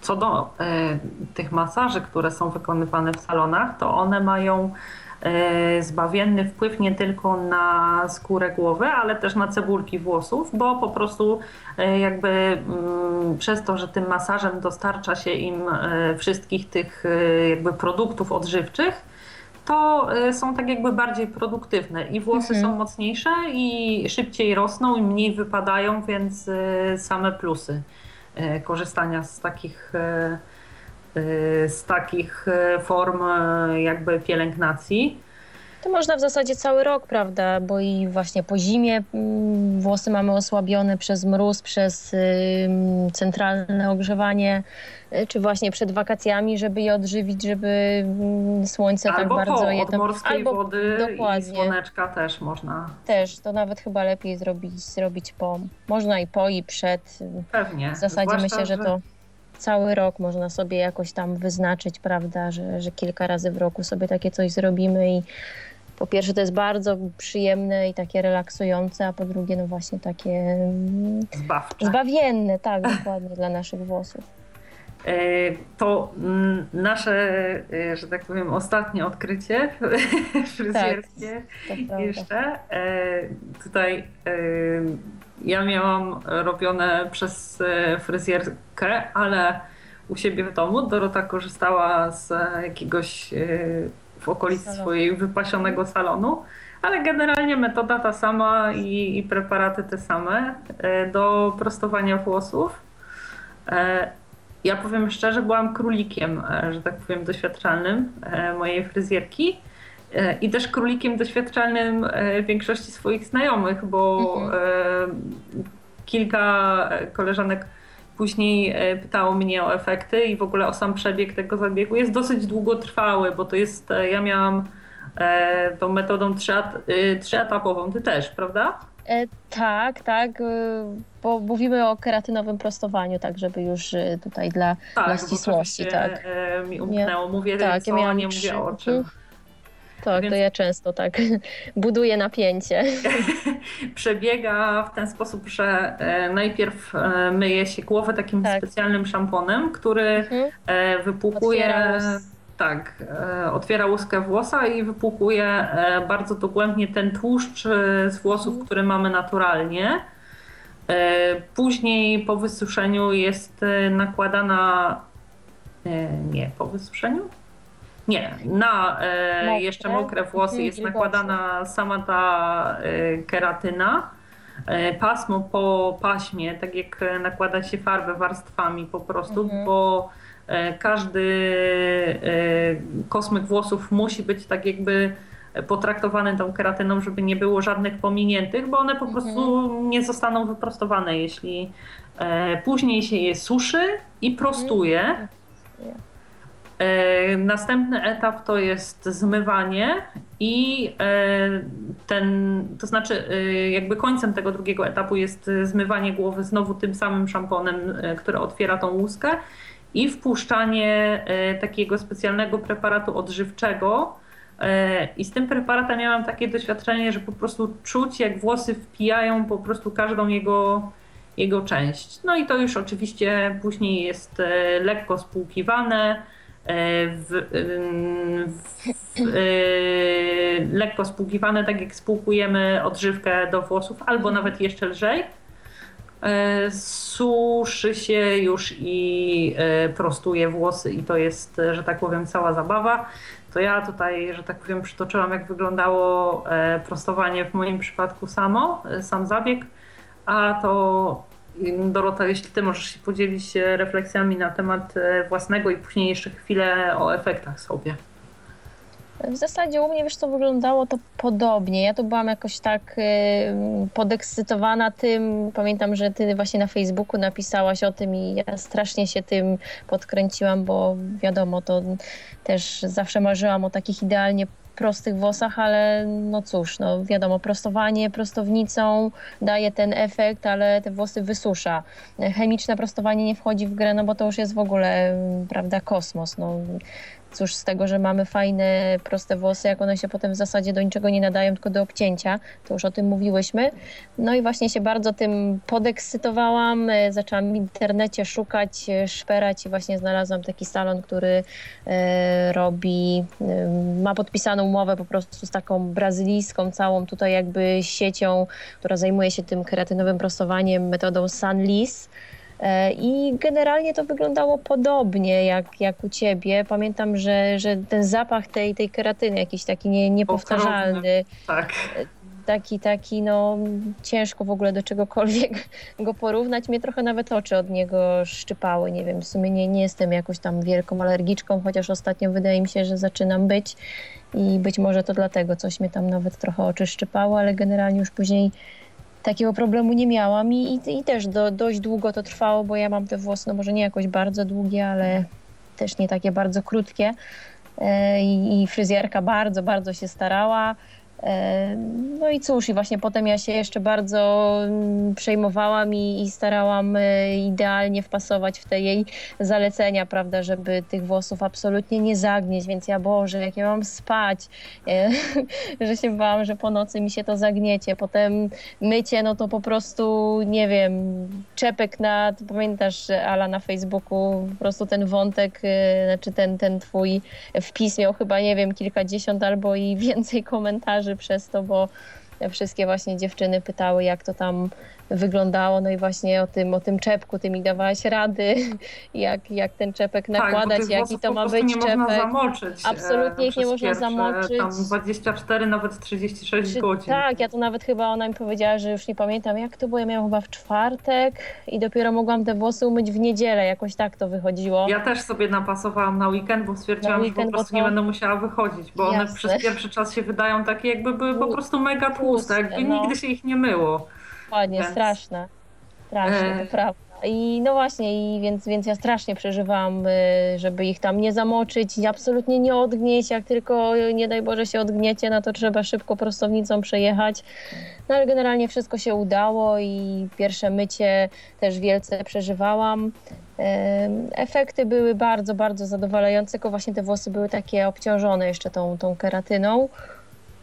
Co do e, tych masaży, które są wykonywane w salonach, to one mają e, zbawienny wpływ nie tylko na skórę głowy, ale też na cebulki włosów, bo po prostu e, jakby mm, przez to, że tym masażem dostarcza się im wszystkich tych jakby produktów odżywczych, to są tak jakby bardziej produktywne i włosy mhm. są mocniejsze i szybciej rosną i mniej wypadają, więc same plusy. E, korzystania z takich, e, e, z takich form jakby pielęgnacji. To można w zasadzie cały rok, prawda? Bo i właśnie po zimie mm, włosy mamy osłabione przez mróz, przez centralne ogrzewanie, czy właśnie przed wakacjami, żeby je odżywić, żeby mm, słońce tak Albo tak bardzo po, je od morskiej Albo, wody dokładnie. i słoneczka też można. Też, to nawet chyba lepiej zrobić, zrobić po. Można i po i przed. Pewnie. W zasadzie Zwłaszcza, myślę, że to cały rok można sobie jakoś tam wyznaczyć, prawda, że, że kilka razy w roku sobie takie coś zrobimy i po pierwsze to jest bardzo przyjemne i takie relaksujące, a po drugie no właśnie takie mm, Zbawcze. zbawienne, tak, dokładnie dla naszych włosów. E, to mm, nasze, e, że tak powiem, ostatnie odkrycie fryzjerskie tak, jeszcze. E, tutaj ja miałam robione przez fryzjerkę, ale u siebie w domu Dorota korzystała z jakiegoś w okolicy Salon. swojej wypasionego salonu, ale generalnie metoda ta sama i, i preparaty te same e, do prostowania włosów. E, ja powiem szczerze, byłam królikiem, e, że tak powiem, doświadczalnym mojej fryzjerki i też królikiem doświadczalnym większości swoich znajomych, bo mhm. kilka koleżanek Później e, pytało mnie o efekty i w ogóle o sam przebieg tego zabiegu. Jest dosyć długotrwały, bo to jest, e, ja miałam e, tą metodą trzyetapową, ty też, prawda? E, tak, tak, bo mówimy o keratynowym prostowaniu, tak, żeby już tutaj dla, tak, dla ścisłości. Tak, mi umknęło. Mówię tak, ja miałam nie mówię o czym. Tak, Więc... to ja często tak buduję napięcie. Przebiega w ten sposób, że e, najpierw e, myje się głowę takim tak. specjalnym szamponem, który mhm. E, wypłukuje. Tak, otwiera łuskę włosa i wypłukuje bardzo dogłębnie ten tłuszcz z włosów, mhm. który mamy naturalnie. Później po wysuszeniu jest nakładana. Nie, po wysuszeniu? Nie, na e, jeszcze mokre włosy jest nakładana sama ta e, keratyna. E, pasmo po paśmie, tak jak nakłada się farbę warstwami po prostu, Mhm. bo e, każdy e, kosmyk włosów musi być tak jakby potraktowany tą keratyną, żeby nie było żadnych pominiętych, bo one po prostu nie zostaną wyprostowane, jeśli e, później się je suszy i prostuje. E, Następny etap to jest zmywanie i e, ten, to znaczy e, jakby końcem tego drugiego etapu jest e, zmywanie głowy znowu tym samym szamponem, e, które otwiera tą łuskę i wpuszczanie e, takiego specjalnego preparatu odżywczego. E, I z tym preparatem miałam takie doświadczenie, że po prostu czuć jak włosy wpijają po prostu każdą jego, jego część. No i to już oczywiście później jest e, lekko spłukiwane e, w, ym, w, e, lekko spłukiwane, tak jak spłukujemy odżywkę do włosów, albo nawet jeszcze lżej. E, Suszy się już i prostuje włosy i to jest, że tak powiem, cała zabawa. To ja tutaj, że tak powiem, przytoczyłam, jak wyglądało prostowanie w moim przypadku samo, sam zabieg, a to Dorota, jeśli ty możesz się podzielić się refleksjami na temat e, własnego i później jeszcze chwilę o efektach sobie. W zasadzie u mnie, wiesz co, wyglądało to podobnie. Ja tu byłam jakoś tak y, podekscytowana tym. Pamiętam, że ty właśnie na Facebooku napisałaś o tym i ja strasznie się tym podkręciłam, bo wiadomo, to też zawsze marzyłam o takich idealnie prostych włosach, ale no cóż, no wiadomo, prostowanie prostownicą daje ten efekt, ale te włosy wysusza. Chemiczne prostowanie nie wchodzi w grę, no bo to już jest w ogóle, prawda, kosmos. No, cóż z tego, że mamy fajne, proste włosy, jak one się potem w zasadzie do niczego nie nadają, tylko do obcięcia. To już o tym mówiłyśmy. No i właśnie się bardzo tym podekscytowałam. E, Zaczęłam w internecie szukać, e, szperać i właśnie znalazłam taki salon, który e, robi, ma podpisaną umowę po prostu z taką brazylijską całą tutaj jakby siecią, która zajmuje się tym keratynowym prostowaniem metodą Sunlis. E, I generalnie to wyglądało podobnie jak, jak u ciebie. Pamiętam, że, że ten zapach tej, tej keratyny jakiś taki nie, niepowtarzalny, Tak. taki, taki, no ciężko w ogóle do czegokolwiek go porównać. Mnie trochę nawet oczy od niego szczypały. Nie wiem, w sumie nie, nie jestem jakąś tam wielką alergiczką, chociaż ostatnio wydaje mi się, że zaczynam być i być może to dlatego coś mnie tam nawet trochę oczy szczypało, ale generalnie już później takiego problemu nie miałam i, i, i też do, dość długo to trwało, bo ja mam te włosy, no może nie jakoś bardzo długie, ale też nie takie bardzo krótkie. E, I, I fryzjerka bardzo, bardzo się starała. E, No i cóż, i właśnie potem ja się jeszcze bardzo mm, przejmowałam i, i starałam e, idealnie wpasować w te jej zalecenia, prawda, żeby tych włosów absolutnie nie zagnieść, więc ja Boże, jak ja mam spać, e, że się bałam, że po nocy mi się to zagniecie. Potem mycie, no to po prostu, nie wiem, czepek na, pamiętasz Ala na Facebooku, po prostu ten wątek, znaczy ten, ten twój wpis miał chyba, nie wiem, kilkadziesiąt albo i więcej komentarzy przez to, bo wszystkie właśnie dziewczyny pytały, jak to tam wyglądało, no i właśnie o tym, o tym czepku, ty mi dawałaś rady, jak, jak ten czepek nakładać, tak, bo tych jaki to ma być nie czepek. można zamoczyć. e, Absolutnie ich nie można zamoczyć. Tam 24, nawet 36 Czy- godzin. Tak, ja to nawet chyba ona mi powiedziała, że już nie pamiętam jak to było, ja miałam chyba w czwartek i dopiero mogłam te włosy umyć w niedzielę, jakoś tak to wychodziło. Ja też sobie napasowałam na weekend, bo stwierdziłam, Na że po weekend, prostu to- nie będę musiała wychodzić, bo one Jasne. przez pierwszy czas się wydają takie, jakby były po prostu mega tłuste, jakby no. nigdy się ich nie myło. Dokładnie, Więc- straszne. Straszne, E. to prawda. I no właśnie, i więc, więc ja strasznie przeżywałam, y, żeby ich tam nie zamoczyć i absolutnie nie odgnieść. Jak tylko, y, nie daj Boże, się odgniecie, no to trzeba szybko prostownicą przejechać. No ale generalnie wszystko się udało i pierwsze mycie też wielce przeżywałam. Efekty były bardzo, bardzo zadowalające, tylko właśnie te włosy były takie obciążone jeszcze tą, tą keratyną.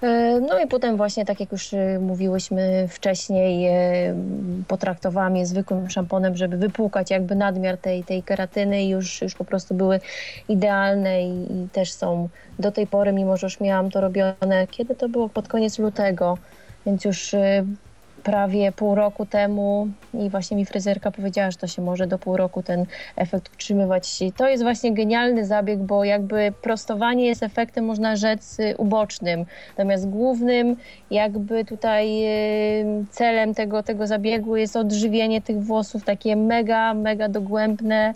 E, No i potem właśnie, tak jak już y, mówiłyśmy wcześniej, e, potraktowałam je zwykłym szamponem, żeby wypłukać jakby nadmiar tej, tej keratyny. I już, już po prostu były idealne i, i też są do tej pory, mimo że już miałam to robione, kiedy to było? Pod koniec lutego, więc już prawie pół roku temu i właśnie mi fryzjerka powiedziała, że to się może do pół roku ten efekt utrzymywać. To jest właśnie genialny zabieg, bo jakby prostowanie jest efektem, można rzec, ubocznym. Natomiast głównym jakby tutaj y, celem tego, tego zabiegu jest odżywienie tych włosów, takie mega, mega dogłębne,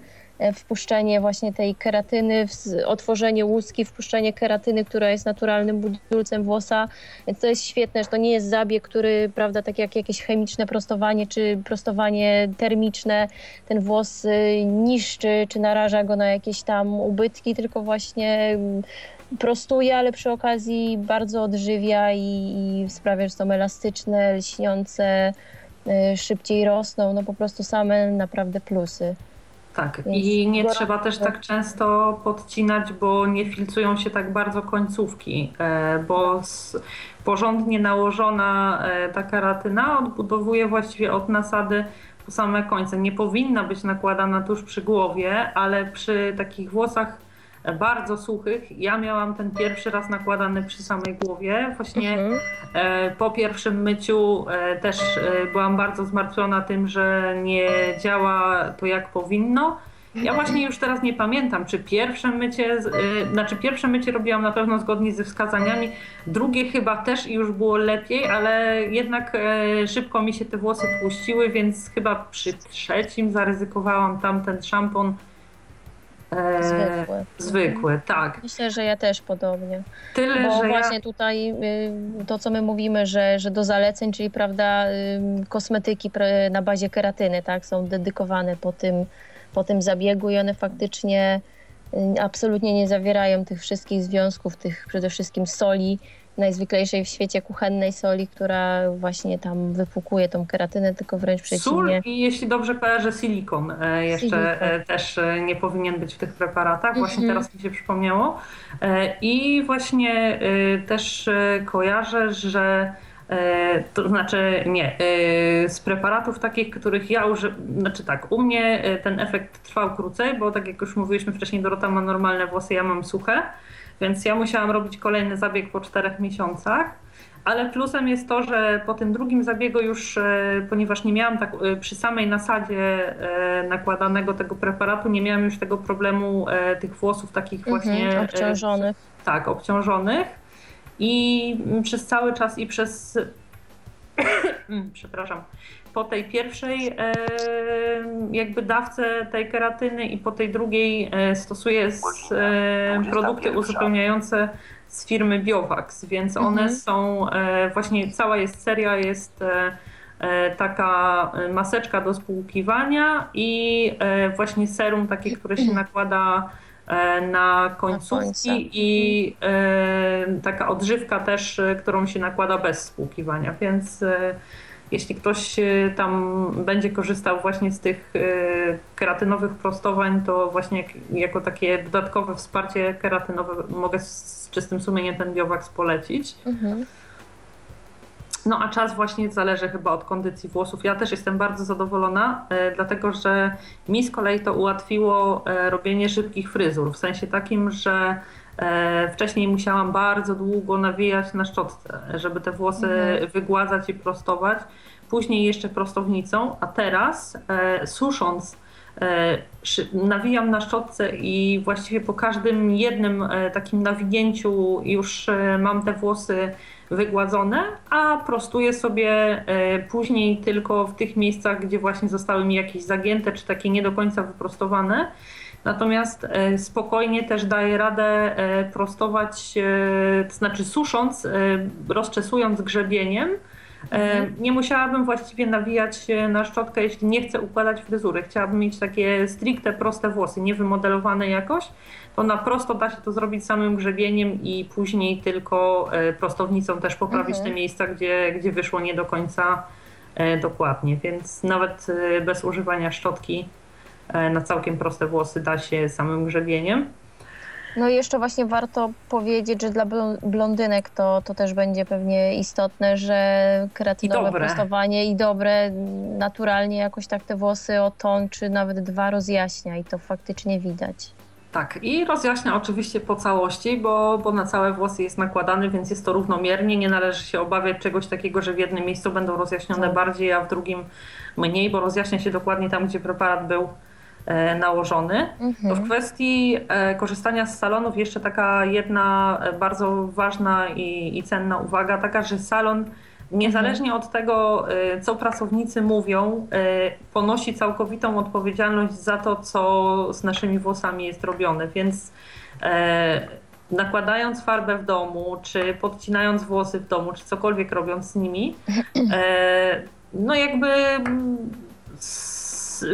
wpuszczenie właśnie tej keratyny, otworzenie łuski, wpuszczenie keratyny, która jest naturalnym budulcem włosa. Więc to jest świetne, że to nie jest zabieg, który, prawda, tak jak jakieś chemiczne prostowanie czy prostowanie termiczne, ten włos y, niszczy czy naraża go na jakieś tam ubytki, tylko właśnie mm, prostuje, ale przy okazji bardzo odżywia i, i sprawia, że są elastyczne, lśniące, y, szybciej rosną, no po prostu same naprawdę plusy. Tak, i nie trzeba też tak często podcinać, bo nie filcują się tak bardzo końcówki, e, bo porządnie nałożona e, ta keratyna odbudowuje właściwie od nasady po same końce. Nie powinna być nakładana tuż przy głowie, ale przy takich włosach bardzo suchych, ja miałam ten pierwszy raz nakładany przy samej głowie, właśnie Mhm. E, Po pierwszym myciu e, też e, byłam bardzo zmartwiona tym, że nie działa to jak powinno. Ja właśnie już teraz nie pamiętam, czy pierwsze mycie, znaczy pierwsze mycie robiłam na pewno zgodnie ze wskazaniami, drugie chyba też i już było lepiej, ale jednak szybko mi się te włosy tłuściły, więc chyba przy trzecim zaryzykowałam tamten szampon Zwykły. zwykły, tak. Myślę, że ja też podobnie. Tyle, Bo że ja... właśnie tutaj y, to, co my mówimy, że, że do zaleceń, czyli prawda, y, kosmetyki na bazie keratyny, tak, są dedykowane po tym, po tym zabiegu i one faktycznie y, absolutnie nie zawierają tych wszystkich związków, tych przede wszystkim soli, najzwyklejszej w świecie kuchennej soli, która właśnie tam wypłukuje tą keratynę, tylko wręcz Sól przeciwnie. i jeśli dobrze kojarzę, silikon e, jeszcze Silikon. e, też e, nie powinien być w tych preparatach. Właśnie Mhm. teraz mi się przypomniało. I właśnie też kojarzę, że to znaczy nie, z preparatów takich, których ja używam, znaczy tak, u mnie ten efekt trwał krócej, bo tak jak już mówiliśmy wcześniej, Dorota ma normalne włosy, ja mam suche, więc ja musiałam robić kolejny zabieg po czterech miesiącach. Ale plusem jest to, że po tym drugim zabiegu już, e, ponieważ nie miałam tak e, przy samej nasadzie e, nakładanego tego preparatu, nie miałam już tego problemu tych włosów takich właśnie Mhm, obciążonych. tak, obciążonych. I przez cały czas i przez przepraszam, po tej pierwszej e, jakby dawce tej keratyny i po tej drugiej e, stosuję z, e, produkty uzupełniające z firmy Biovax, więc one Mhm. są właśnie cała jest seria jest taka maseczka do spłukiwania i właśnie serum takie, które się nakłada na końcówki końce. i taka odżywka też, którą się nakłada bez spłukiwania, więc jeśli ktoś e, tam będzie korzystał właśnie z tych e, keratynowych prostowań, to właśnie jak, jako takie dodatkowe wsparcie keratynowe mogę z, czystym sumieniem ten Biovax polecić. Mhm. No a czas właśnie zależy chyba od kondycji włosów. Ja też jestem bardzo zadowolona, e, dlatego że mi z kolei to ułatwiło robienie szybkich fryzur. W sensie takim, że wcześniej musiałam bardzo długo nawijać na szczotce, żeby te włosy Mhm. wygładzać i prostować. Później jeszcze prostownicą, a teraz e, susząc e, nawijam na szczotce i właściwie po każdym jednym e, takim nawinięciu już e, mam te włosy wygładzone, a prostuję sobie e, później tylko w tych miejscach, gdzie właśnie zostały mi jakieś zagięte czy takie nie do końca wyprostowane. Natomiast e, spokojnie też daję radę e, prostować, e, to znaczy susząc, rozczesując grzebieniem. E, Nie musiałabym właściwie nawijać na szczotkę, jeśli nie chcę układać fryzury. Chciałabym mieć takie stricte proste włosy, nie wymodelowane jakoś. To na prosto da się to zrobić samym grzebieniem i później tylko prostownicą też poprawić Mhm. te miejsca, gdzie, gdzie wyszło nie do końca dokładnie. Więc nawet bez używania szczotki na całkiem proste włosy da się samym grzebieniem. No i jeszcze właśnie warto powiedzieć, że dla blo- blondynek to, to też będzie pewnie istotne, że I dobre. prostowanie i dobre naturalnie jakoś tak te włosy o ton czy nawet dwa rozjaśnia i to faktycznie widać. Tak, i rozjaśnia oczywiście po całości, bo, bo na całe włosy jest nakładany, więc jest to równomiernie. Nie należy się obawiać czegoś takiego, że w jednym miejscu będą rozjaśnione Tak. bardziej, a w drugim mniej, bo rozjaśnia się dokładnie tam, gdzie preparat był e, nałożony. To w Mhm. kwestii e, korzystania z salonów jeszcze taka jedna e, bardzo ważna i, i cenna uwaga, taka, że salon niezależnie od tego, e, co pracownicy mówią, e, ponosi całkowitą odpowiedzialność za to, co z naszymi włosami jest robione, więc e, nakładając farbę w domu, czy podcinając włosy w domu, czy cokolwiek robiąc z nimi, e, no jakby mm,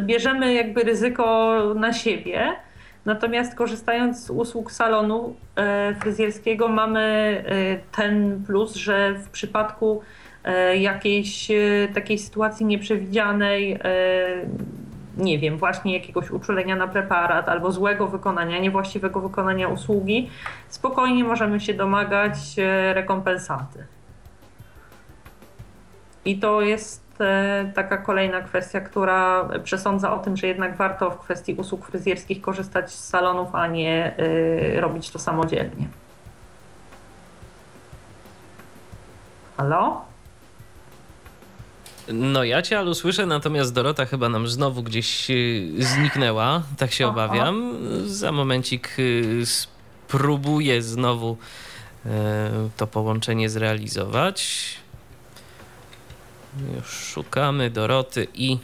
bierzemy jakby ryzyko na siebie. Natomiast korzystając z usług salonu e, fryzjerskiego mamy e, ten plus, że w przypadku e, jakiejś takiej sytuacji nieprzewidzianej, nie wiem, właśnie jakiegoś uczulenia na preparat albo złego wykonania, niewłaściwego wykonania usługi, spokojnie możemy się domagać rekompensaty. I to jest taka kolejna kwestia, która przesądza o tym, że jednak warto w kwestii usług fryzjerskich korzystać z salonów, a nie e, robić to samodzielnie. Halo? No ja cię, Alu, słyszę, natomiast Dorota chyba nam znowu gdzieś y, zniknęła, tak się obawiam. Za momencik y, spróbuję znowu y, to połączenie zrealizować. Już szukamy Doroty i,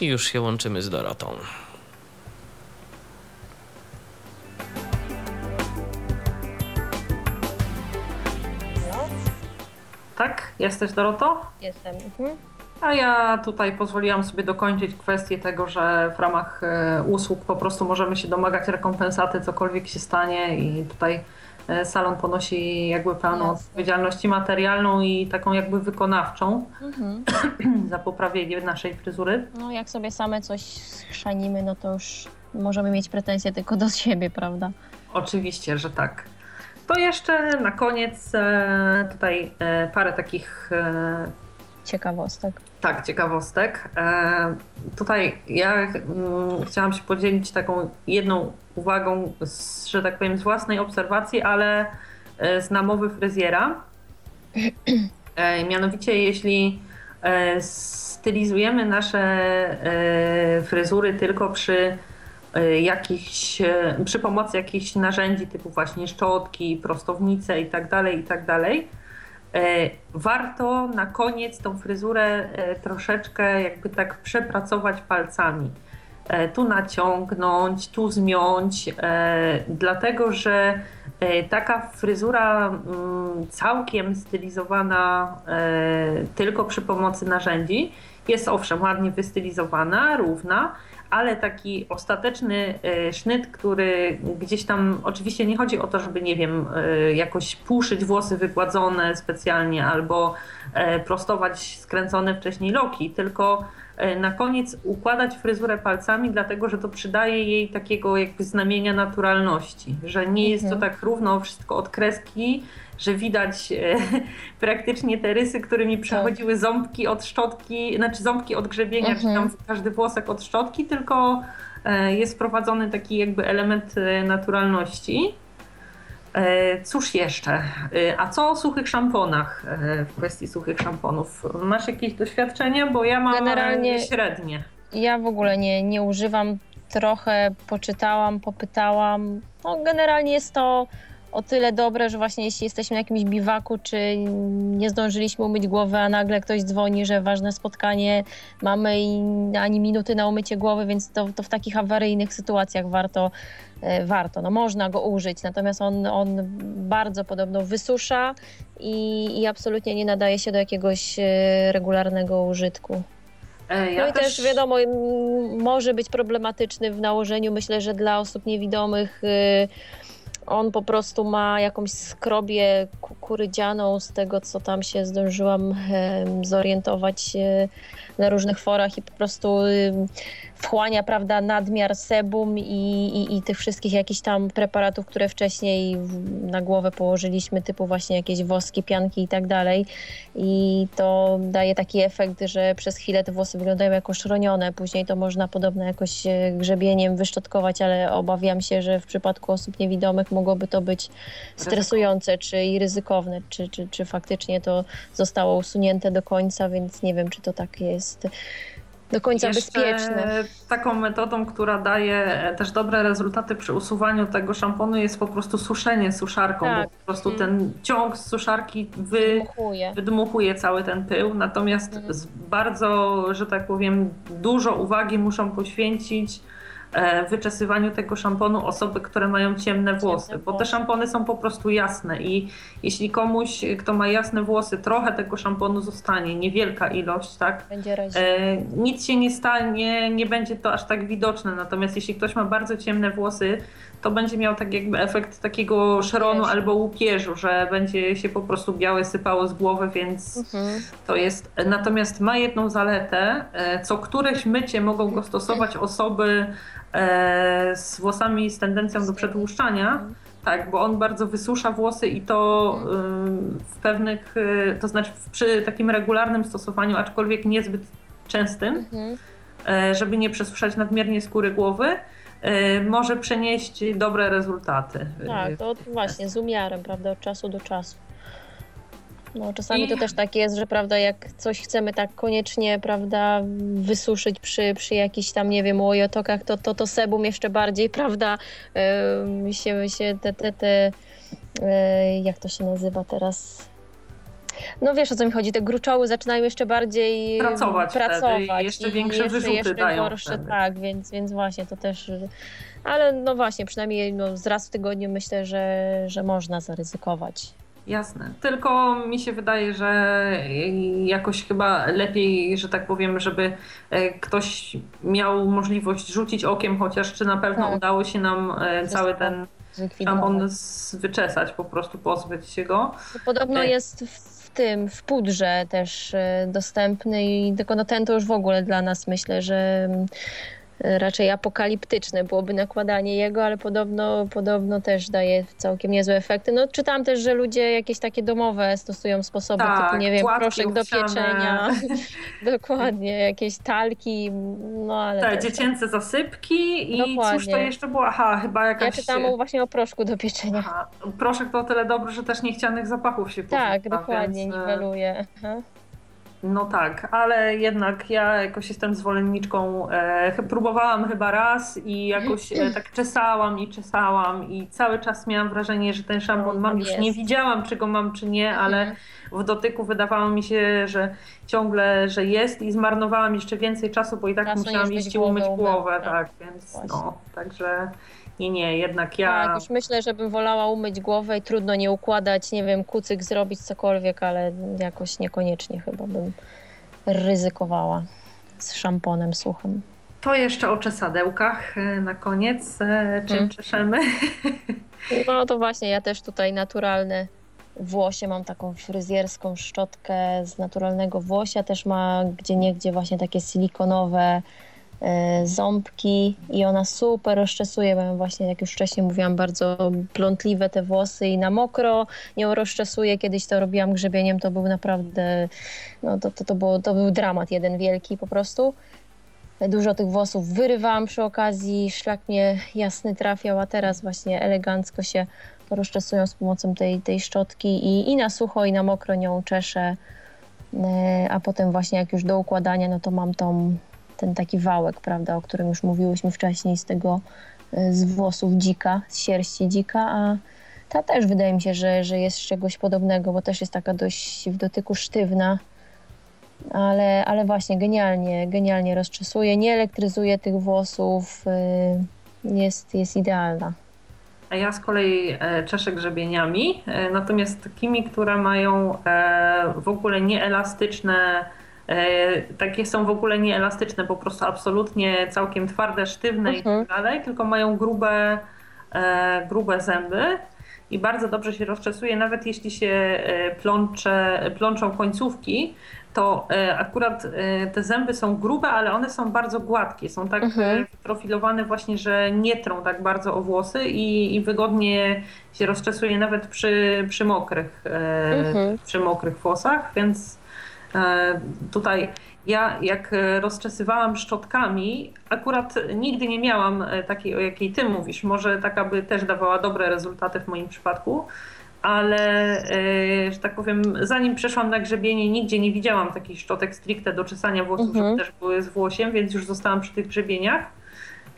i już się łączymy z Dorotą. Tak? Jesteś Doroto? Jestem. Mhm. A ja tutaj pozwoliłam sobie dokończyć kwestię tego, że w ramach e, usług po prostu możemy się domagać rekompensaty, cokolwiek się stanie i tutaj salon ponosi jakby pełną Jasne. odpowiedzialność i materialną i taką jakby wykonawczą Mhm. za poprawienie naszej fryzury. No jak sobie same coś schrzanimy, no to już możemy mieć pretensje tylko do siebie, prawda? Oczywiście, że tak. To jeszcze na koniec e, tutaj e, parę takich e, Ciekawostek. Tak, ciekawostek. E, tutaj ja mm, chciałam się podzielić taką jedną uwagą, z, że tak powiem, z własnej obserwacji, ale e, z namowy fryzjera. E, mianowicie, jeśli stylizujemy nasze fryzury tylko przy jakichś, przy pomocy jakichś narzędzi typu właśnie szczotki, prostownice i tak Warto na koniec tą fryzurę e, troszeczkę jakby tak przepracować palcami. E, Tu naciągnąć, tu zmiąć, e, dlatego że e, taka fryzura mm, całkiem stylizowana e, tylko przy pomocy narzędzi jest owszem ładnie wystylizowana, równa, ale taki ostateczny e, sznyt, który gdzieś tam, oczywiście nie chodzi o to, żeby, nie wiem, e, jakoś puszyć włosy wygładzone specjalnie albo e, prostować skręcone wcześniej loki, tylko na koniec układać fryzurę palcami, dlatego że to przydaje jej takiego jakby znamienia naturalności, że nie jest to Mhm. tak równo wszystko od kreski, że widać e, praktycznie te rysy, którymi przechodziły ząbki od szczotki, znaczy ząbki od grzebienia, czy Mhm. tam każdy włosek od szczotki, tylko e, jest wprowadzony taki jakby element e, naturalności. Cóż jeszcze? A co o suchych szamponach w kwestii suchych szamponów? Masz jakieś doświadczenie? Bo ja mam Generalnie- średnie. Ja w ogóle nie, nie używam. Trochę poczytałam, popytałam. No, generalnie jest to o tyle dobre, że właśnie jeśli jesteśmy na jakimś biwaku, czy nie zdążyliśmy umyć głowy, a nagle ktoś dzwoni, że ważne spotkanie mamy i ani minuty na umycie głowy, więc to, to w takich awaryjnych sytuacjach warto, e, warto. No można go użyć, natomiast on, on bardzo podobno wysusza i, i absolutnie nie nadaje się do jakiegoś e, regularnego użytku. E, Ja no i też, wiadomo, m, może być problematyczny w nałożeniu. Myślę, że dla osób niewidomych y, on po prostu ma jakąś skrobię kukurydzianą z tego, co tam się zdążyłam zorientować na różnych forach i po prostu wchłania, prawda, nadmiar sebum i, i, i tych wszystkich jakichś tam preparatów, które wcześniej na głowę położyliśmy, typu właśnie jakieś woski, pianki i tak dalej. I to daje taki efekt, że przez chwilę te włosy wyglądają jako szronione. Później to można podobno jakoś e, grzebieniem wyszczotkować, ale obawiam się, że w przypadku osób niewidomych mogłoby to być stresujące czy i ryzykowne, czy, czy, czy faktycznie to zostało usunięte do końca, więc nie wiem, czy to tak jest do końca Jeszcze bezpieczne. Taką metodą, która daje też dobre rezultaty przy usuwaniu tego szamponu jest po prostu suszenie suszarką, tak. bo po prostu mm. ten ciąg z suszarki wy, wydmuchuje. wydmuchuje cały ten pył, natomiast mm. bardzo, że tak powiem, dużo uwagi muszą poświęcić E, wyczesywaniu tego szamponu osoby, które mają ciemne włosy, bo te szampony są po prostu jasne i jeśli komuś, kto ma jasne włosy, trochę tego szamponu zostanie, niewielka ilość, tak? Będzie e, nic się nie stanie, nie będzie to aż tak widoczne, natomiast jeśli ktoś ma bardzo ciemne włosy, to będzie miał tak jakby efekt takiego szeronu albo łupieżu, że będzie się po prostu białe sypało z głowy, więc mhm. to jest. Natomiast ma jedną zaletę, e, co któreś mycie mogą go stosować osoby e, z włosami z tendencją do przetłuszczania. Tak, bo on bardzo wysusza włosy i to mhm. w pewnych, e, to znaczy przy takim regularnym stosowaniu, aczkolwiek niezbyt częstym, mhm. żeby nie przesuszać nadmiernie skóry głowy, może przynieść dobre rezultaty. Tak, to właśnie z umiarem, prawda, od czasu do czasu. No, czasami I... to też tak jest, że prawda, jak coś chcemy tak koniecznie, prawda, wysuszyć przy, przy jakichś tam, nie wiem, łojotokach, to, to, to sebum jeszcze bardziej, prawda, yy, się, się te, te, te yy, jak to się nazywa teraz, no wiesz o co mi chodzi, te gruczoły zaczynają jeszcze bardziej pracować, pracować jeszcze większe jeszcze, wyrzuty jeszcze dają gorsze, tak, więc, więc właśnie to też, ale no właśnie, przynajmniej no, z raz w tygodniu myślę, że, że można zaryzykować. Jasne. Tylko mi się wydaje, że jakoś chyba lepiej, że tak powiem, żeby e, ktoś miał możliwość rzucić okiem, chociaż czy na pewno tak. udało się nam e, cały ten szampon wyczesać, po prostu pozbyć się go. Podobno e, jest tym, w pudrze też e, dostępny i tylko no ten to już w ogóle dla nas myślę, że raczej apokaliptyczne byłoby nakładanie jego, ale podobno, podobno też daje całkiem niezłe efekty. No czytałam też, że ludzie jakieś takie domowe stosują sposoby, tak, typu nie wiem, proszek do pieczenia, dokładnie, jakieś talki, no ale... Tak, dziecięce tak. zasypki i dokładnie. cóż to jeszcze było? Aha, chyba jakaś... Ja czytałam właśnie o proszku do pieczenia. Aha. Proszek to o tyle dobry, że też niechcianych zapachów się Tak, dokładnie, więc... niweluje. Aha. No tak, ale jednak ja jakoś jestem zwolenniczką. E, próbowałam chyba raz i jakoś e, tak czesałam i czesałam i cały czas miałam wrażenie, że ten szampon mam. Już nie widziałam, czy go mam, czy nie, ale mhm. w dotyku wydawało mi się, że ciągle, że jest i zmarnowałam jeszcze więcej czasu, bo i tak musiałam iść i umyć głowę, tak, tak więc Właśnie. no, także nie, nie, jednak ja... Tak, już myślę, że bym wolała umyć głowę i trudno nie układać, nie wiem, kucyk zrobić, cokolwiek, ale jakoś niekoniecznie chyba bym ryzykowała z szamponem suchym. To jeszcze o czesadełkach e, na koniec. E, czym hmm. czeszemy? No to właśnie, ja też tutaj naturalne włosie mam taką fryzjerską szczotkę z naturalnego włosia, też ma gdzie niegdzie właśnie takie silikonowe ząbki i ona super rozczesuje, bo właśnie jak już wcześniej mówiłam, bardzo plątliwe te włosy i na mokro nią rozczesuje. Kiedyś to robiłam grzebieniem, to był naprawdę, no to, to, to, było, to był dramat jeden wielki po prostu. Dużo tych włosów wyrywałam przy okazji, szlak mnie jasny trafiał, a teraz właśnie elegancko się rozczesują z pomocą tej, tej szczotki i, i na sucho, i na mokro nią czeszę. E, a potem właśnie jak już do układania, no to mam tą ten taki wałek, prawda, o którym już mówiłyśmy wcześniej, z tego, e, z włosów dzika, z sierści dzika, a ta też wydaje mi się, że, że jest czegoś podobnego, bo też jest taka dość w dotyku sztywna, ale, ale właśnie genialnie, genialnie rozczesuje, nie elektryzuje tych włosów, e, jest, jest idealna. A ja z kolei e, czeszę grzebieniami, natomiast takimi, które mają w ogóle nieelastyczne takie są w ogóle nieelastyczne, po prostu absolutnie całkiem twarde, sztywne i tak mhm. dalej, tylko mają grube e, grube zęby i bardzo dobrze się rozczesuje, nawet jeśli się e, plącze, plączą końcówki, to e, akurat e, te zęby są grube, ale one są bardzo gładkie, są tak Mhm. profilowane właśnie, że nie trą tak bardzo o włosy i, i wygodnie się rozczesuje nawet przy, przy mokrych, e, Mhm. przy mokrych włosach, więc e, tutaj ja jak e, rozczesywałam szczotkami, akurat nigdy nie miałam e, takiej, o jakiej ty mówisz. Może taka by też dawała dobre rezultaty w moim przypadku, ale e, że tak powiem, zanim przeszłam na grzebienie, nigdzie nie widziałam takich szczotek stricte do czesania włosów, Mhm. żeby też były z włosiem, więc już zostałam przy tych grzebieniach.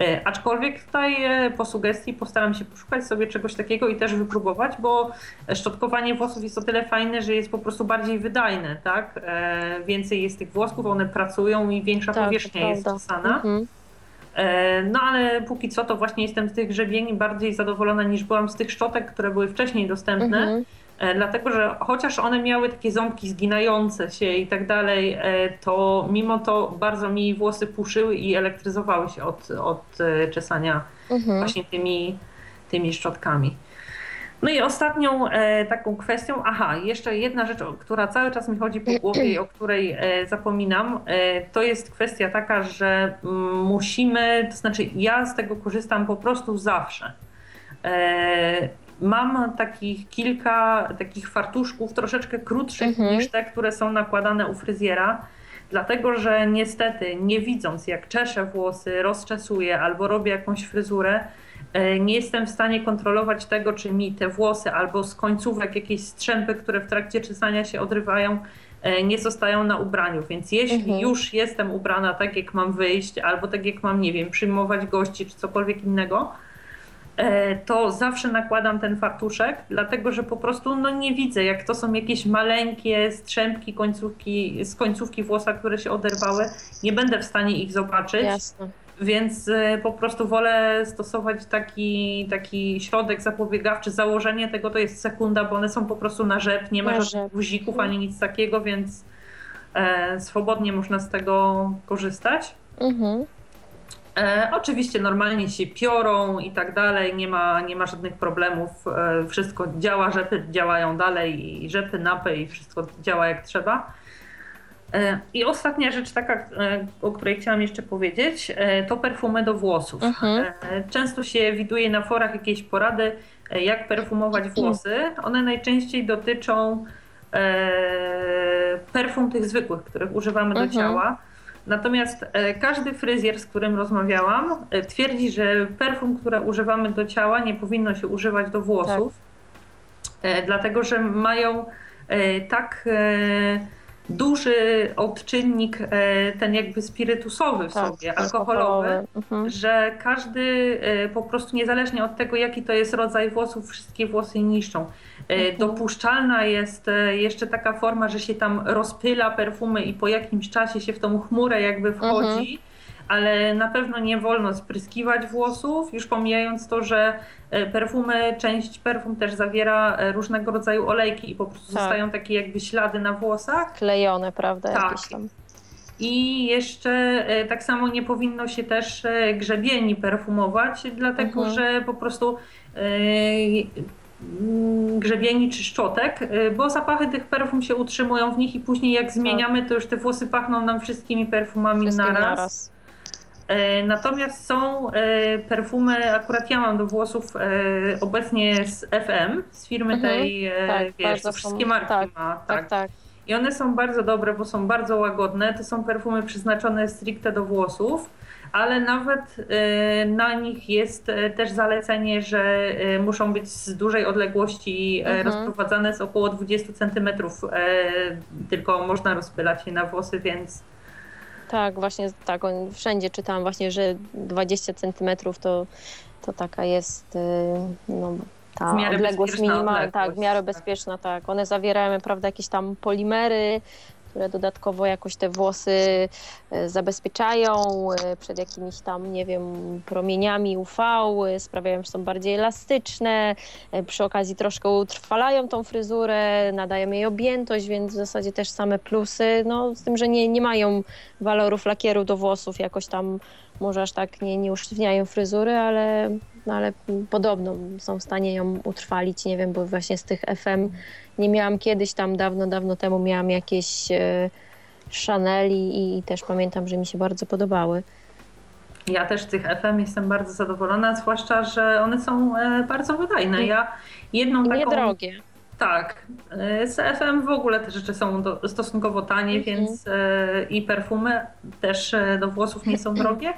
E, Aczkolwiek tutaj e, po sugestii postaram się poszukać sobie czegoś takiego i też wypróbować, bo szczotkowanie włosów jest o tyle fajne, że jest po prostu bardziej wydajne, tak? E, Więcej jest tych włosków, one pracują i większa Tak, powierzchnia jest czesana. Mhm. No ale póki co to właśnie jestem z tych grzebieni bardziej zadowolona niż byłam z tych szczotek, które były wcześniej dostępne. Mhm. E, Dlatego, że chociaż one miały takie ząbki zginające się i tak dalej, e, to mimo to bardzo mi włosy puszyły i elektryzowały się od, od e, czesania Mhm. właśnie tymi, tymi szczotkami. No i ostatnią e, taką kwestią, aha, jeszcze jedna rzecz, która cały czas mi chodzi po głowie i o której e, zapominam, e, to jest kwestia taka, że mm, musimy, to znaczy ja z tego korzystam po prostu zawsze. Mam takich kilka takich fartuszków, troszeczkę krótszych Mhm. niż te, które są nakładane u fryzjera, dlatego że niestety nie widząc jak czeszę włosy, rozczesuję albo robię jakąś fryzurę, e, nie jestem w stanie kontrolować tego, czy mi te włosy albo z końcówek jakieś strzępy, które w trakcie czesania się odrywają, e, nie zostają na ubraniu. Więc jeśli Mhm. już jestem ubrana tak, jak mam wyjść, albo tak, jak mam, nie wiem, przyjmować gości czy cokolwiek innego, to zawsze nakładam ten fartuszek, dlatego że po prostu no, nie widzę, jak to są jakieś maleńkie strzępki końcówki, z końcówki włosa, które się oderwały. Nie będę w stanie ich zobaczyć. Jasne. Więc e, po prostu wolę stosować taki, taki środek zapobiegawczy. Założenie tego to jest sekunda, bo one są po prostu na rzep, nie ma Na żadnych rzep. guzików ani nic takiego, więc e, swobodnie można z tego korzystać. Mhm. E, oczywiście normalnie się piorą i tak dalej, nie ma, nie ma żadnych problemów. E, wszystko działa, rzepy działają dalej i rzepy, napy i wszystko działa jak trzeba. E, I ostatnia rzecz taka, e, o której chciałam jeszcze powiedzieć, e, to perfumy do włosów. Mhm. E, Często się widuje na forach jakieś porady, jak perfumować włosy. One najczęściej dotyczą perfum tych zwykłych, których używamy do Mhm. ciała. Natomiast e, każdy fryzjer, z którym rozmawiałam, e, twierdzi, że perfum, które używamy do ciała, nie powinno się używać do włosów, e, dlatego że mają tak duży odczynnik, ten jakby spirytusowy w Tak, sobie, alkoholowy, Mhm. że każdy po prostu niezależnie od tego, jaki to jest rodzaj włosów, wszystkie włosy niszczą. E, Mhm. Dopuszczalna jest e, jeszcze taka forma, że się tam rozpyla perfumy i po jakimś czasie się w tą chmurę jakby wchodzi. Ale na pewno nie wolno spryskiwać włosów, już pomijając to, że e, perfumy, część perfum też zawiera różnego rodzaju olejki i po prostu Tak. zostają takie jakby ślady na włosach. Klejone, prawda? Tak. I jeszcze tak samo nie powinno się też grzebieni perfumować, dlatego Mhm. że po prostu grzebieni czy szczotek, e, bo zapachy tych perfum się utrzymują w nich i później jak zmieniamy, to już te włosy pachną nam wszystkimi perfumami Wszystkim naraz. naraz. E, Natomiast są e, perfumy, akurat ja mam do włosów obecnie z FM, z firmy Mhm. tej, Tak, wiesz, to są- wszystkie marki tak, ma. Tak, tak. I one są bardzo dobre, bo są bardzo łagodne. To są perfumy przeznaczone stricte do włosów, ale nawet e, na nich jest e, też zalecenie, że e, muszą być z dużej odległości Mhm. rozprowadzane z około 20 cm. Tylko można rozpylać je na włosy, więc Tak, właśnie tak. On, wszędzie czytałam właśnie, że 20 centymetrów to, to taka jest y, no, ta W miarę odległość minimalna, tak, w miarę tak. bezpieczna, tak. One zawierają, prawda, jakieś tam polimery, które dodatkowo jakoś te włosy e, zabezpieczają e, przed jakimiś tam, nie wiem, promieniami UV, e, sprawiają, że są bardziej elastyczne, przy okazji troszkę utrwalają tą fryzurę, nadają jej objętość, więc w zasadzie też same plusy, no z tym, że nie, nie mają walorów lakieru do włosów jakoś tam może aż tak nie, nie usztywniają fryzury, ale, no ale podobno są w stanie ją utrwalić. Nie wiem, bo właśnie z tych FM nie miałam kiedyś tam dawno, dawno temu miałam jakieś e, Chaneli i też pamiętam, że mi się bardzo podobały. Ja też z tych FM jestem bardzo zadowolona, zwłaszcza, że one są e, bardzo wydajne. Ja jedną I taką... niedrogie. Tak. E, Z FM w ogóle te rzeczy są do, stosunkowo tanie, Mhm. więc e, i perfumy też e, do włosów nie są drogie.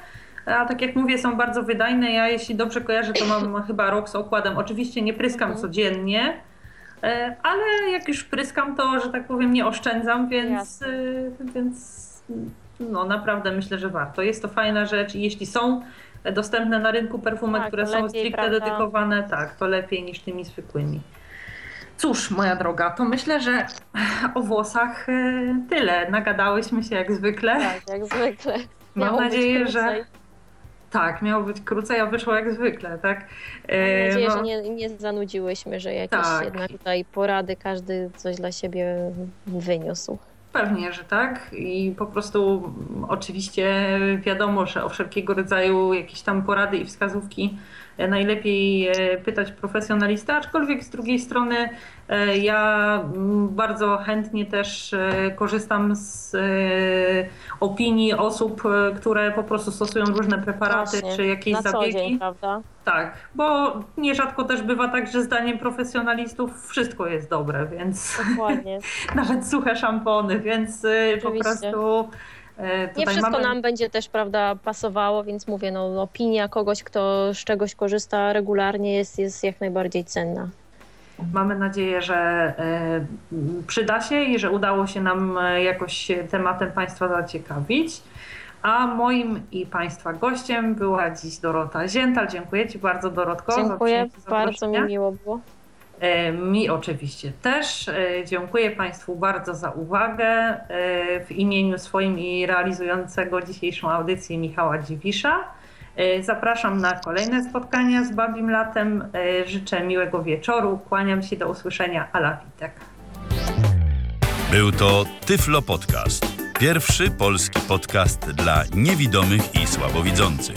A tak jak mówię, są bardzo wydajne. Ja jeśli dobrze kojarzę, to mam chyba rok z okładem. Oczywiście nie pryskam Mhm. codziennie, e, ale jak już pryskam, to, że tak powiem, nie oszczędzam, więc, więc no naprawdę myślę, że warto. Jest to fajna rzecz i jeśli są dostępne na rynku perfumy, Tak, które są stricte prawda? dedykowane, tak, to lepiej niż tymi zwykłymi. Cóż, moja droga, to myślę, że o włosach e, tyle. Nagadałyśmy się jak zwykle. Tak, jak zwykle. Mam Miało być nadzieję, że tak, miało być krócej, a wyszło jak zwykle, tak? Mam E, nadzieję, no, że nie, nie zanudziłyśmy, że jakieś Tak. jednak tutaj porady, każdy coś dla siebie wyniósł. Pewnie, że tak. I po prostu oczywiście wiadomo, że o wszelkiego rodzaju jakieś tam porady i wskazówki najlepiej e, pytać profesjonalista, aczkolwiek z drugiej strony e, ja mm, bardzo chętnie też e, korzystam z e, opinii osób, e, które po prostu stosują różne preparaty Właśnie, czy jakieś Na co zabiegi. dzień, prawda? Tak, bo nierzadko też bywa tak, że zdaniem profesjonalistów wszystko jest dobre, więc Dokładnie. nawet suche szampony, więc y, po Oczywiście. prostu Nie wszystko mamy... nam będzie też, prawda, pasowało, więc mówię, no opinia kogoś, kto z czegoś korzysta regularnie jest, jest jak najbardziej cenna. Mamy nadzieję, że y, przyda się i że udało się nam y, jakoś tematem Państwa zaciekawić. A moim i Państwa gościem była dziś Dorota Ziętal. Dziękuję Ci bardzo, Dorotko. Dziękuję, bardzo mi miło było. E, Mi oczywiście też. E, Dziękuję Państwu bardzo za uwagę. E, W imieniu swoim i realizującego dzisiejszą audycję Michała Dziwisza. Zapraszam na kolejne spotkania z Babim Latem. Życzę miłego wieczoru. Kłaniam się do usłyszenia. Ala Witek. Był to Tyflo Podcast. Pierwszy polski podcast dla niewidomych i słabowidzących.